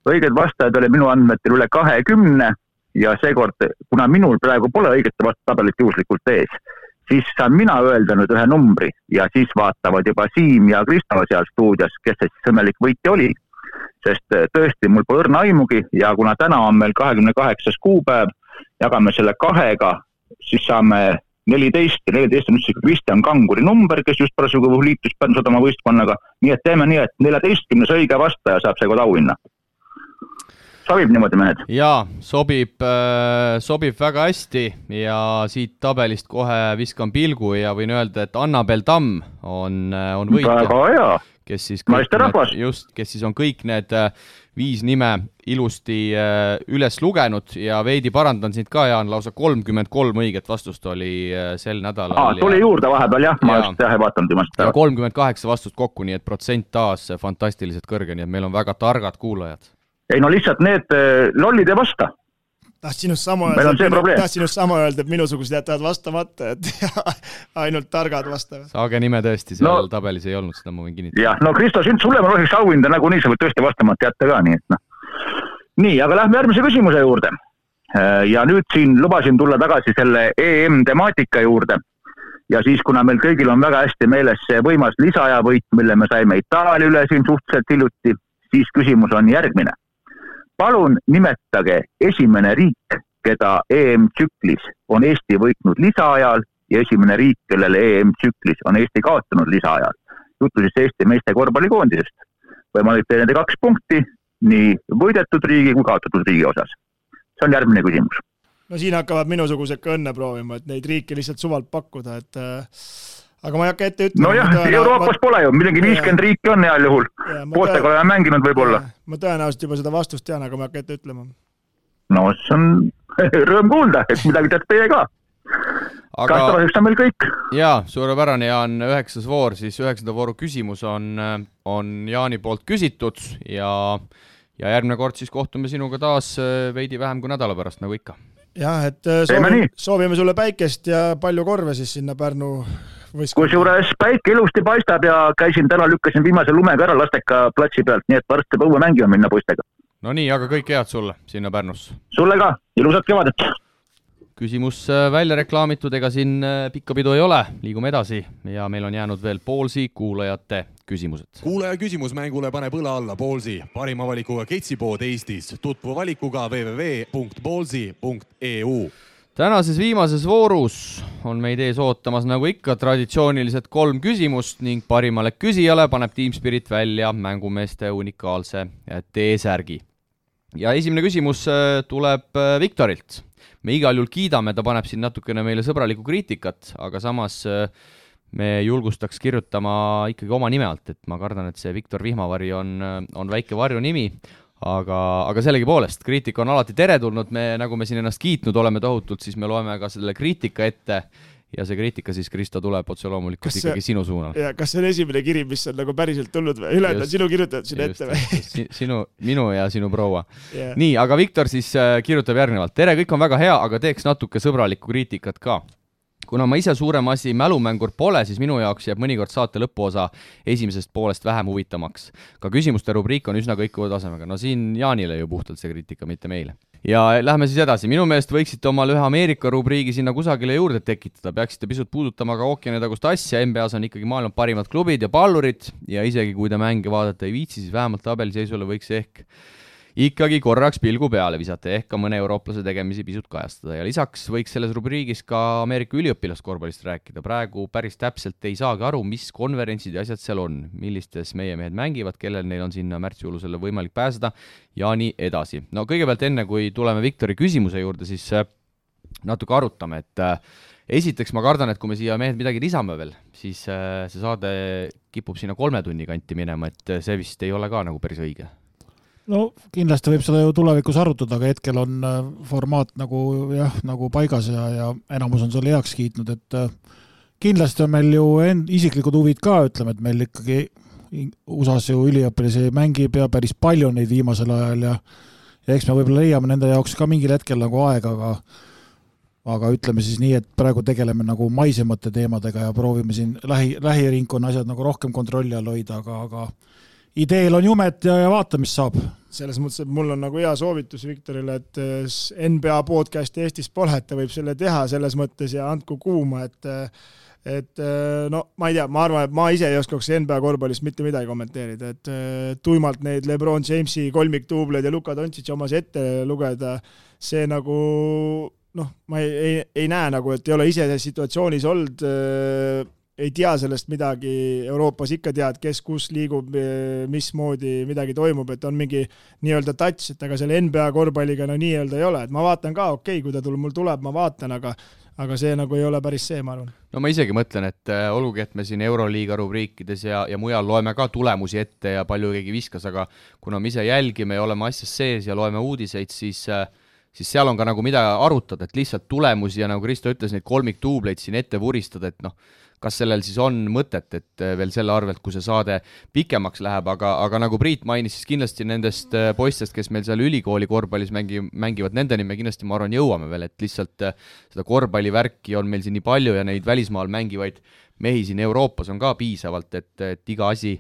õigeid vastajaid oli minu andmetel üle kahekümne ja seekord, kuna minul praegu pole õigete vastutabelit juhuslikult ees, siis saan mina öelda nüüd ühe numbri ja siis vaatavad juba Siim ja Kristo seal stuudios, kes see siis õnnelik võitja oli. sest äh, tõesti, mul pole õrna aimugi ja kuna täna on meil kahekümne kaheksas kuupäev, jagame selle kahega, siis saame neliteist ja neliteist on üldse Kristjan Kanguri number, kes just parasjagu liitus Pärnu Sadama võistkonnaga. nii et teeme nii, et neljateistkümnes õige vastaja saab seekord auhinna sobib niimoodi, mehed? jaa, sobib, äh, sobib väga hästi ja siit tabelist kohe viskan pilgu ja võin öelda, et Annabel Tamm on, äh, on võitja. väga hea. kes siis naisterahvas. just, kes siis on kõik need äh, viis nime ilusti üles lugenud ja veidi parandan sind ka, Jaan, lausa kolmkümmend kolm õiget vastust oli sel nädalal. aa, tuli ja... juurde vahepeal jah, ma ja. just jah ei vaadanud viimast päeva. kolmkümmend kaheksa vastust kokku, nii et protsent taas fantastiliselt kõrge, nii et meil on väga targad kuulajad ei no lihtsalt need äh, lollid ei vasta. tahtsin just sama öelda, tahtsin just sama öelda, et minusugused jätavad vastamata, et ainult targad vastavad. sage nime tõesti, seal no, tabelis ei olnud, seda ma võin kinnitada. jah, no Kristo, sind, sulle ma rohiks auhinda nagunii, sa võid tõesti vastamata jätta ka, nii et noh. nii, aga lähme järgmise küsimuse juurde. Äh, ja nüüd siin lubasin tulla tagasi selle EM temaatika juurde ja siis, kuna meil kõigil on väga hästi meeles see võimas lisaajavõit, mille me saime Itaalia üle siin suhteliselt hiljuti, siis küsimus on järgmine palun nimetage esimene riik, keda EM-tsüklis on Eesti võitnud lisaajal ja esimene riik, kellele EM-tsüklis on Eesti kaotanud lisaajal. juttu siis Eesti meeste korvpallikoondisest. võimalik teenida kaks punkti nii võidetud riigi kui kaotatud riigi osas. see on järgmine küsimus. no siin hakkavad minusugused ka õnne proovima, et neid riike lihtsalt suvalt pakkuda, et äh aga ma ei hakka ette ütlema. nojah, Euroopas ma... pole ju, midagi viiskümmend riiki on heal juhul. pooltega oleme mänginud võib-olla. ma tõenäoliselt juba seda vastust tean, aga ma ei hakka ette ütlema. no see on rõõm kuulda, et midagi teate teie ka aga kasvavaseks on meil kõik. jaa, suurepärane, Jaan, üheksas voor, siis üheksanda vooru küsimus on, on Jaani poolt küsitud ja ja järgmine kord siis kohtume sinuga taas äh, veidi vähem kui nädala pärast, nagu ikka. jah, et äh, soovime, soovime sulle päikest ja palju korve siis sinna Pärnu kusjuures päike ilusti paistab ja käisin täna, lükkasin viimase lumega ära lasteka platsi pealt, nii et varsti saab õue mängima minna poistega. no nii, aga kõike head sulle sinna Pärnusse! sulle ka, ilusat kevadet! küsimus äh, välja reklaamitud, ega siin äh, pikka pidu ei ole, liigume edasi ja meil on jäänud veel Poolsi kuulajate küsimused. kuulaja küsimusmängule paneb õla alla Poolsi, parima valikuga ketsipood Eestis. tutvu valikuga www.poolsi.eu tänases viimases voorus on meid ees ootamas nagu ikka traditsioonilised kolm küsimust ning parimale küsijale paneb Team Spirit välja mängumeeste unikaalse T-särgi. ja esimene küsimus äh, tuleb äh, Viktorilt. me igal juhul kiidame, ta paneb siin natukene meile sõbralikku kriitikat, aga samas me julgustaks kirjutama ikkagi oma nime alt, et ma kardan, et see Viktor Vihmavari on, on väike varjunimi, aga, aga sellegipoolest, kriitika on alati teretulnud, me, nagu me siin ennast kiitnud oleme tohutult, siis me loeme ka selle kriitika ette. Ja see kriitika siis, Kristo, tuleb otse loomulikult kas ikkagi see, sinu suunal. ja kas see on esimene kiri, mis on nagu päriselt tulnud või? Ülejäänud on sinu kirjutatud sinna ette või? Sinu, minu ja sinu proua. Yeah.. nii, aga Viktor siis äh, kirjutab järgnevalt. tere, kõik on väga hea, aga teeks natuke sõbralikku kriitikat ka kuna ma ise suurem asi mälumängur pole, siis minu jaoks jääb mõnikord saate lõpuosa esimesest poolest vähem huvitavamaks. ka küsimuste rubriik on üsna kõikuva tasemega, no siin Jaanile ju puhtalt see kriitika, mitte meile. ja lähme siis edasi, minu meelest võiksite omale ühe Ameerika rubriigi sinna kusagile juurde tekitada, peaksite pisut puudutama ka ookeanitagust asja, NBA-s on ikkagi maailma parimad klubid ja pallurid. Ja isegi kui te mänge vaadata ei viitsi, siis vähemalt tabeliseisule võiks ehk ikkagi korraks pilgu peale visata, ehk ka mõne eurooplase tegemisi pisut kajastada. Ja lisaks võiks selles rubriigis ka Ameerika üliõpilaskorvpallist rääkida, praegu päris täpselt ei saagi aru, mis konverentsid ja asjad seal on, millistes meie mehed mängivad, kellel neil on sinna märtsi-juulusele võimalik pääseda ja nii edasi. no kõigepealt enne, kui tuleme Viktori küsimuse juurde, siis äh, natuke arutame, et äh, esiteks ma kardan, et kui me siia mehed midagi lisame veel, siis äh, see saade kipub sinna kolme tunni kanti minema, et see vist ei ole ka nagu päris õige no kindlasti võib seda ju tulevikus arutada, aga hetkel on äh, formaat nagu jah, nagu paigas ja, ja enamus on selle heaks kiitnud, et äh, kindlasti on meil ju end-, isiklikud huvid ka, ütleme, et meil ikkagi USA-s ju üliõpilasi mängib ja päris palju neid viimasel ajal ja ja eks me võib-olla leiame nende jaoks ka mingil hetkel nagu aega, aga aga ütleme siis nii, et praegu tegeleme nagu maisemate teemadega ja proovime siin lähi, lähiringkonna asjad nagu rohkem kontrolli all hoida, aga, aga ideel on jumet ja, ja vaata, mis saab. selles mõttes, et mul on nagu hea soovitus Viktorile, et eh, NBA podcast'i Eestis pole, et ta võib selle teha selles mõttes ja andku kuuma, et eh, et eh, no ma ei tea, ma arvan, et ma ise ei oskaks NBA korvpallist mitte midagi kommenteerida, et tuimalt neid Lebron Jamesi kolmikduubleid ja Luka Dontšitši omas ette lugeda, see nagu noh, ma ei, ei, ei näe nagu, et ei ole ise situatsioonis olnud ei tea sellest midagi, Euroopas ikka tead, kes kus liigub, mismoodi midagi toimub, et on mingi nii-öelda touch, et aga selle NBA korvpalliga no nii-öelda ei ole, et ma vaatan ka, okei okay,, kui ta tuleb, mul tuleb, ma vaatan, aga aga see nagu ei ole päris see, ma arvan. no ma isegi mõtlen, et äh, olgugi, et me siin Euroliiga rubriikides ja, ja mujal loeme ka tulemusi ette ja palju keegi viskas, aga kuna me ise jälgime ja oleme asjas sees ja loeme uudiseid, siis äh, siis seal on ka nagu mida arutada, et lihtsalt tulemusi ja nagu Kristo ütles, neid kolmikduubleid siin ette vuristada, et noh, kas sellel siis on mõtet, et äh, veel selle arvelt, kui see saade pikemaks läheb, aga, aga nagu Priit mainis, siis kindlasti nendest äh, poistest, kes meil seal ülikooli korvpallis mängi-, mängivad, nendeni me kindlasti, ma arvan, jõuame veel, et lihtsalt äh, seda korvpallivärki on meil siin nii palju ja neid välismaal mängivaid mehi siin Euroopas on ka piisavalt, et, et iga asi,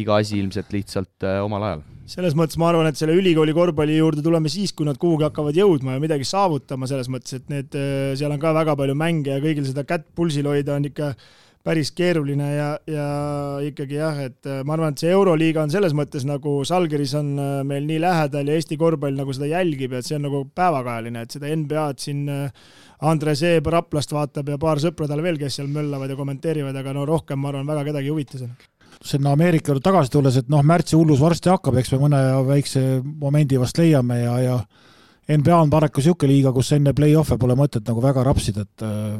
iga asi ilmselt lihtsalt omal ajal. Selles mõttes ma arvan, et selle ülikooli korvpalli juurde tuleme siis, kui nad kuhugi hakkavad jõudma ja midagi saavutama, selles mõttes, et need, seal on ka väga palju mänge ja kõigil seda kätt pulsil hoida on ikka päris keeruline ja, ja ikkagi jah, et äh, ma arvan, et see Euroliiga on selles mõttes nagu Salgeris on äh, meil nii lähedal ja Eesti korvpall nagu seda jälgib ja et see on nagu päevakajaline, et seda NBA-d siin äh, Andre Seeb Raplast vaatab ja paar sõpra tal veel, kes seal möllavad ja kommenteerivad, aga no rohkem ma arvan, väga kedagi ei huvita see sinna Ameerika juurde tagasi tulles, et noh, märtsi hullus varsti hakkab, eks me mõne väikse momendi vast leiame ja, ja NBA on paraku niisugune liiga, kus enne play-off'e pole mõtet nagu väga rapsida, et äh,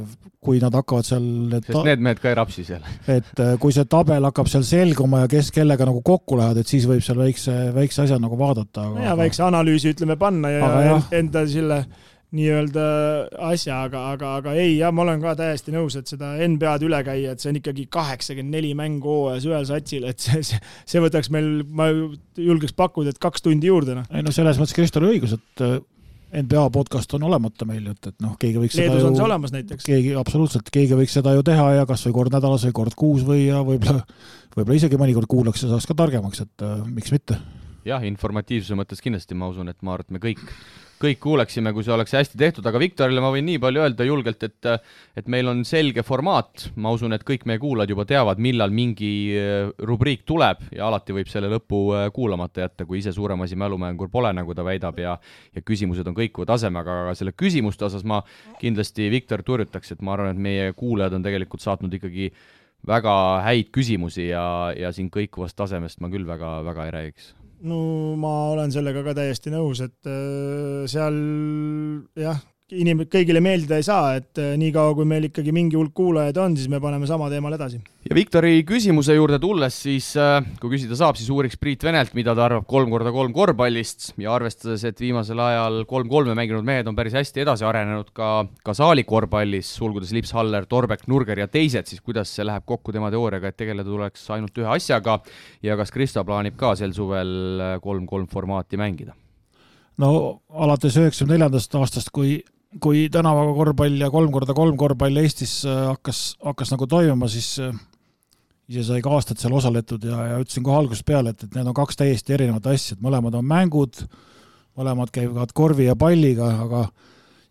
kui nad hakkavad seal need sest need mehed ka ei rapsi seal. et äh, kui see tabel hakkab seal selguma ja kes kellega nagu kokku lähevad, et siis võib seal väikse, väikse asja nagu vaadata. ja väikse analüüsi ütleme panna ja, ja enda selle nii-öelda asja, aga, aga, aga ei, jah, ma olen ka täiesti nõus, et seda NBA-d üle käia, et see on ikkagi kaheksakümmend neli mängu hooajas ühel satsil, et see, see, see võtaks meil, ma julgeks pakkuda, et kaks tundi juurde, noh. ei no selles mõttes Kristel on õigus, et NBA podcast on olemata meil, et, et noh, keegi võiks Leedus on see olemas näiteks. keegi, absoluutselt, keegi võiks seda ju teha ja kas või kord nädalas või kord kuus või ja võib-olla, võib-olla isegi mõnikord kuulaks ja saaks ka targemaks, et äh, miks mitte. jah, informatiivsuse mõttes kindlasti ma usun, et ma arvan, et me kõik, kõik kuuleksime, kui see oleks hästi tehtud, aga Viktorile ma võin nii palju öelda julgelt, et et meil on selge formaat, ma usun, et kõik meie kuulajad juba teavad, millal mingi äh, rubriik tuleb ja alati võib selle lõpu äh, kuulamata jätta, kui ise suurem asi mälumängur pole, nagu ta väidab, ja ja küsimused on kõikuva tasemega, aga selle küsimuste osas ma kindlasti Viktor turjutaks, et ma arvan, et meie kuulajad on tegelikult saatnud ikkagi väga häid küsimusi ja, ja siin kõikuvast tasemest ma küll väga, väga ei räägiks no ma olen sellega ka täiesti nõus, et äh, seal jah, inim-, kõigile meeldida ei saa, et äh, niikaua, kui meil ikkagi mingi hulk kuulajaid on, siis me paneme sama teemal edasi. ja Viktori küsimuse juurde tulles, siis äh, kui küsida saab, siis uuriks Priit Venelt, mida ta arvab kolm korda kolm korvpallist ja arvestades, et viimasel ajal kolm-kolme mänginud mehed on päris hästi edasi arenenud ka, ka saalikorvpallis, sulgudes Lips, Haller, Torbek, Nurger ja teised, siis kuidas see läheb kokku tema teooriaga, et tegeleda tuleks ainult ühe asjaga ja kas Kristo plaanib ka sel suvel kolm-kolm formaati mängida? no alates üheksakümne neljandast aastast, kui kui tänavaga korvpall ja kolm korda kolm korvpall Eestis äh, hakkas, hakkas nagu toimuma, siis äh, ise sai ka aastaid seal osaletud ja, ja ütlesin kohe algusest peale, et, et need on kaks täiesti erinevat asja, et mõlemad on mängud, mõlemad käivad korvi ja palliga, aga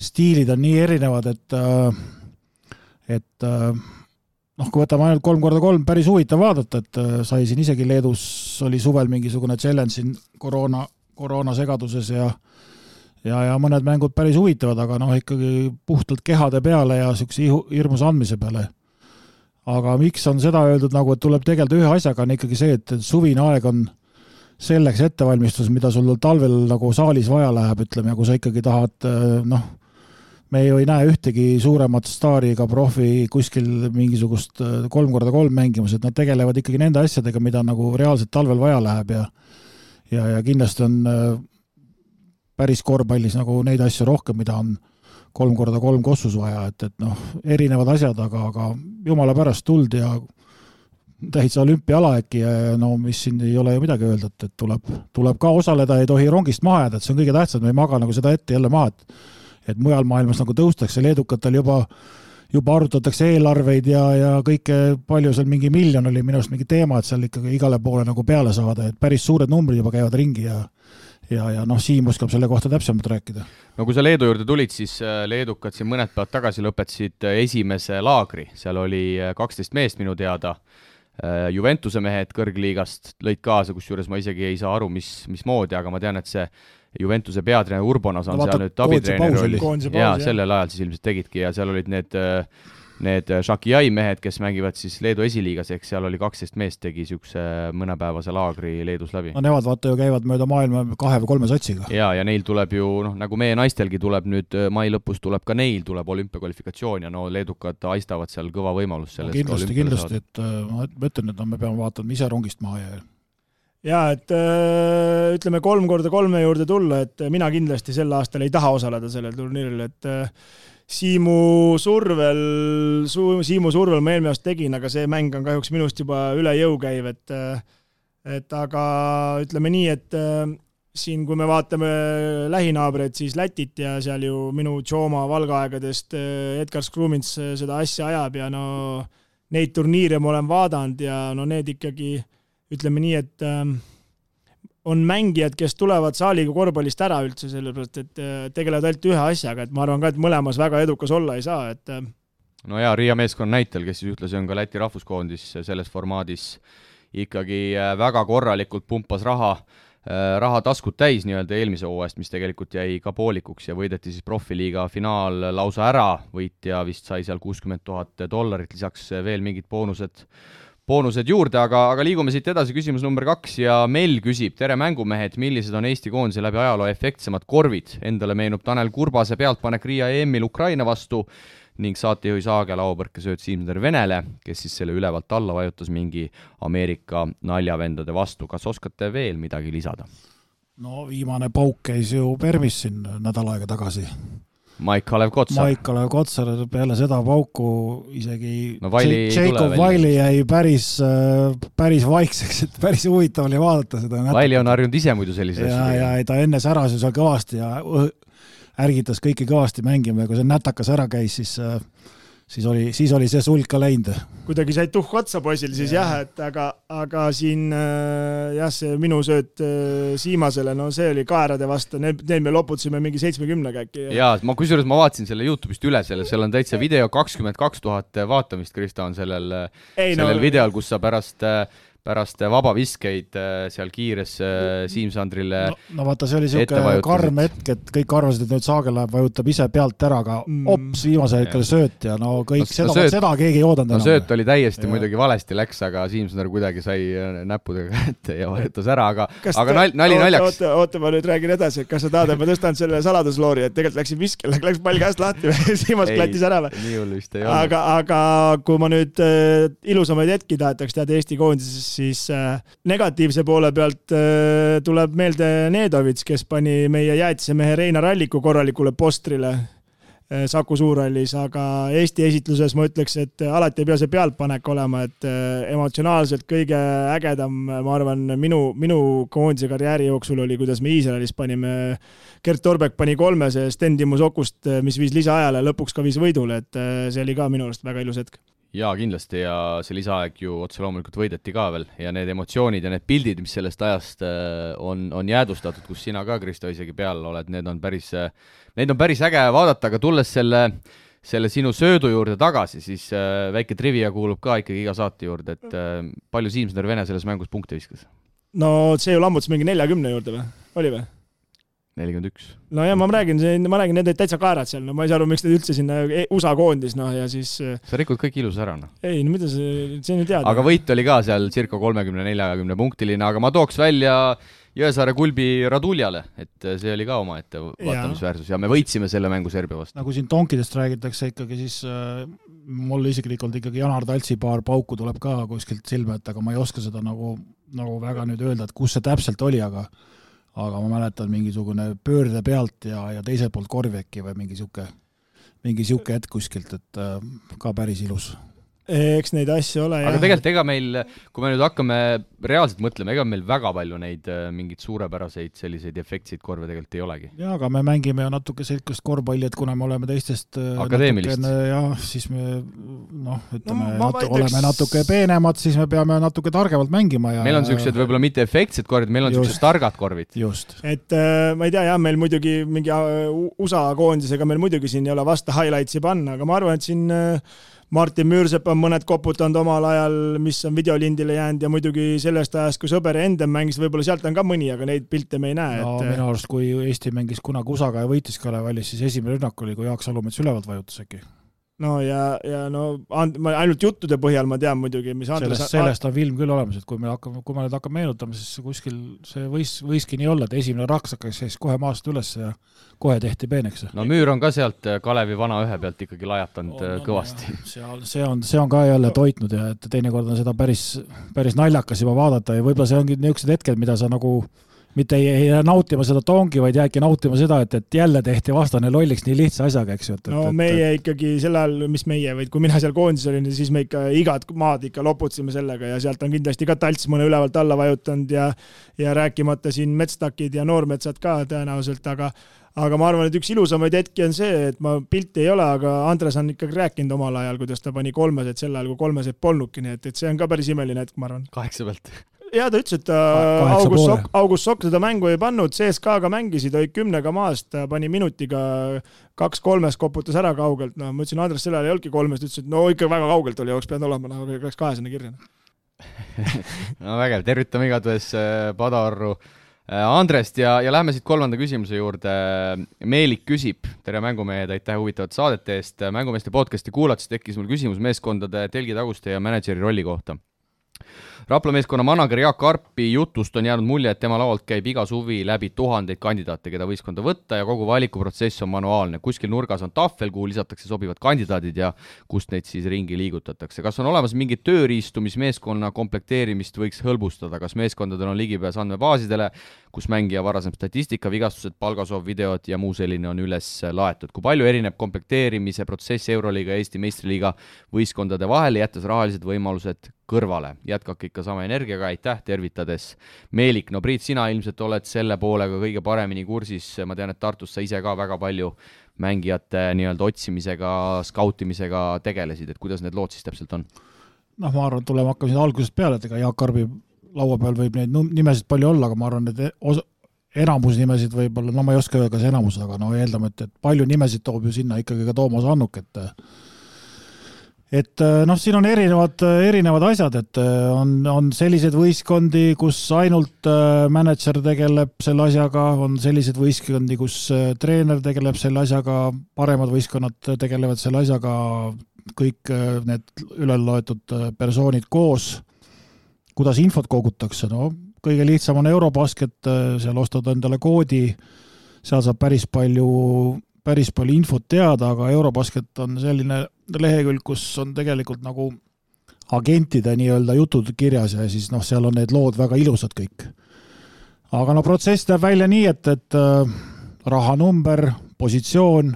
stiilid on nii erinevad, et äh, et noh, kui võtame ainult kolm korda kolm, päris huvitav vaadata, et sai siin isegi Leedus oli suvel mingisugune challenge siin koroona, koroona segaduses ja ja, ja mõned mängud päris huvitavad, aga noh, ikkagi puhtalt kehade peale ja niisuguse hirmus andmise peale. aga miks on seda öeldud nagu, et tuleb tegeleda ühe asjaga, on ikkagi see, et suvine aeg on selleks ettevalmistus, mida sul talvel nagu saalis vaja läheb, ütleme, ja kui sa ikkagi tahad noh, me ju ei näe ühtegi suuremat staari ega profi kuskil mingisugust kolm korda kolm mängimas, et nad tegelevad ikkagi nende asjadega, mida nagu reaalselt talvel vaja läheb ja ja, ja kindlasti on päris korvpallis nagu neid asju rohkem, mida on kolm korda kolm kossus vaja, et, et noh, erinevad asjad, aga, aga jumala pärast tuld ja täitsa olümpiaala äkki ja, ja no mis siin ei ole ju midagi öelda, et, et tuleb, tuleb ka osaleda, ei tohi rongist maha jääda, et see on kõige tähtsam, me ei maga nagu seda ette jälle maha, et et mujal maailmas nagu tõustakse, leedukatel juba juba arutatakse eelarveid ja, ja kõike, palju seal mingi miljon oli minu arust mingi teema, et seal ikkagi igale poole nagu peale saada, et päris suured numbrid juba käivad ringi ja ja, ja noh, Siim oskab selle kohta täpsemalt rääkida. no kui sa Leedu juurde tulid, siis äh, leedukad siin mõned päevad tagasi lõpetasid äh, esimese laagri, seal oli äh, kaksteist meest minu teada. Juventuse mehed kõrgliigast lõid kaasa, kusjuures ma isegi ei saa aru, mis, mismoodi, aga ma tean, et see Juventuse peatreener Urbonas on no, seal nüüd abitreener oli. jaa, sellel ajal siis ilmselt tegidki ja seal olid need äh, need äh, mehed, kes mängivad siis Leedu esiliigas, ehk seal oli kaksteist meest, tegi niisuguse mõnepäevase laagri Leedus läbi. no nemad vaata ju käivad mööda maailma kahe või kolme satsiga. jaa, ja neil tuleb ju noh, nagu meie naistelgi tuleb nüüd äh, mai lõpus tuleb ka neil tuleb olümpiakvalifikatsioon ja no leedukad haistavad seal kõva võimalust sellest no, kindlasti, kindlasti, et äh, ma ütlen, et no me peame vaatama ise rongist maha ja jaa, et öö, ütleme kolm korda kolme juurde tulla, et mina kindlasti sel aastal ei taha osaleda sellel turniiril, et öö, Siimu survel, Siimu survel ma eelmine aasta tegin, aga see mäng on kahjuks minust juba üle jõu käiv, et et aga ütleme nii, et siin, kui me vaatame lähinaabreid, siis Lätit ja seal ju minu Tšooma Valga aegadest Edgar Skrumins seda asja ajab ja no neid turniire ma olen vaadanud ja no need ikkagi ütleme nii, et on mängijad, kes tulevad saaliga korvpallist ära üldse, sellepärast et äh, tegelevad ainult ühe asjaga, et ma arvan ka, et mõlemas väga edukas olla ei saa, et äh, no jaa, Riia meeskonna näitel, kes siis ühtlasi on ka Läti rahvuskoondis selles formaadis, ikkagi äh, väga korralikult pumpas raha, raha taskud täis nii-öelda eelmise hooajast, mis tegelikult jäi ka poolikuks ja võideti siis profiliiga finaal lausa ära, võitja vist sai seal kuuskümmend tuhat dollarit, lisaks veel mingid boonused boonused juurde, aga, aga liigume siit edasi, küsimus number kaks ja Mel küsib, tere mängumehed, millised on Eesti koondise läbi ajaloo efektsemad korvid? Endale meenub Tanel Kurbase pealtpanek Riia EM-il Ukraina vastu ning saatejuhi Saage lauapõrkesööt Siim-Sander Venele, kes siis selle ülevalt alla vajutas mingi Ameerika naljavendade vastu. kas oskate veel midagi lisada? no viimane pauk käis ju Permis siin nädal aega tagasi Maik-Kalev Kotsar. Maik-Kalev Kotsar peale seda pauku isegi no, Jacob Wiley jäi päris, äh, päris vaikseks, et päris huvitav oli vaadata seda. Wiley on harjunud ise muidu selliseid asju. ja, ja ta enne säras ju seal kõvasti ja ärgitas kõiki kõvasti mängima ja kui see nätakas ära käis, siis äh, siis oli, siis oli see sulg ka läinud. kuidagi said tuhku otsa poisil siis jah, jah, et aga, aga siin äh, jah, see minu sööt äh, Siimasele, no see oli kaerade vastu, need, need me loputasime mingi seitsmekümnega äkki. jaa, ma kusjuures ma vaatasin selle Youtube'ist üle selle, seal on täitsa video kakskümmend kaks tuhat vaatamist, Krista, on sellel, sellel no, videol, kus sa pärast äh, pärast vabaviskeid äh, seal kiires äh, Siim-Sandrile no, no vaata, see oli niisugune karm hetk, et kõik arvasid, et nüüd Saagel läheb, vajutab ise pealt ära, aga mm. hops, viimasel hetkel sööt ja no kõik no, seda no,, seda keegi ei oodanud no, enam. sööt oli täiesti ja. muidugi valesti läks, aga Siim-Sandar kuidagi sai äh, näppudega kätte ja vajutas ära, aga, aga nali, nali naljaks. oota, oota, ma nüüd räägin edasi, et kas sa tahad, et ma tõstan selle saladusloori, et tegelikult läksin viskele, läks pall käest lahti või Siimas klattis ära või? nii hull vist ei olnud. aga, aga kui ma nüüd äh, ilusamaid hetki tahetaks teada Eesti koondises, siis äh, negatiivse poole pealt äh, tuleb meelde Nedovits, kes pani meie jäätisemehe Reinar Alliku korralikule postrile äh, Saku Suurhallis, aga Eesti esitluses ma ütleks, et alati ei pea see pealtpanek olema, et emotsionaalselt kõige ägedam, ma arvan, minu, minu koondise karjääri jooksul oli, kuidas me Iisraelis panime, Gert Torbek pani kolmese Sten Timo Sokust, mis viis lisaajale, lõpuks ka viis võidule, et see oli ka minu arust väga ilus hetk jaa, kindlasti ja see lisaaeg ju otse loomulikult võideti ka veel ja need emotsioonid ja need pildid, mis sellest ajast äh, on, on jäädvustatud, kus sina ka, Kristo, isegi peal oled, need on päris, äh, neid on päris äge vaadata, aga tulles selle, selle sinu söödu juurde tagasi, siis äh, väike trivia kuulub ka ikkagi iga saate juurde, et palju Siim-Sõder Vene selles mängus punkte viskas? no see ju lammutas mingi neljakümne juurde või, oli või? Nelikümmend üks. no ja ma räägin, ma räägin, need olid täitsa kaerad seal, no ma ei saa aru, miks need üldse sinna e-, USA koondis, noh ja siis. Äh, sa rikud kõik ilusa ära, noh. ei, no mida see, see on ju teada. aga võit oli ka seal circa kolmekümne, neljakümne punktiline, aga ma tooks välja Jõesaare Kulbi Raduljale, et see oli ka omaette vaatamisväärsus ja me võitsime selle mängu Serbia vastu. nagu siin tonkidest räägitakse ikkagi, siis äh, mul isiklikult ikkagi Janar Taltsi paar pauku tuleb ka kuskilt silme ette, aga ma ei oska seda nagu, nagu väga nüüd öelda, et kus see täpselt oli, aga aga ma mäletan mingisugune pöörde pealt ja, ja teiselt poolt korvi äkki või mingi niisugune, mingi niisugune hetk kuskilt, et äh, ka päris ilus eks neid asju ole, jah. aga tegelikult ega meil, kui me nüüd hakkame reaalselt mõtlema, ega meil väga palju neid äh, mingeid suurepäraseid selliseid efektseid korve tegelikult ei olegi. jaa, aga me mängime ju natuke sellist korvpalli, et kuna me oleme teistest äh, akadeemilist. jah, siis me noh, ütleme no, natu, vaidleks... oleme natuke peenemad, siis me peame natuke targemalt mängima ja meil on niisugused võib-olla mitte efektsed korvid, meil on niisugused targad korvid. just. et äh, ma ei tea, jah, meil muidugi mingi USA koondisega meil muidugi siin ei ole vasta highlights'i panna, aga ma arvan, et siin äh, Martin Müürsepp on mõned koputanud omal ajal, mis on videolindile jäänud ja muidugi sellest ajast, kui sõber Endem mängis, võib-olla sealt on ka mõni, aga neid pilte me ei näe. no et... minu arust, kui Eesti mängis kunagi USA-ga ja võitis Kalev-Allis, siis esimene rünnak oli, kui Jaak Salumets ülevalt vajutas äkki no ja, ja no and-, ma ainult juttude põhjal ma tean muidugi, mis Andres sellest, sellest on film küll olemas, et kui me hakkame, kui me nüüd hakkame meenutama, siis kuskil see võis, võiski nii olla, et esimene raksakas käis kohe maast üles ja kohe tehti peeneks. no Müür on ka sealt äh, Kalevi vana ühe pealt ikkagi lajatanud on, äh, on, kõvasti. seal, see on, see on ka jälle toitnud ja et teinekord on seda päris, päris naljakas juba vaadata ja võib-olla see ongi niisugused hetked, mida sa nagu mitte ei, ei jää nautima seda tongi, vaid jäädki nautima seda, et, et jälle tehti vastane lolliks nii lihtsa asjaga, eks ju. no et, meie et... ikkagi sel ajal, mis meie, vaid kui mina seal koondises olin, siis me ikka igat maad ikka loputasime sellega ja sealt on kindlasti ka talts mõne ülevalt alla vajutanud ja ja rääkimata siin metstakid ja noormetsad ka tõenäoliselt, aga aga ma arvan, et üks ilusamaid hetki on see, et ma pilti ei ole, aga Andres on ikkagi rääkinud omal ajal, kuidas ta pani kolmesed sel ajal, kui kolmeseid polnudki, nii et, et see on ka päris imeline hetk, ma arvan. kaheksa pealt ja ta ütles, et ta August Sokk, August Sokk seda mängu ei pannud, CSKA-ga mängisid, olid kümnega maas, ta pani minutiga kaks-kolmest koputas ära kaugelt, no ma ütlesin, Andres sel ajal ei olnudki kolmest, ütles, et no ikka väga kaugelt oli, oleks pidanud olema, no läks kahesena kirja no vägev, tervitame igatahes äh, Padarru äh, Andrest ja, ja lähme siit kolmanda küsimuse juurde. Meelik küsib, tere mängumehed, aitäh huvitavate saadete eest. mängumeeste podcasti kuulates tekkis mul küsimus meeskondade telgitaguste ja mänedžeri rolli kohta Rapla meeskonna manager Jaak Arpi jutust on jäänud mulje, et tema laualt käib iga suvi läbi tuhandeid kandidaate, keda võistkonda võtta ja kogu valikuprotsess on manuaalne. kuskil nurgas on tahvel, kuhu lisatakse sobivad kandidaadid ja kust neid siis ringi liigutatakse. kas on olemas mingeid tööriistu, mis meeskonna komplekteerimist võiks hõlbustada, kas meeskondadel on ligipääs andmebaasidele, kus mängija varasem statistika, vigastused, palgasoov, videod ja muu selline on üles laetud. kui palju erineb komplekteerimise protsess Euroliiga ja Eesti meistriliiga võistkondade vahel, jättes rahalised võimalused kõrvale? Jätkake ikka sama energiaga, aitäh, tervitades Meelik. no Priit, sina ilmselt oled selle poolega kõige paremini kursis, ma tean, et Tartus sa ise ka väga palju mängijate nii-öelda otsimisega, skautimisega tegelesid, et kuidas need lood siis täpselt on? noh, ma arvan, et tuleme, hakkame siin algusest peale, et ega Jaak Karbi laua peal võib neid nimesid palju olla, aga ma arvan, et osa, enamus nimesid võib-olla, no ma ei oska öelda, kas enamus, aga no eeldame, et, et palju nimesid toob ju sinna ikkagi ka Toomas Annuk, et et noh, siin on erinevad, erinevad asjad, et on, on selliseid võistkondi, kus ainult äh, mänedžer tegeleb selle asjaga, on selliseid võistkondi, kus äh, treener tegeleb selle asjaga, paremad võistkonnad tegelevad selle asjaga, kõik äh, need üleloetud persoonid koos. kuidas infot kogutakse, no kõige lihtsam on Eurobasket, seal ostad endale koodi, seal saab päris palju, päris palju infot teada, aga Eurobasket on selline lehekülg, kus on tegelikult nagu agentide nii-öelda jutud kirjas ja siis noh, seal on need lood väga ilusad kõik. aga no protsess näeb välja nii, et, et äh, rahanumber, positsioon,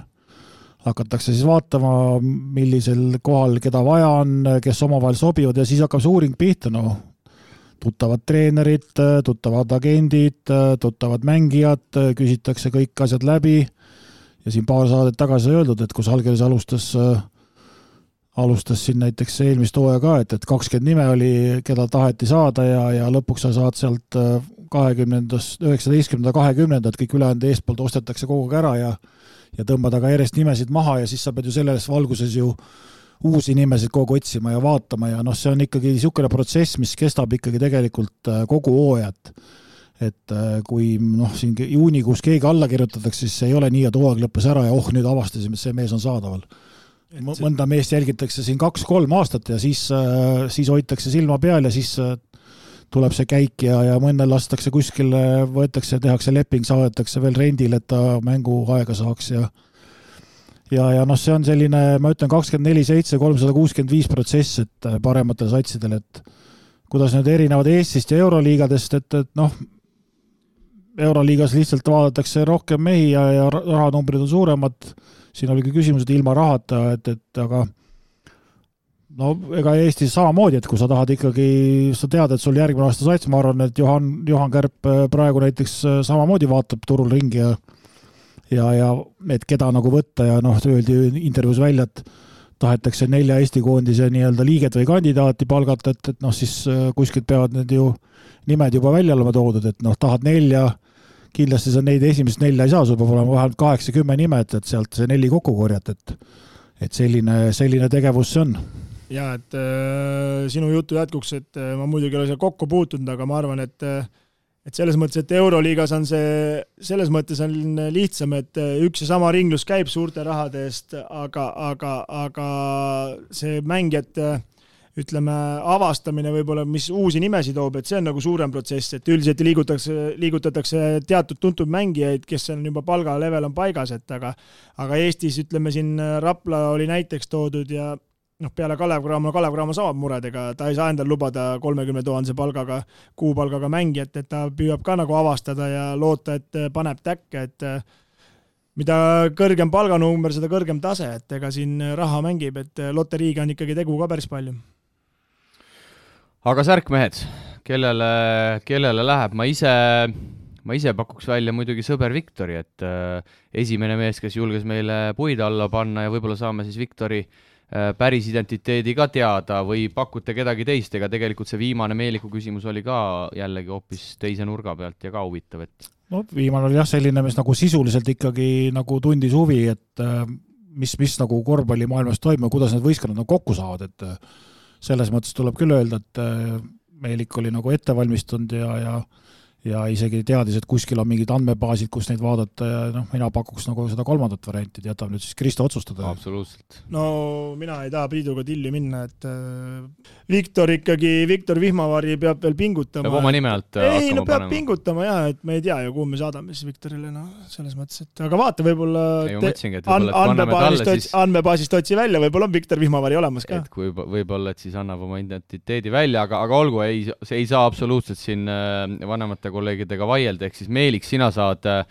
hakatakse siis vaatama, millisel kohal keda vaja on, kes omavahel sobivad ja siis hakkab see uuring pihta, noh, tuttavad treenerid, tuttavad agendid, tuttavad mängijad, küsitakse kõik asjad läbi ja siin paar saadet tagasi sai öeldud, et kus Algeris alustas, alustas siin näiteks eelmist hooaja ka, et, et kakskümmend nime oli, keda taheti saada ja, ja lõpuks sa saad sealt kahekümnendast, üheksateistkümnenda, kahekümnendat, kõik ülejäänud eestpoolt ostetakse kogu aeg ära ja ja tõmbada ka järjest nimesid maha ja siis sa pead ju selles valguses ju uusi nimesid kogu otsima ja vaatama ja noh, see on ikkagi niisugune protsess, mis kestab ikkagi tegelikult äh, kogu hooajat. Et äh, kui noh, siin juunikuus keegi alla kirjutatakse, siis ei ole nii, et hooaeg lõppes ära ja oh, nüüd avastasime, et see mees on saadaval. mõnda meest jälgitakse siin kaks-kolm aastat ja siis, äh, siis hoitakse silma peal ja siis tuleb see käik ja, ja mõnel lastakse kuskile, võetakse, tehakse leping, saadetakse veel rendile, et ta mänguaega saaks ja ja, ja noh, see on selline, ma ütlen, kakskümmend neli, seitse, kolmsada kuuskümmend viis protsess, et äh, parematel satsidel, et kuidas need erinevad Eestist ja Euroliigadest, et, et noh, Euroliigas lihtsalt vaadatakse rohkem mehi ja, ja rahanumbrid on suuremad, siin oligi küsimus, et ilma rahata, et, et aga no ega Eestis samamoodi, et kui sa tahad ikkagi, sa tead, et sul järgmine aasta sats, ma arvan, et Juhan, Juhan Kärp äh, praegu näiteks äh, samamoodi vaatab turul ringi ja ja, ja et keda nagu võtta ja noh, öeldi intervjuus välja, et tahetakse nelja Eesti koondise nii-öelda liiget või kandidaati palgata, et, et noh, siis äh, kuskilt peavad need ju nimed juba välja olema toodud, et noh, tahad nelja, kindlasti sa neid esimest nelja ei saa, sul peab olema vähemalt kaheksa-kümme nime, et, et sealt see neli kokku korjata, et et selline, selline tegevus see on. Ja et äh, sinu jutu jätkuks, et äh, ma muidugi ei ole seal kokku puutunud, aga ma arvan, et äh, et selles mõttes, et Euroliigas on see, selles mõttes on lihtsam, et üks ja sama ringlus käib suurte rahade eest, aga, aga, aga see mängijate ütleme, avastamine võib-olla, mis uusi nimesid toob, et see on nagu suurem protsess, et üldiselt liigutakse, liigutatakse teatud tuntud mängijaid, kes on juba palgalevel on paigas, et aga aga Eestis ütleme siin Rapla oli näiteks toodud ja noh, peale Kalev Cramo, Kalev Cramo saab muredega, ta ei saa endale lubada kolmekümne tuhandese palgaga, kuupalgaga mängijat, et ta püüab ka nagu avastada ja loota, et paneb täkke, et mida kõrgem palganumber, seda kõrgem tase, et ega siin raha mängib, et loteriiga on ikkagi tegu ka päris palju. Aga särkmehed, kellele, kellele läheb, ma ise ma ise pakuks välja muidugi sõber Viktori, et äh, esimene mees, kes julges meile puid alla panna ja võib-olla saame siis Viktori äh, päris identiteedi ka teada või pakute kedagi teist, ega tegelikult see viimane Meeliku küsimus oli ka jällegi hoopis teise nurga pealt ja ka huvitav, et no viimane oli jah, selline, mis nagu sisuliselt ikkagi nagu tundis huvi, et äh, mis, mis nagu korvpallimaailmas toimub, kuidas need võistkonnad nagu kokku saavad, et selles mõttes tuleb küll öelda, et Meelik oli nagu ette valmistunud ja, ja ja isegi teadis, et kuskil on mingid andmebaasid, kus neid vaadata ja noh, mina pakuks nagu seda kolmandat varianti, et jätame nüüd siis Kristo otsustada. absoluutselt. no mina ei taha Priiduga tilli minna, et äh, Viktor ikkagi, Viktor Vihmavari peab veel pingutama. peab oma nime alt äh, ei, no peab panema. pingutama jaa, et me ei tea ju, kuhu me saadame siis Viktorile, noh, selles mõttes, et aga vaata, võib-olla andmebaasist otsi, andmebaasist otsi välja, võib-olla on Viktor Vihmavari olemas ka. et kui võib-olla, et siis annab oma identiteedi välja, aga, aga olgu, ei, see ei saa absoluutselt siin äh, vanemate kolleegidega vaielda, ehk siis Meelik, sina saad äh,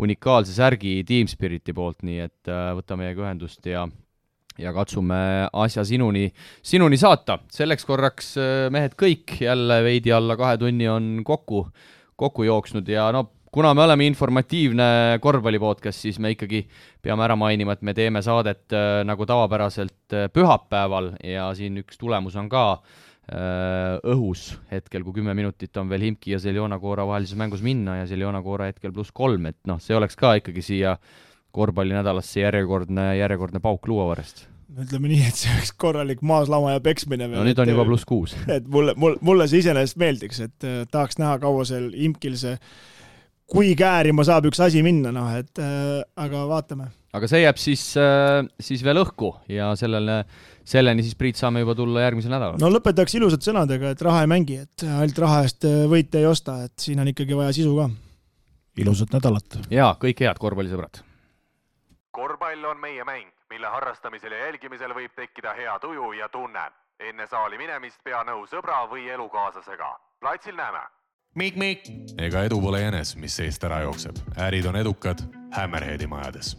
unikaalse särgi Team Spiriti poolt, nii et äh, võta meiega ühendust ja ja katsume asja sinuni, sinuni saata. selleks korraks mehed kõik jälle veidi alla kahe tunni on kokku, kokku jooksnud ja no kuna me oleme informatiivne korvpalli podcast, siis me ikkagi peame ära mainima, et me teeme saadet äh, nagu tavapäraselt äh, pühapäeval ja siin üks tulemus on ka äh, õhus hetkel, kui kümme minutit on veel Himki ja Seljona Koora vahelises mängus minna ja Seljona Koora hetkel pluss kolm, et noh, see oleks ka ikkagi siia korvpallinädalasse järjekordne, järjekordne pauk luuavarrest ütleme nii, et see oleks korralik maaslama ja peksmine veel. no nüüd on juba pluss kuus. et mulle, mulle, mulle see iseenesest meeldiks, et tahaks näha, kaua seal imkil see kui käärima saab üks asi minna, noh et äh, aga vaatame. aga see jääb siis äh,, siis veel õhku ja sellele, selleni siis, Priit, saame juba tulla järgmisel nädalal. no lõpetaks ilusate sõnadega, et raha ei mängi, et ainult raha eest võite ei osta, et siin on ikkagi vaja sisu ka. ilusat nädalat! jaa, kõike head, korvpallisõbrad! korvpall on meie mäng, mille harrastamisel ja jälgimisel võib tekkida hea tuju ja tunne. enne saali minemist pea nõu sõbra või elukaaslasega. platsil näeme Mikk-Mikk. ega edu pole jänes, mis seest ära jookseb. ärid on edukad Hammerheadi majades